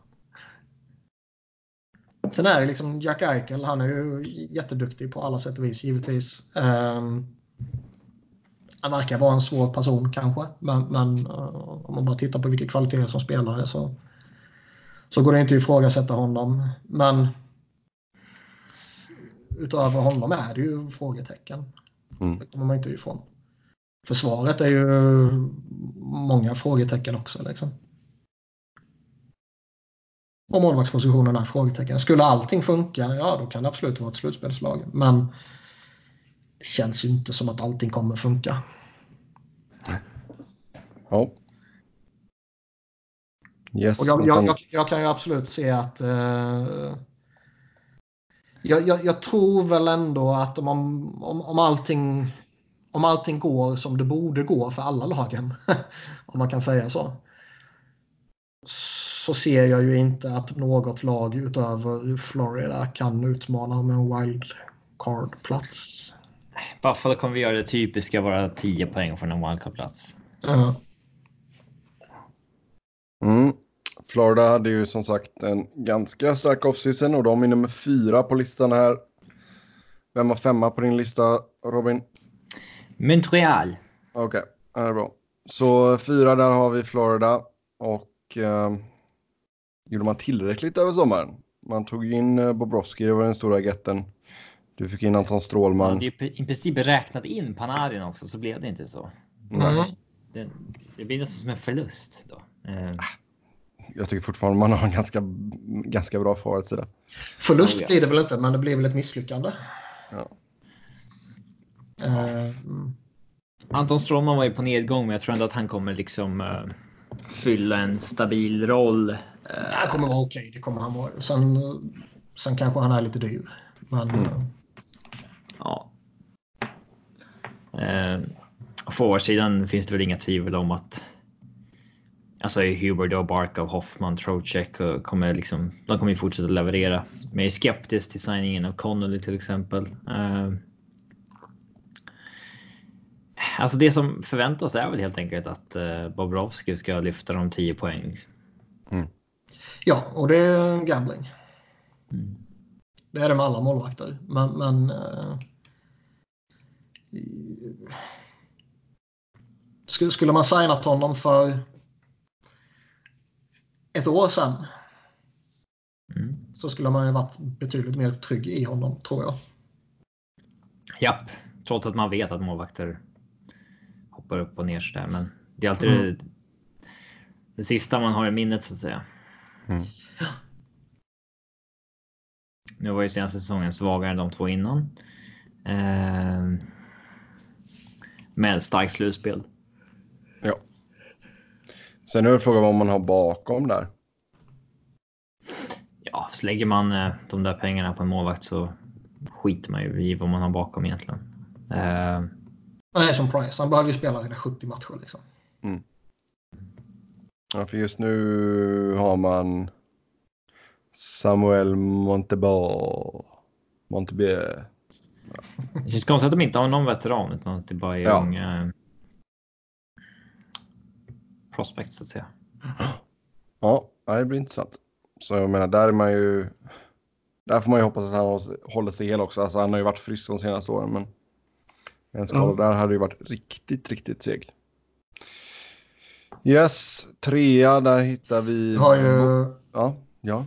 Sen är det liksom Jack Eichel, han är ju jätteduktig på alla sätt och vis givetvis. Um, han verkar vara en svår person kanske, men, men eh, om man bara tittar på vilka kvaliteter som spelare så, så går det inte att ifrågasätta honom. Men utöver honom är det ju frågetecken. Mm. Det kommer man inte ifrån. Försvaret är ju många frågetecken också. Liksom. Och målvaktspositionen är frågetecken. Skulle allting funka, ja då kan det absolut vara ett slutspelslag. Men det känns ju inte som att allting kommer funka. Ja. Yes, Och jag, jag, jag, jag kan ju absolut se att... Eh, jag tror väl ändå att om, om, om, allting, om allting går som det borde gå för alla lagen, (laughs) om man kan säga så, så ser jag ju inte att något lag utöver Florida kan utmana med en wildcard-plats. Buffalo kommer vi göra det typiska, vara 10 poäng från en wildcard-plats. Ja. Mm. Florida hade ju som sagt en ganska stark offseason och de är nummer fyra på listan här. Vem har femma på din lista, Robin? Montreal. Okej, det är bra. Så fyra där har vi Florida och eh, gjorde man tillräckligt över sommaren? Man tog in eh, Bobrovski, det var den stora getten. Du fick in Anton Man Strålman. hade ju i princip räknat in Panarin också, så blev det inte så. Mm. Det, det blir nästan som en förlust då. Eh, Jag tycker fortfarande man har en ganska, ganska bra forwardsida. Förlust ja. blir det väl inte, men det blir väl ett misslyckande. Ja. Mm. Anton Strålman var ju på nedgång, men jag tror ändå att han kommer liksom eh, fylla en stabil roll. Eh, Han kommer vara okej, det kommer han vara. Sen, sen kanske han är lite dyr. Men Mm. eh, Ja. Eh, Forwardsidan finns det väl inga tvivel om att alltså Hubert och Barkov, Hoffman, Trocheck och kommer liksom. De kommer ju fortsätta leverera. Men jag är skeptisk till signingen av Connolly till exempel. Eh, alltså det som förväntas är väl helt enkelt att eh, Bobrovski ska lyfta de 10 poäng. Ja, och det är en gambling. Mm. Det är det med alla målvakter. Men, men eh, skulle, man signat honom för ett år sedan Mm. så skulle man ju varit betydligt mer trygg i honom, tror jag. Japp, trots att man vet att målvakter hoppar upp och ner så där. Men det är alltid Mm. det, det sista man har i minnet så att säga. Mm. Nu var ju senaste säsongen svagare än de två innan. Eh, med starkt slutspel. Ja. Sen är det frågan vad man har bakom där. Ja, så lägger man eh, de där pengarna på en målvakt så skiter man ju i vad man har bakom egentligen. Eh, Men det är som Price, han behöver ju spela sina 70 matcher. Liksom. Ja, för just nu har man Samuel Monteba. Montebie. det känns konstigt att de inte har någon veteran utan att det bara är Ja. unga eh, prospects så att säga. Ja, det blir intressant. Så jag menar, där är man ju... Där får man ju hoppas att han håller- sig hel också. Alltså, han har ju varit frisk de senaste åren, men en skada där hade ju varit riktigt, riktigt seg. Yes, trea, där hittar vi... Vi har ju... Ja, ja.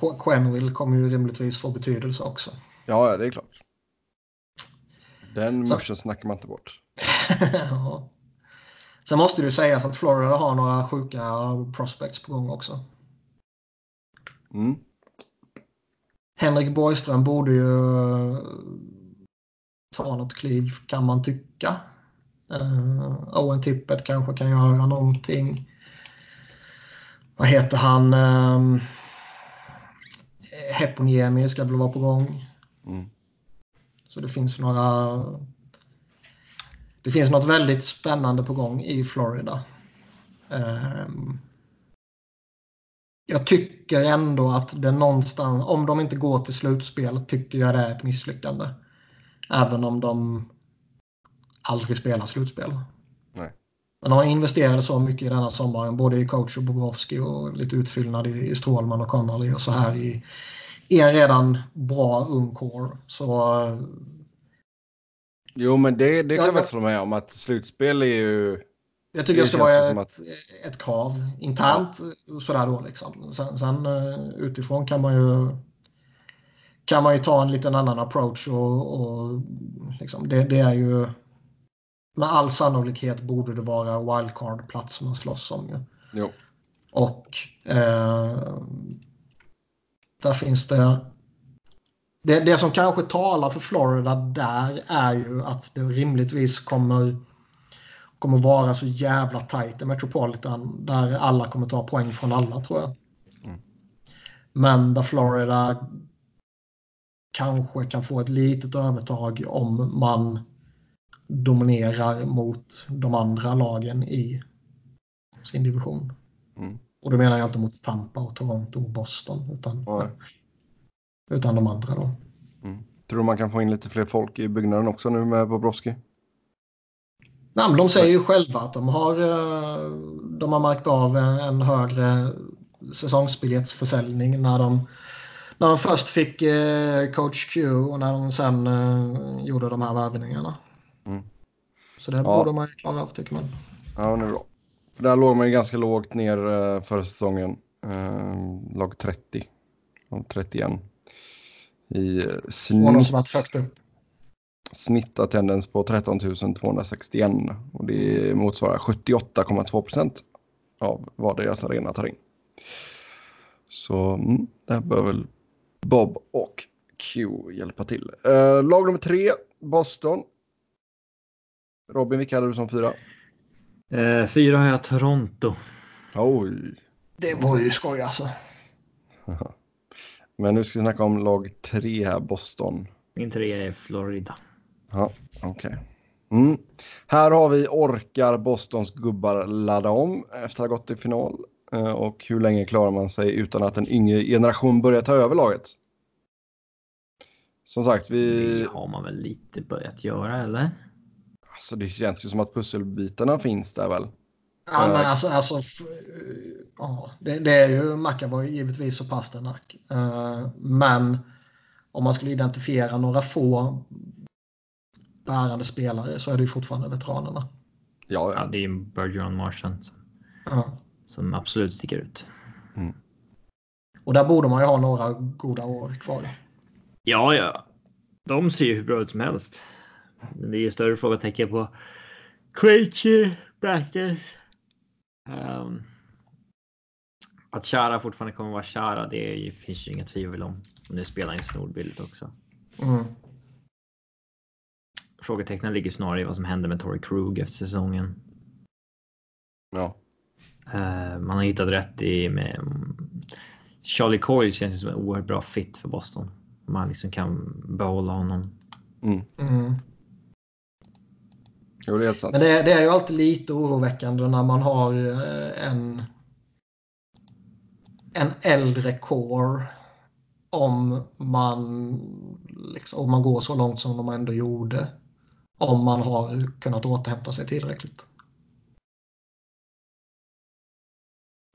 Qu- Quenville kommer ju rimligtvis få betydelse också. Ja, det är klart. Den Så- muschen snackar man inte bort. (laughs) Ja. Sen måste det ju sägas att Florida har några sjuka prospects på gång också. Mm. Henrik Borgström borde ju ta något kliv kan man tycka. Uh, Owen Tippett kanske kan göra någonting. Vad heter han? Um, Heponiemi ska väl vara på gång. Mm. Så det finns några... Det finns något väldigt spännande på gång i Florida. Um, jag tycker ändå att det någonstans, om de inte går till slutspel, tycker jag det är ett misslyckande. Även om de aldrig spelar slutspel. Nej. Men de investerade så mycket i denna sommaren, både i coach och Bobrovski och lite utfyllnad i, i Strålman och Connolly och så här i, i en redan bra ung core. Så Jo, men det, det kan Ja, jag jag- väl hålla med om att slutspel är ju... Jag tycker Det det ska vara ett, ett krav internt sådär då liksom. Sen, sen eh, utifrån kan man ju kan man ju ta en liten annan approach och, och liksom, det, det är ju med all sannolikhet borde det vara wildcard-plats man slåss om ju. Jo. Och eh, där finns det, det det som kanske talar för Florida där är ju att det rimligtvis kommer kommer vara så jävla tajt i Metropolitan där alla kommer ta poäng från alla tror jag. Mm. Men där Florida kanske kan få ett litet övertag om man dominerar mot de andra lagen i sin division. Mm. Och då menar jag inte mot Tampa och Toronto och Boston utan, utan de andra då. Tror du man kan få in lite fler folk i byggnaden också nu med Bobrovski? Nej, men de säger ju själva att de har, eh, de har märkt av en en högre säsongsbiljettsförsäljning när de, när de först fick eh, coach Q och när de sen eh, gjorde de här värvningarna. Så det Ja. borde man ju klara av tycker man. Ja, nu bra. För där låg man ju ganska lågt ner uh, förra säsongen. Uh, lag 30. Och 31. I snitt, snittattendens på 13 261. Och det motsvarar 78,2 procent av vad deras arena tar in. Så mm, där bör väl Bob och Q hjälpa till. Uh, lag nummer tre, Boston. Robin, vilka hade du som fyra? Eh, fyra har jag Toronto. Oj. Det var ju skoj alltså. (laughs) Men nu ska vi snacka om lag tre här, Boston. Min trea är Florida. Ja, okej. Mm. Här har vi orkar Bostons gubbar ladda om efter att ha gått till final. Eh, Och hur länge klarar man sig utan att en yngre generation börjar ta över laget? Som sagt, vi... Det har man väl lite börjat göra eller? Alltså, det känns ju som att pusselbitarna finns där väl? Ja, Eh, men alltså, alltså f- ja, det, det är ju McAvoy givetvis och Pasternak. Eh, men om man skulle identifiera några få bärande spelare så är det ju fortfarande veteranerna. Ja, Ja, ja. det är ju Bergeron Marchand som, Ja. som absolut sticker ut. Och där borde man ju ha några goda år kvar. Ja, ja. De ser ju hur bra ut som helst. Men det är ju större frågetecken på Krejci, Backes. Um, att Chara fortfarande kommer vara Chara, det är ju, finns ju inga tvivel om. Nu spelar han ju snordbilligt också. Mm. Frågetecknen ligger snarare i vad som händer med Tory Krug efter säsongen. ja. Eh, man har hittat rätt i med Charlie Coyle känns som en oerhört bra fit för Boston. Man liksom kan behålla honom. Mm. Mm. Jo, det är helt sant. Men det, är- det är ju alltid lite oroväckande när man har eh, en, en äldre core om man, liksom, om man går så långt som de ändå gjorde. Om man har kunnat återhämta sig tillräckligt.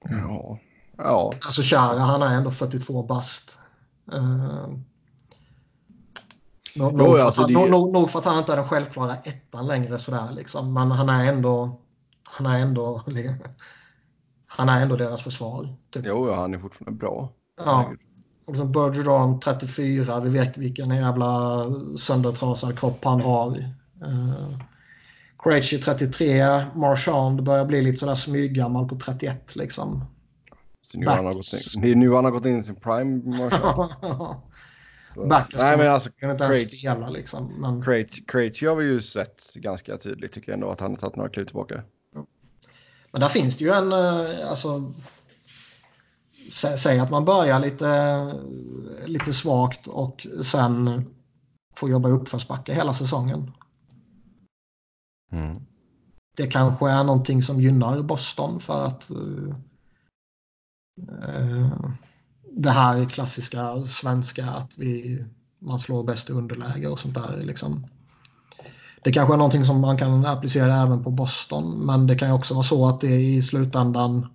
Ja. Ja. Alltså Chara, han är ändå 42 bast. Uh, nog, nog, för alltså att han, det- nog, nog, för att han inte är den självklara ettan längre sådär liksom. Men han är ändå, han är ändå, han är ändå deras försvar. Typ. Jo, han är fortfarande bra. Ja. Och sen Bergeron 34, vi vet vilken jävla söndertrasad kropp han har. Uh, Krejci 33, Marchand börjar bli lite sådär smyggammal på 31 liksom. Så nu han har gått in, det är nu han har gått in i sin prime. Marshall. (laughs) Så- Backes Nej, men alltså kan inte ens spela liksom. Men, Krejci har vi ju sett ganska tydligt tycker jag ändå att han har tagit några kliv tillbaka. men där finns det ju en, eh, alltså. sä- Säg att man börjar lite, lite svagt och sen får jobba uppförsbacke hela säsongen. Mm. Det kanske är någonting som gynnar Boston för att uh, uh, det här klassiska svenska att vi, man slår bäst i underläge och sånt där. Liksom. Det kanske är någonting som man kan applicera även på Boston men det kan ju också vara så att det i slutändan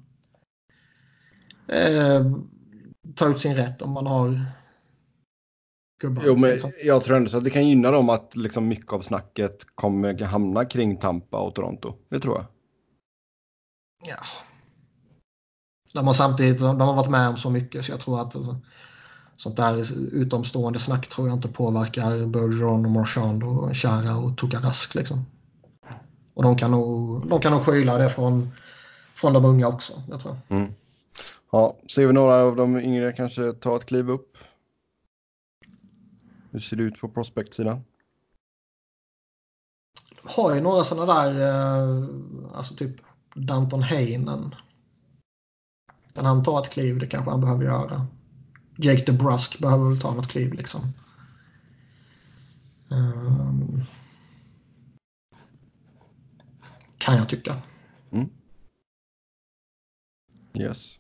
eh, tar ut sin rätt om man har gubbar. Jo, men liksom. jag tror ändå så att det kan gynna dem att liksom mycket av snacket kommer hamna kring Tampa och Toronto. Det tror jag. Ja. De har samtidigt de har varit med om så mycket så jag tror att alltså, sånt där utomstående snack tror jag inte påverkar Bergeron och Marchand och Chara och Tokarask liksom. Och de kan nog, de kan nog skyla det från, från de unga också, jag tror. Mm. Ja, ser vi några av de yngre kanske ta ett kliv upp? Hur ser det ut på prospect-sidan? Har ju några sådana där, eh, alltså typ Danton Heinen. Kan han ta ett kliv? Det kanske han behöver göra. Jake DeBrusk behöver väl ta något kliv liksom. Um, kan jag tycka. Mm. Yes.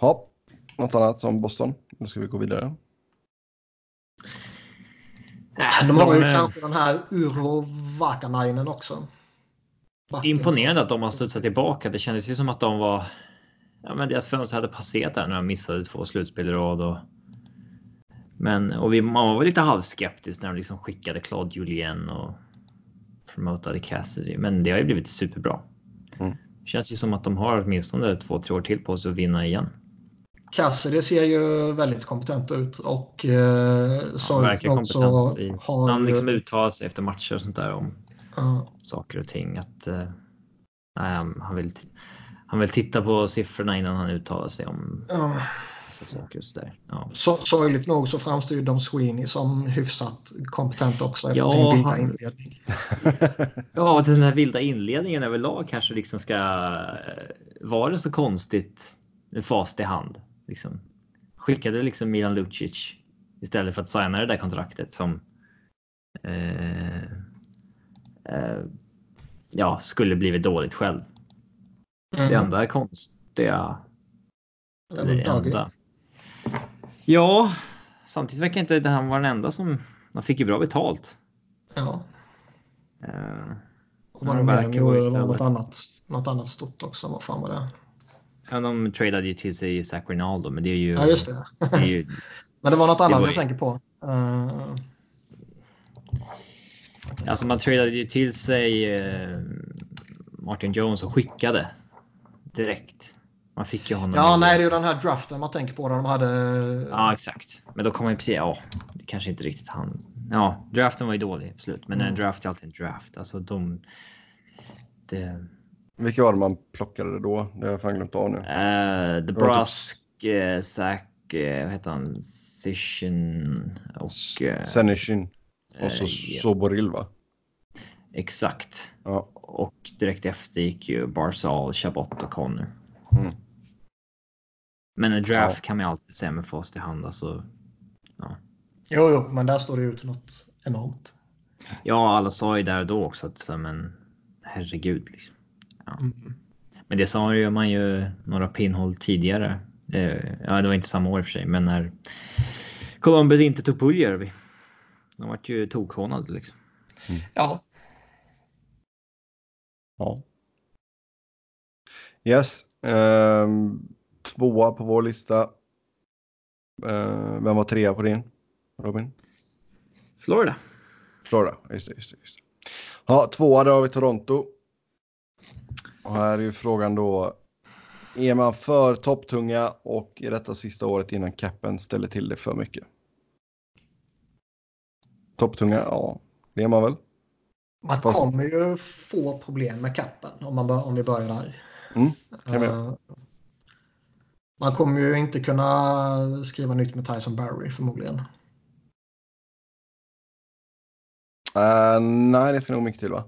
Ja, något annat som Boston? Nu ska vi gå vidare. de har ju kanske den här Uro Vakanainen också. Backen. Imponerande att de har studsat tillbaka. Det kändes ju som att de var... Ja, men deras fönster hade passerat där när de missade två slutspel i rad. Och... Men och vi, man var lite halvskeptisk när de liksom skickade Claude Julien och promotade Cassidy. Men det har ju blivit superbra. Mm. Det känns ju som att de har åtminstone två, tre år till på sig att vinna igen. Cassidy ser ju väldigt kompetent ut och eh, så verkar kompetent i, har... Han liksom uttalar sig efter matcher och sånt där om uh. saker och ting. Att, eh, nej, han, vill, han vill titta på siffrorna innan han uttalar sig om uh. saker. Och så där. Ja. Så, sorgligt nog så framstår ju Dom Sweeney som hyfsat kompetent också efter ja, sin vilda han... inledning. (laughs) ja, den här vilda inledningen överlag kanske liksom ska eh, vara så konstigt fast i hand. Liksom. Skickade liksom Milan Lucic istället för att signa det där kontraktet som eh, ja, skulle blivit dåligt själv. Mm. Det enda konstiga. Det enda. Ja, samtidigt verkar inte det han vara den enda som man fick ju bra betalt. Ja. Uh, och var det mer än något annat, något annat stort också? Vad fan var det? Ja, de tradade ju till sig Zach Rinaldo, men det är ju... Ja, just det. det är ju, (laughs) men det var något annat var jag tänker på. Uh... Alltså man tradade ju till sig uh, Martin Jones och skickade direkt. Man fick ju honom. Ja, nej, det är ju den här draften man tänker på. Där de hade... Ja, exakt. Men då kommer man precis. Ja, det kanske inte riktigt han. Ja, draften var ju dålig absolut, men mm. en draft är alltid en draft. Alltså de. Det, vilka var det man plockade då? Det har jag fan glömt av nu. Uh, The Brusk, uh, Zack, uh, vad heter han? Sishin och... Uh, Senishin. Och så uh, Soboril va? Exakt. Ja. Och direkt efter gick ju Barzal, Chabot och Connor. Mm. Men en draft ja. kan man alltid säga med fast i hand. Alltså, ja. Jo, jo, men där står det ut något enormt. Ja, alla sa ju där då också att men herregud. Liksom. Ja. Mm. Men det sa ju man ju några pinhåll tidigare. Ja, det var inte samma år i och för sig, men när Columbus inte tog Puljärvi. De vart ju tokhånade liksom. Mm. Ja. Ja. Yes. Um, tvåa på vår lista. Uh, vem var trea på din? Robin? Florida. Florida, just det. Just det, just det. Ja, tvåa då har vi Toronto. Och här är ju frågan då. Är man för topptunga och i detta sista året innan capen ställer till det för mycket? Topptunga, ja, det är man väl. Man Fast... kommer ju få problem med capen om, man, om vi börjar där. Mm. Uh, man kommer ju inte kunna skriva nytt med Tyson Barry förmodligen. Uh, nej, det ska nog mycket till va?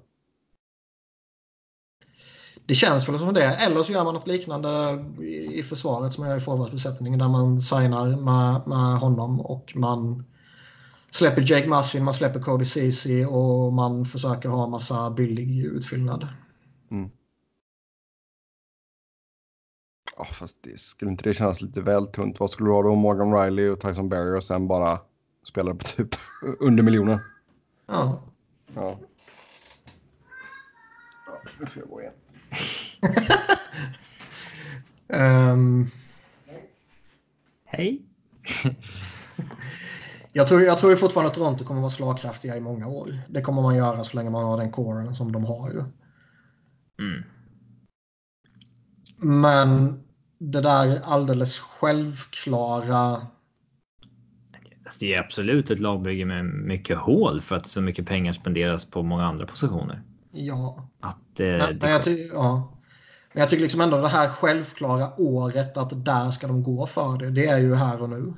Det känns väl som det. Eller så gör man något liknande i försvaret som man gör i forwardbesättningen där man signar med, med honom och man släpper Jake Massin, man släpper Cody Ceesay och man försöker ha massa billig utfyllnad. Ja, fast det, skulle inte det kännas lite väl tunt? Vad skulle du ha då? Morgan Riley och Tyson Berry och sen bara spela på typ (laughs) under miljonen? Ja. Ja. Ja, nu får jag gå igen. (laughs) Ehm, Hej! (laughs) jag, tror, jag tror ju fortfarande att Toronto kommer vara slagkraftiga i många år. Det kommer man göra så länge man har den coren som de har ju. Mm. Men det där alldeles självklara... Det är absolut ett lagbygge med mycket hål för att så mycket pengar spenderas på många andra positioner. Ja. Att, eh, Men, men, jag, ty- ja. men jag tycker liksom ändå det här självklara året att där ska de gå för det. Det är ju här och nu.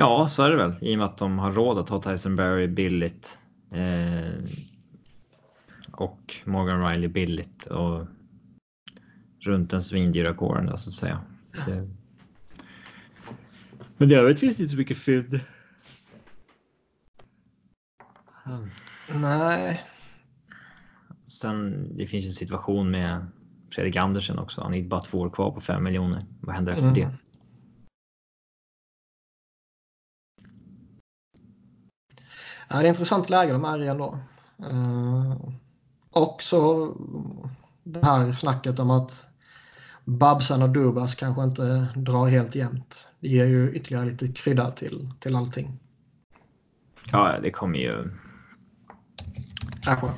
Ja, så är det väl. I och med att de har råd att ha Tyson Berry billigt. Eh, och Morgan Riley billigt. Och runt den svindyra kåren då, så att säga. Det... Men det övrigt finns det inte så mycket fynd. Nej. Sen det finns en situation med Fredrik Andersen också. Han är bara två år kvar på fem miljoner. Vad händer efter Mm. det? Ja, det är ett intressant läge de är i ändå. Uh, och så det här snacket om att Babsan och Dubas kanske inte drar helt jämnt. Det ger ju ytterligare lite krydda till, till allting. Ja, det kommer ju. Kanske. (laughs)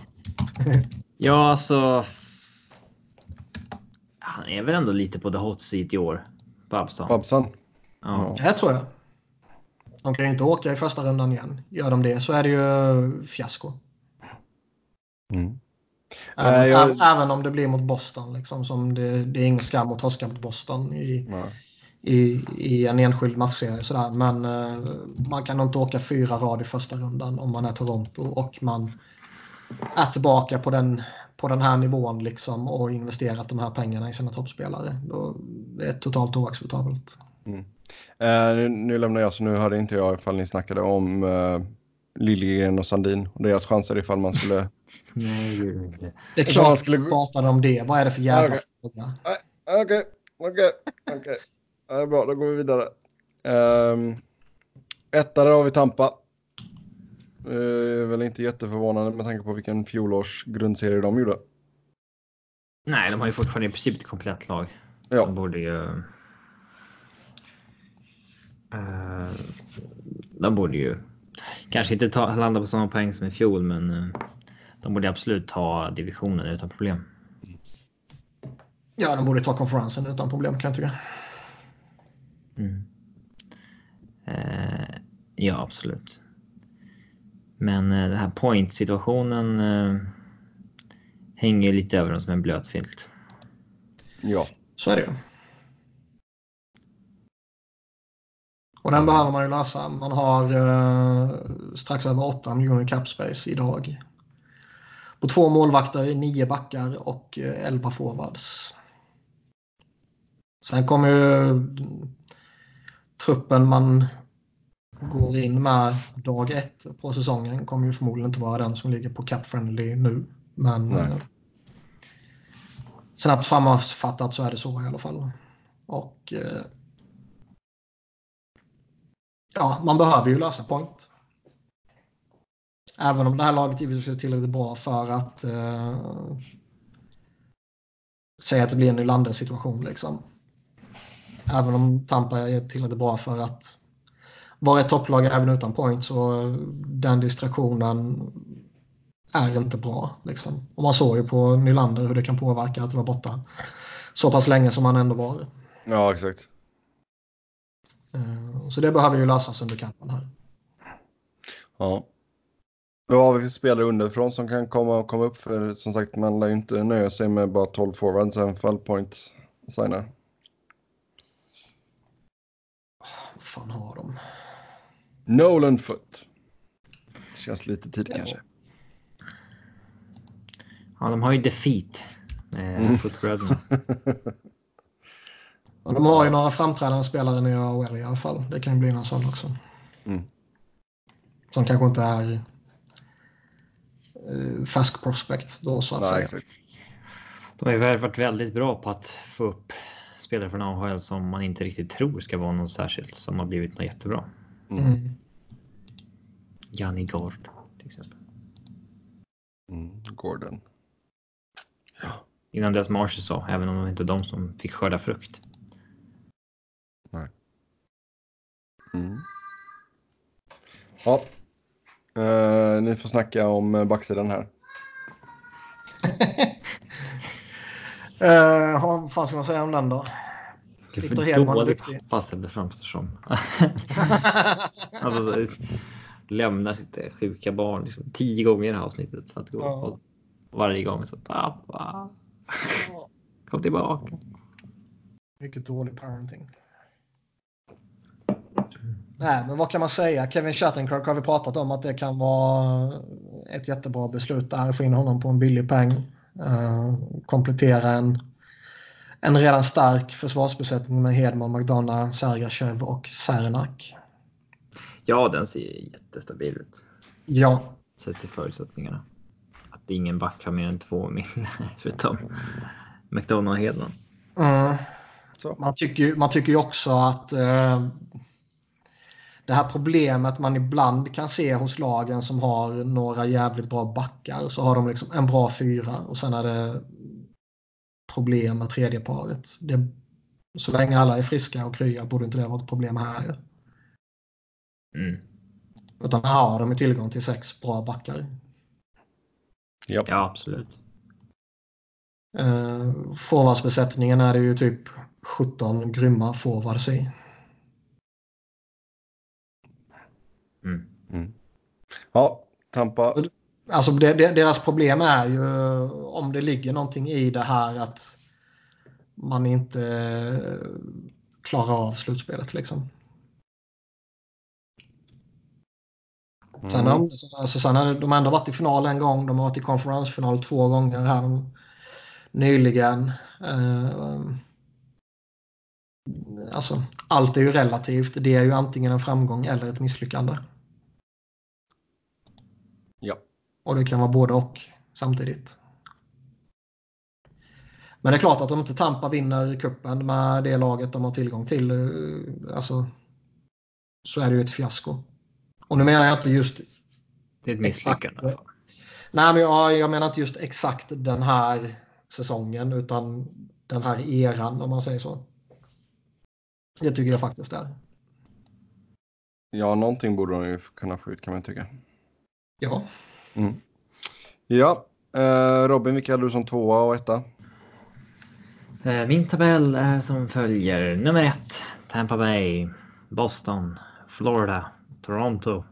Ja, alltså. Han är väl ändå lite på the hot seat i år. Babsan. Babsan. Ja. Det tror jag. De kan ju inte åka i första rundan igen. Gör de det så är det ju fiasko. Mm. Även, Nej, jag- även om det blir mot Boston. Liksom, som det, det är ingen skam att torska mot Boston i, i, i en enskild matchserie. Sådär. Men eh, man kan inte åka fyra rad i första rundan om man är Toronto och man är tillbaka på den, på den här nivån liksom, och investerat de här pengarna i sina toppspelare. Då, det är totalt oacceptabelt. Eh, nu, nu lämnar jag, så nu hörde inte jag ifall ni snackade om uh, Liljegren och Sandin och deras chanser ifall man skulle... (laughs) Nej, det är inte. Det är klart skulle vi pratade om det. Vad är det för jävla Okej. fråga? Okej, okej, okej. Ja, det är Bra, då går vi vidare. Um, etta där har vi Tampa. Uh, väl inte jätteförvånande med tanke på vilken fjolårs grundserie de gjorde. Nej, de har ju fortfarande i princip ett komplett lag. Ja. De borde ju. Eh, de borde ju kanske inte ta, landa på samma poäng som i fjol, men eh, de borde absolut ta divisionen utan problem. Ja, de borde ta konferensen utan problem kan jag tycka. Mm. Eh, ja, absolut. Men eh, den här point situationen eh, hänger lite över dem som en blöt filt. Ja. Så är det Och den behöver man ju lösa. Man har eh, strax över 8 miljoner cap space idag. På två målvakter, nio backar och eh, 11 forwards. Sen kommer ju truppen man går in med dag ett på säsongen kommer ju förmodligen inte vara den som ligger på cap friendly nu. Men Nej. eh, snabbt sammanfattat så är det så i alla fall. Och eh, ja, man behöver ju lösa point. Även om det här laget givetvis är tillräckligt bra för att eh, säga att det blir en Nylander situation liksom. Även om Tampa är tillräckligt bra för att vara ett topplag även utan point så eh, den distraktionen är inte bra. Liksom. Och man såg ju på Nylander hur det kan påverka att vara borta så pass länge som han ändå var. Ja, exakt. Eh, Så det behöver ju lösas under kampen här. Ja. Vad har vi spelare underifrån som kan komma, komma upp? För som sagt, man lär ju inte nöja sig med bara 12 forwards även fall point signar. Vad fan har de? Nolan Foot. Känns lite tid kanske. Ja, de har ju defeat. Med Mm. (laughs) Och de har ju några framträdande spelare i AHL i alla fall. Det kan ju bli någon sån också. Som kanske inte är eh, färsk prospect då så att Nej, säga. exakt. De har ju varit väldigt bra på att få upp spelare från AHL som man inte riktigt tror ska vara något särskilt som har blivit något jättebra. Mm. Janni Gard till exempel. Mm, Gordon. Innan dess Marshall sa, även om det inte är de som fick skörda frukt. Mm. Ja. Eh, ni får snacka om eh, backsidan här. (laughs) Eh, vad fan ska man säga om den då? Gud, Victor för Hedman är duktig. Sebbe framstår som. (laughs) (laughs) alltså, så, lämnar sitt sjuka barn liksom, tio gånger i det här avsnittet. För att gå Ja. och varje gång så pappa. Kom tillbaka. Mycket dålig parenting. Nej, men vad kan man säga? Kevin Shattenkirk har vi pratat om att det kan vara ett jättebra beslut där. Få in honom på en billig peng. Uh, komplettera en, en redan stark försvarsbesättning med Hedman, McDonough, Sergachev och Cernak. Ja, den ser jättestabil ut. Ja, Sett till förutsättningarna. Att ingen back har mer än två mil (laughs) förutom McDonough och Hedman. Mm. Man, tycker, ju- man tycker också att eh, det här problemet man ibland kan se hos lagen som har några jävligt bra backar så har de liksom en bra fyra och sen är det problem med tredje paret. Det, så länge alla är friska och krya borde inte det vara ett problem här. Mm. Utan här har de ju tillgång till sex bra backar. Japp. Ja, absolut. Eh, Forwardsbesättningen är det ju typ 17 grymma forwards i. Mm. Mm. Ja, Tampa. Alltså det, det, deras problem är ju om det ligger någonting i det här att man inte eh, klarar av slutspelet liksom. Sen, har Mm. de, alltså, sen har de ändå varit i final en gång. De har varit i konferensfinal två gånger här nyligen. Eh, alltså, allt är ju relativt. Det är ju antingen en framgång eller ett misslyckande. Ja. Och det kan vara både och samtidigt. Men det är klart att om inte Tampa vinner kuppen med det laget de har tillgång till eh, alltså, så är det ju ett fiasko. Och nu menar jag inte just Det är ett misslyckande. Nej, men jag, jag menar inte just exakt den här säsongen utan den här eran om man säger så. Det tycker jag faktiskt är. Ja, någonting borde de ju kunna få ut kan man tycka. Ja. Ja, eh, Robin, vilka hade du som tvåa och etta? Eh, Min tabell är som följer. Nummer ett, Tampa Bay, Boston, Florida, Toronto,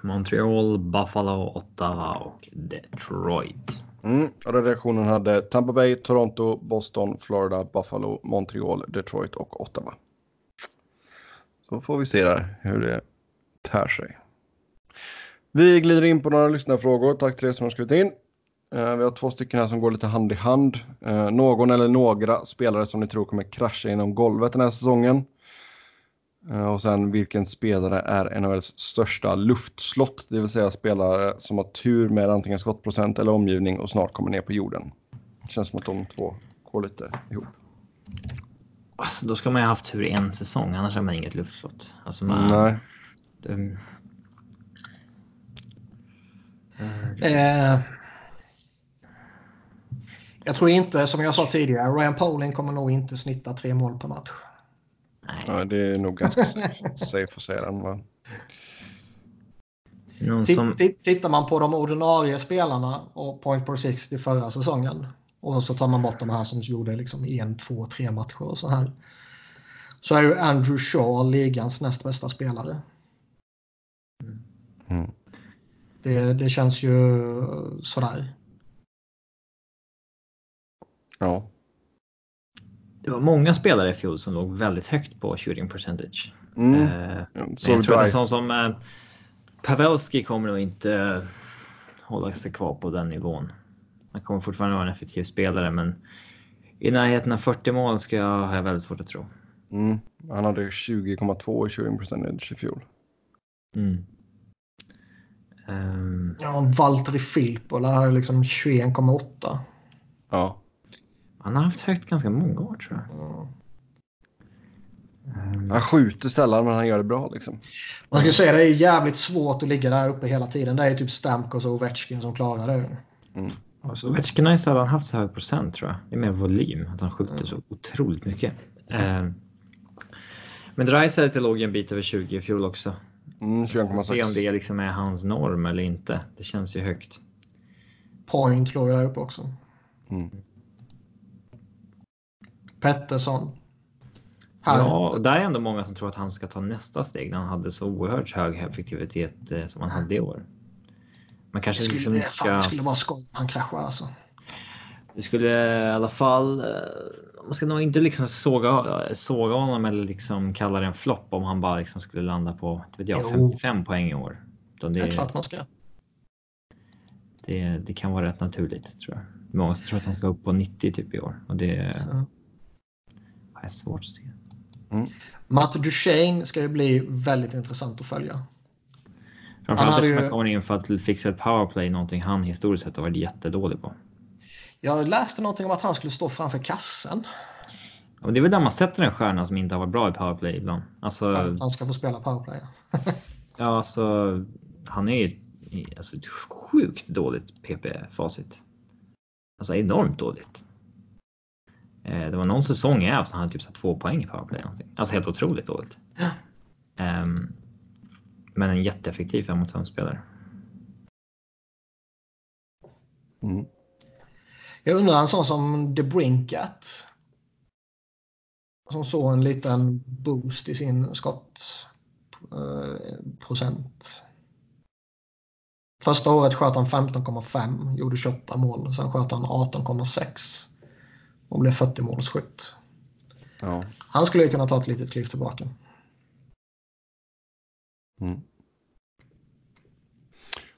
Montreal, Buffalo, Ottawa och Detroit. Mm. Redaktionen hade Tampa Bay, Toronto, Boston, Florida, Buffalo, Montreal, Detroit och Ottawa. Så får vi se där hur det tär sig. Vi glider in på några lyssnarfrågor. Tack till er som har skrivit in. Eh, vi har två stycken här som går lite hand i hand. Eh, någon eller några spelare som ni tror kommer krascha inom golvet den här säsongen. Eh, och sen vilken spelare är NHLs största luftslott, det vill säga spelare som har tur med antingen skottprocent eller omgivning och snart kommer ner på jorden. Det känns som att de två går lite ihop. Alltså, då ska man ju ha haft tur i en säsong, annars har man inget luftslott. Alltså man, Nej, det, Eh, jag tror inte, som jag sa tidigare, Ryan Poling kommer nog inte snitta tre mål per match. nej. ja, det är nog ganska safe att säga den. Som, ti- Tittar man på de ordinarie spelarna och point per 60 förra säsongen och så tar man bort de här som gjorde liksom en, två, tre matcher och så här. Så är ju Andrew Shaw ligans näst bästa spelare. Mm. Det, det känns ju sådär. Ja. det var många spelare i fjol som låg väldigt högt på shooting percentage. Mm. Eh, jag tror att en sån som eh, Pavelski kommer nog inte eh, hålla sig kvar på den nivån. Han kommer fortfarande vara en effektiv spelare, men i närheten av 40 mål ska jag, jag väldigt svårt att tro. Mm. Han hade 20,2 i shooting percentage i fjol. Mm. Um, Ja, Valtteri Filippola har liksom 21,8. Ja. han har haft högt ganska många år tror jag. Mm. Ehm, Han skjuter sällan men han gör det bra liksom. Man ska säga det är jävligt svårt att ligga där uppe hela tiden. Det är typ Stamkos och Ovechkin som klarar det. Alltså, Ovechkin har ju sällan haft så hög procent tror jag. Det är mer volym, att han skjuter så otroligt mycket. Ehm, men Dreisaitl låg en bit över 20 i fjol också. Mm, Se om 21,6. det liksom är hans norm eller inte. Det känns ju högt. Point låg där uppe också. Mm. Pettersson. Här. Ja, och där är ändå många som tror att han ska ta nästa steg när han hade så oerhört hög effektivitet eh, som han hade i år. Man kanske det, liksom skulle, inte fan, det ska... skulle vara skoj om han kraschar alltså. Det skulle i alla fall... eh, Man ska nog inte liksom såga, såga honom eller liksom kalla det en flopp om han bara liksom skulle landa på vet jag, Jo. 55 poäng i år. Utan Det är det, klart man ska. det, det kan vara rätt naturligt tror jag. Många tror att han ska upp på 90 typ i år och det Ja. är svårt att se. Matt Duchene ska ju bli väldigt intressant att följa. Framförallt eftersom ju- han kommer in för att fixa ett powerplay, någonting han historiskt sett har varit jättedålig på. Jag läste någonting om att han skulle stå framför kassen. Ja, det är väl där man sätter en stjärna som inte har varit bra i powerplay ibland. Alltså, För att han ska få spela powerplay. ja, (laughs) alltså, han är ju i- alltså, ett sjukt dåligt PP-facit. Alltså enormt dåligt. Eh, det var någon säsong i Avs han hade typ så två poäng i powerplay. eller någonting. Alltså helt otroligt dåligt. Ehm, men en jätteeffektiv 5 mot 5 spelare. Mm. Jag undrar en sån som The Brinkat. Som såg en liten boost i sin skottprocent. procent. Första året sköt han 15,5, gjorde 28 mål. Sen sköt han 18,6 och blev 40 målsskytt. Ja. Han skulle ju kunna ta ett litet kliv tillbaka. Mm.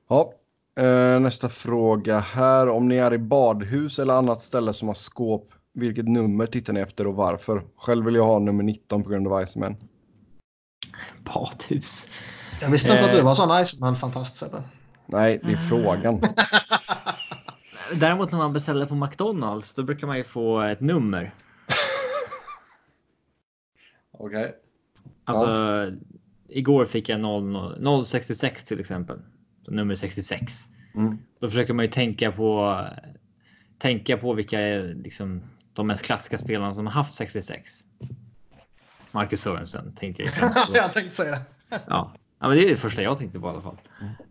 Ja, eh, nästa fråga här. Om ni är i badhus eller annat ställe som har skåp, vilket nummer tittar ni efter och varför? Själv vill jag ha nummer 19 på grund av Iceman. Badhus. Jag visste inte att Eh. du var sån Iceman-fantast Sebbe. Nej, det är frågan. (laughs) Däremot när man beställer på McDonalds, då brukar man ju få ett nummer. (laughs) Okej. Alltså, igår fick jag 0, 066 till exempel. Nummer 66. Mm. Då försöker man ju tänka på tänka på vilka är liksom de mest klassiska spelarna som har haft 66. Marcus Sörensen tänkte jag. (laughs) jag tänkte säga det. Ja. ja, men det är det första jag tänkte på i alla fall.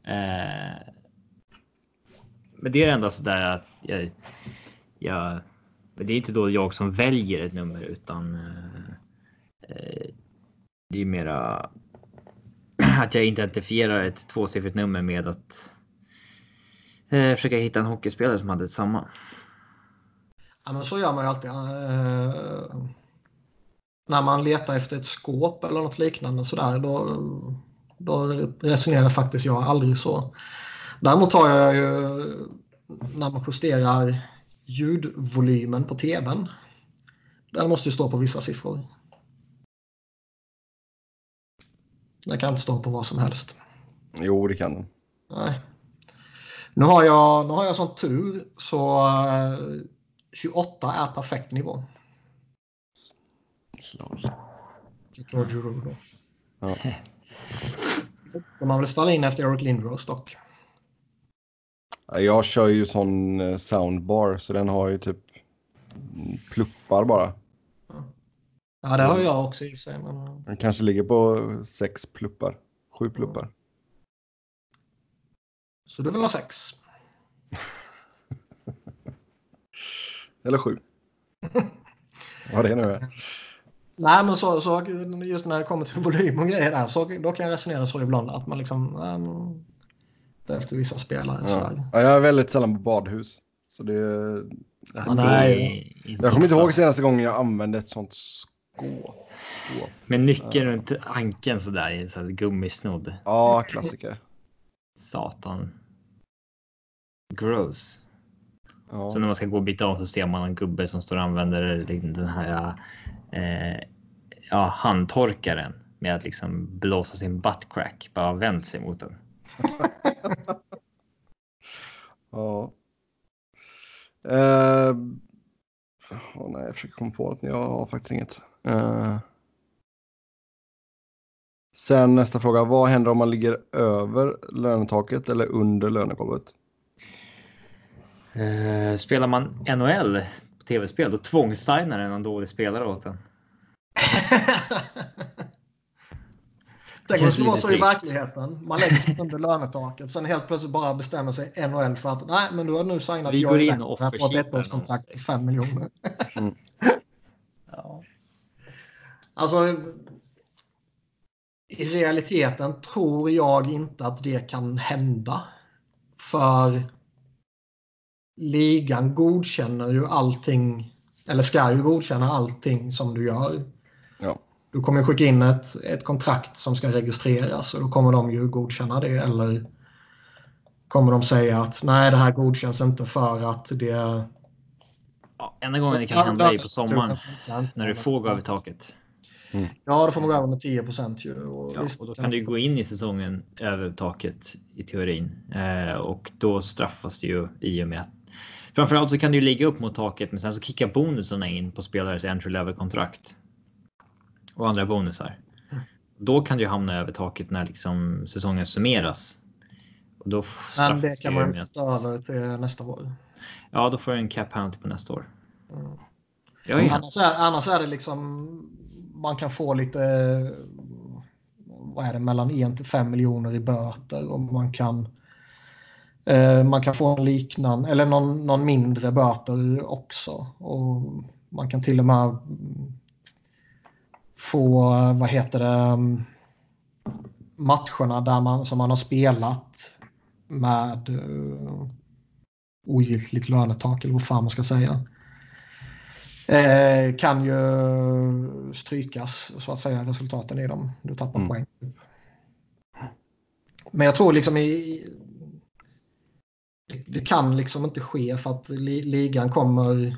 Eh, men det är ändå så där att jag, jag, det är inte då jag som väljer ett nummer utan eh, eh, det är mera (laughs) att jag identifierar ett tvåsiffrigt nummer med att eh, försöka hitta en hockeyspelare som hade samma. Ja, men så gör man ju alltid. Eh, när man letar efter ett skåp eller något liknande sådär, då, då resonerar faktiskt jag aldrig så. Däremot har jag ju när man justerar ljudvolymen på tvn. Den måste ju stå på vissa siffror. Den kan inte stå på vad som helst. Jo, det kan den. Nej. Nu har jag, nu har jag sån tur så eh, 28 är perfekt nivå. Lol. George Giroux då. Ja. Om (laughs) man vill ställa in efter Eric Lindros dock. Jag kör ju sån eh, soundbar så den har ju typ pluppar bara. Ja, det har jag också i och för sig. Men... Den kanske ligger på sex pluppar. Sju pluppar. Så du vill ha sex? (laughs) Eller sju. (laughs) Vad det nu är. Nej, men så, så just när det kommer till (laughs) volym och grejer där, så då kan jag resonera så ibland att man liksom... Um, efter vissa spelare. Ja. Ja, jag är väldigt sällan på badhus. Så det... Nej. Det är Jag kommer inte ihåg senaste gången jag använde ett sånt skåp. skåp. Med nyckeln runt ankeln sådär i en sån gummisnodd. Ja, klassiker. Satan. Gross. Ja. Så när man ska gå och byta om så ser man en gubbe som står och använder den här eh, ja, handtorkaren med att liksom blåsa sin buttcrack. Bara vänt sig mot den. (laughs) ja. Uh, oh, nej, jag försöker komma på att jag har faktiskt inget. Uh, sen nästa fråga. Vad händer om man ligger över lönetaket eller under lönegolvet? Uh, spelar man NHL på tv-spel då tvångssignar en dålig spelare åt en. Tänk om det skulle vara så i verkligheten. Man lägger sig under lönetaket. Sen helt plötsligt bara bestämmer sig NHL för att nej, men du har nu signat Vi går in och på ett ettårskontrakt på 5 miljoner. Mm. (laughs) Alltså. I realiteten tror jag inte att det kan hända. För ligan godkänner ju allting. Eller ska ju godkänna allting som du gör. Ja. Du kommer skicka in ett, ett kontrakt som ska registreras och då kommer de ju godkänna det eller kommer de säga att nej det här godkänns inte för att det... Ja, enda gången det kan hända är på sommaren när du får gå över taket. Mm. Ja, då får man gå över med 10 procent. Och, ja, och då kan du gå in i säsongen över taket i teorin eh, och då straffas du ju i och med att framförallt så kan du ligga upp mot taket, men sen så kickar bonusarna in på spelares entry level kontrakt och andra bonusar. Mm. Då kan du hamna över taket när liksom säsongen summeras. Och då Men det kan man ta över till nästa år. Ja, då får du en cap penalty på nästa år. Mm. Annars, är, annars är det liksom man kan få lite eh, vad är det, mellan 1 till 5 miljoner i böter och man kan eh, man kan få en liknande eller någon, någon mindre böter också och man kan till och med få, vad heter det, matcherna där man, som man har spelat med eh, ogiltigt lönetak eller vad fan man ska säga. Eh, kan ju strykas så att säga resultaten i dem. Du tappar mm. poäng. Men jag tror liksom i... Det kan liksom inte ske för att ligan kommer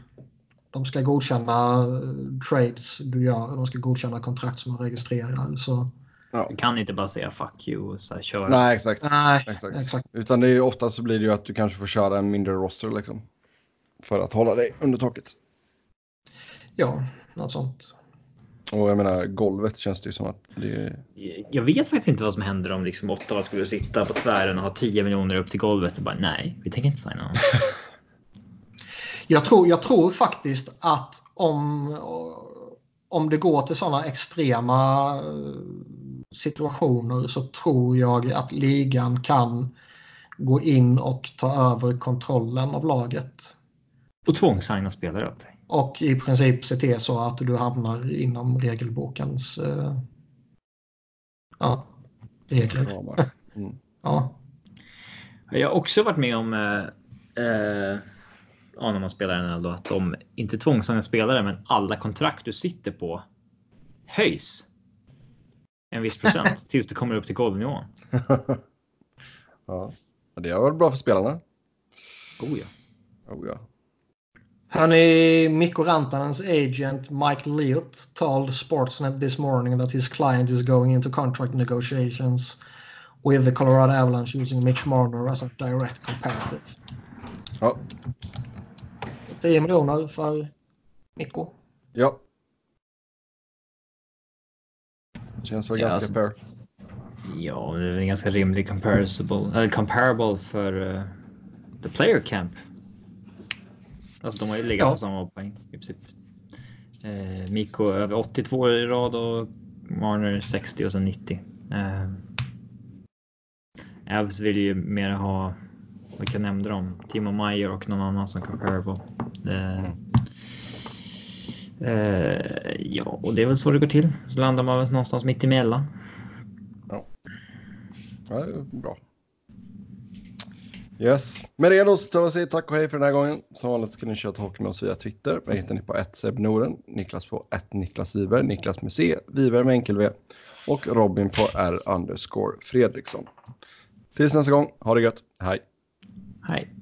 de ska godkänna eh, trades du gör. De ska godkänna kontrakt som du registrerar. Så... Ja. Du kan inte bara säga fuck you och så här, köra. Nej, exakt. Nej, exakt. exakt. Utan det är ju ofta så blir det ju att du kanske får köra en mindre roster liksom. För att hålla dig under taket. Ja, något sånt. Och jag menar golvet känns det ju som att det Jag vet faktiskt inte vad som händer om liksom Ottawa skulle sitta på tvären och ha 10 miljoner upp till golvet och bara nej, vi tänker inte signa någon. (laughs) Jag tror, jag tror faktiskt att om, om det går till sådana extrema eh, situationer så tror jag att ligan kan gå in och ta över kontrollen av laget. Och tvångssigna spelare åt dig. Och i princip se till så att du hamnar inom regelbokens uh, ja, regler. Mm. (laughs) ja. Jag har också varit med om uh, uh ja, när man spelar NHL då, att de inte tvångssignar spelare, men alla kontrakt du sitter på höjs en viss procent (laughs) tills du kommer upp till golvnivån. (laughs) ja, det har varit bra för spelarna. Oh ja. Oh ja. Hörni, Mikko Rantanens agent Mike Leot told Sportsnet this morning that his client is going into contract negotiations with the Colorado Avalanche using Mitch Marner as a direct comparative. Ja, 10 miljoner för Mikko. Ja. Känns väl ja, ganska fair. Ja, det är en ganska rimlig comparable, eller comparable för uh, the player camp. Alltså de har ju legat ja. på samma poäng i princip. Eh, Mikko över 82 i rad och Marner 60 och sen 90. Eh, Avs vill ju mer ha vilka nämnde de? Timo Meyer och någon annan som comparable. Eh, eh, ja, och det är väl så det går till. Så landar man väl någonstans mitt emellan. Ja, ja det är bra. Yes, med det då så tar vi säga tack och hej för den här gången. Som vanligt ska ni köra hockey med oss via Twitter. Där hittar ni på 1 Noren, Niklas på 1 Niklas Wiberg, Niklas med C, Wiberg med enkel V och Robin på R underscore Fredriksson. Tills nästa gång, ha det gött, hej! Hej.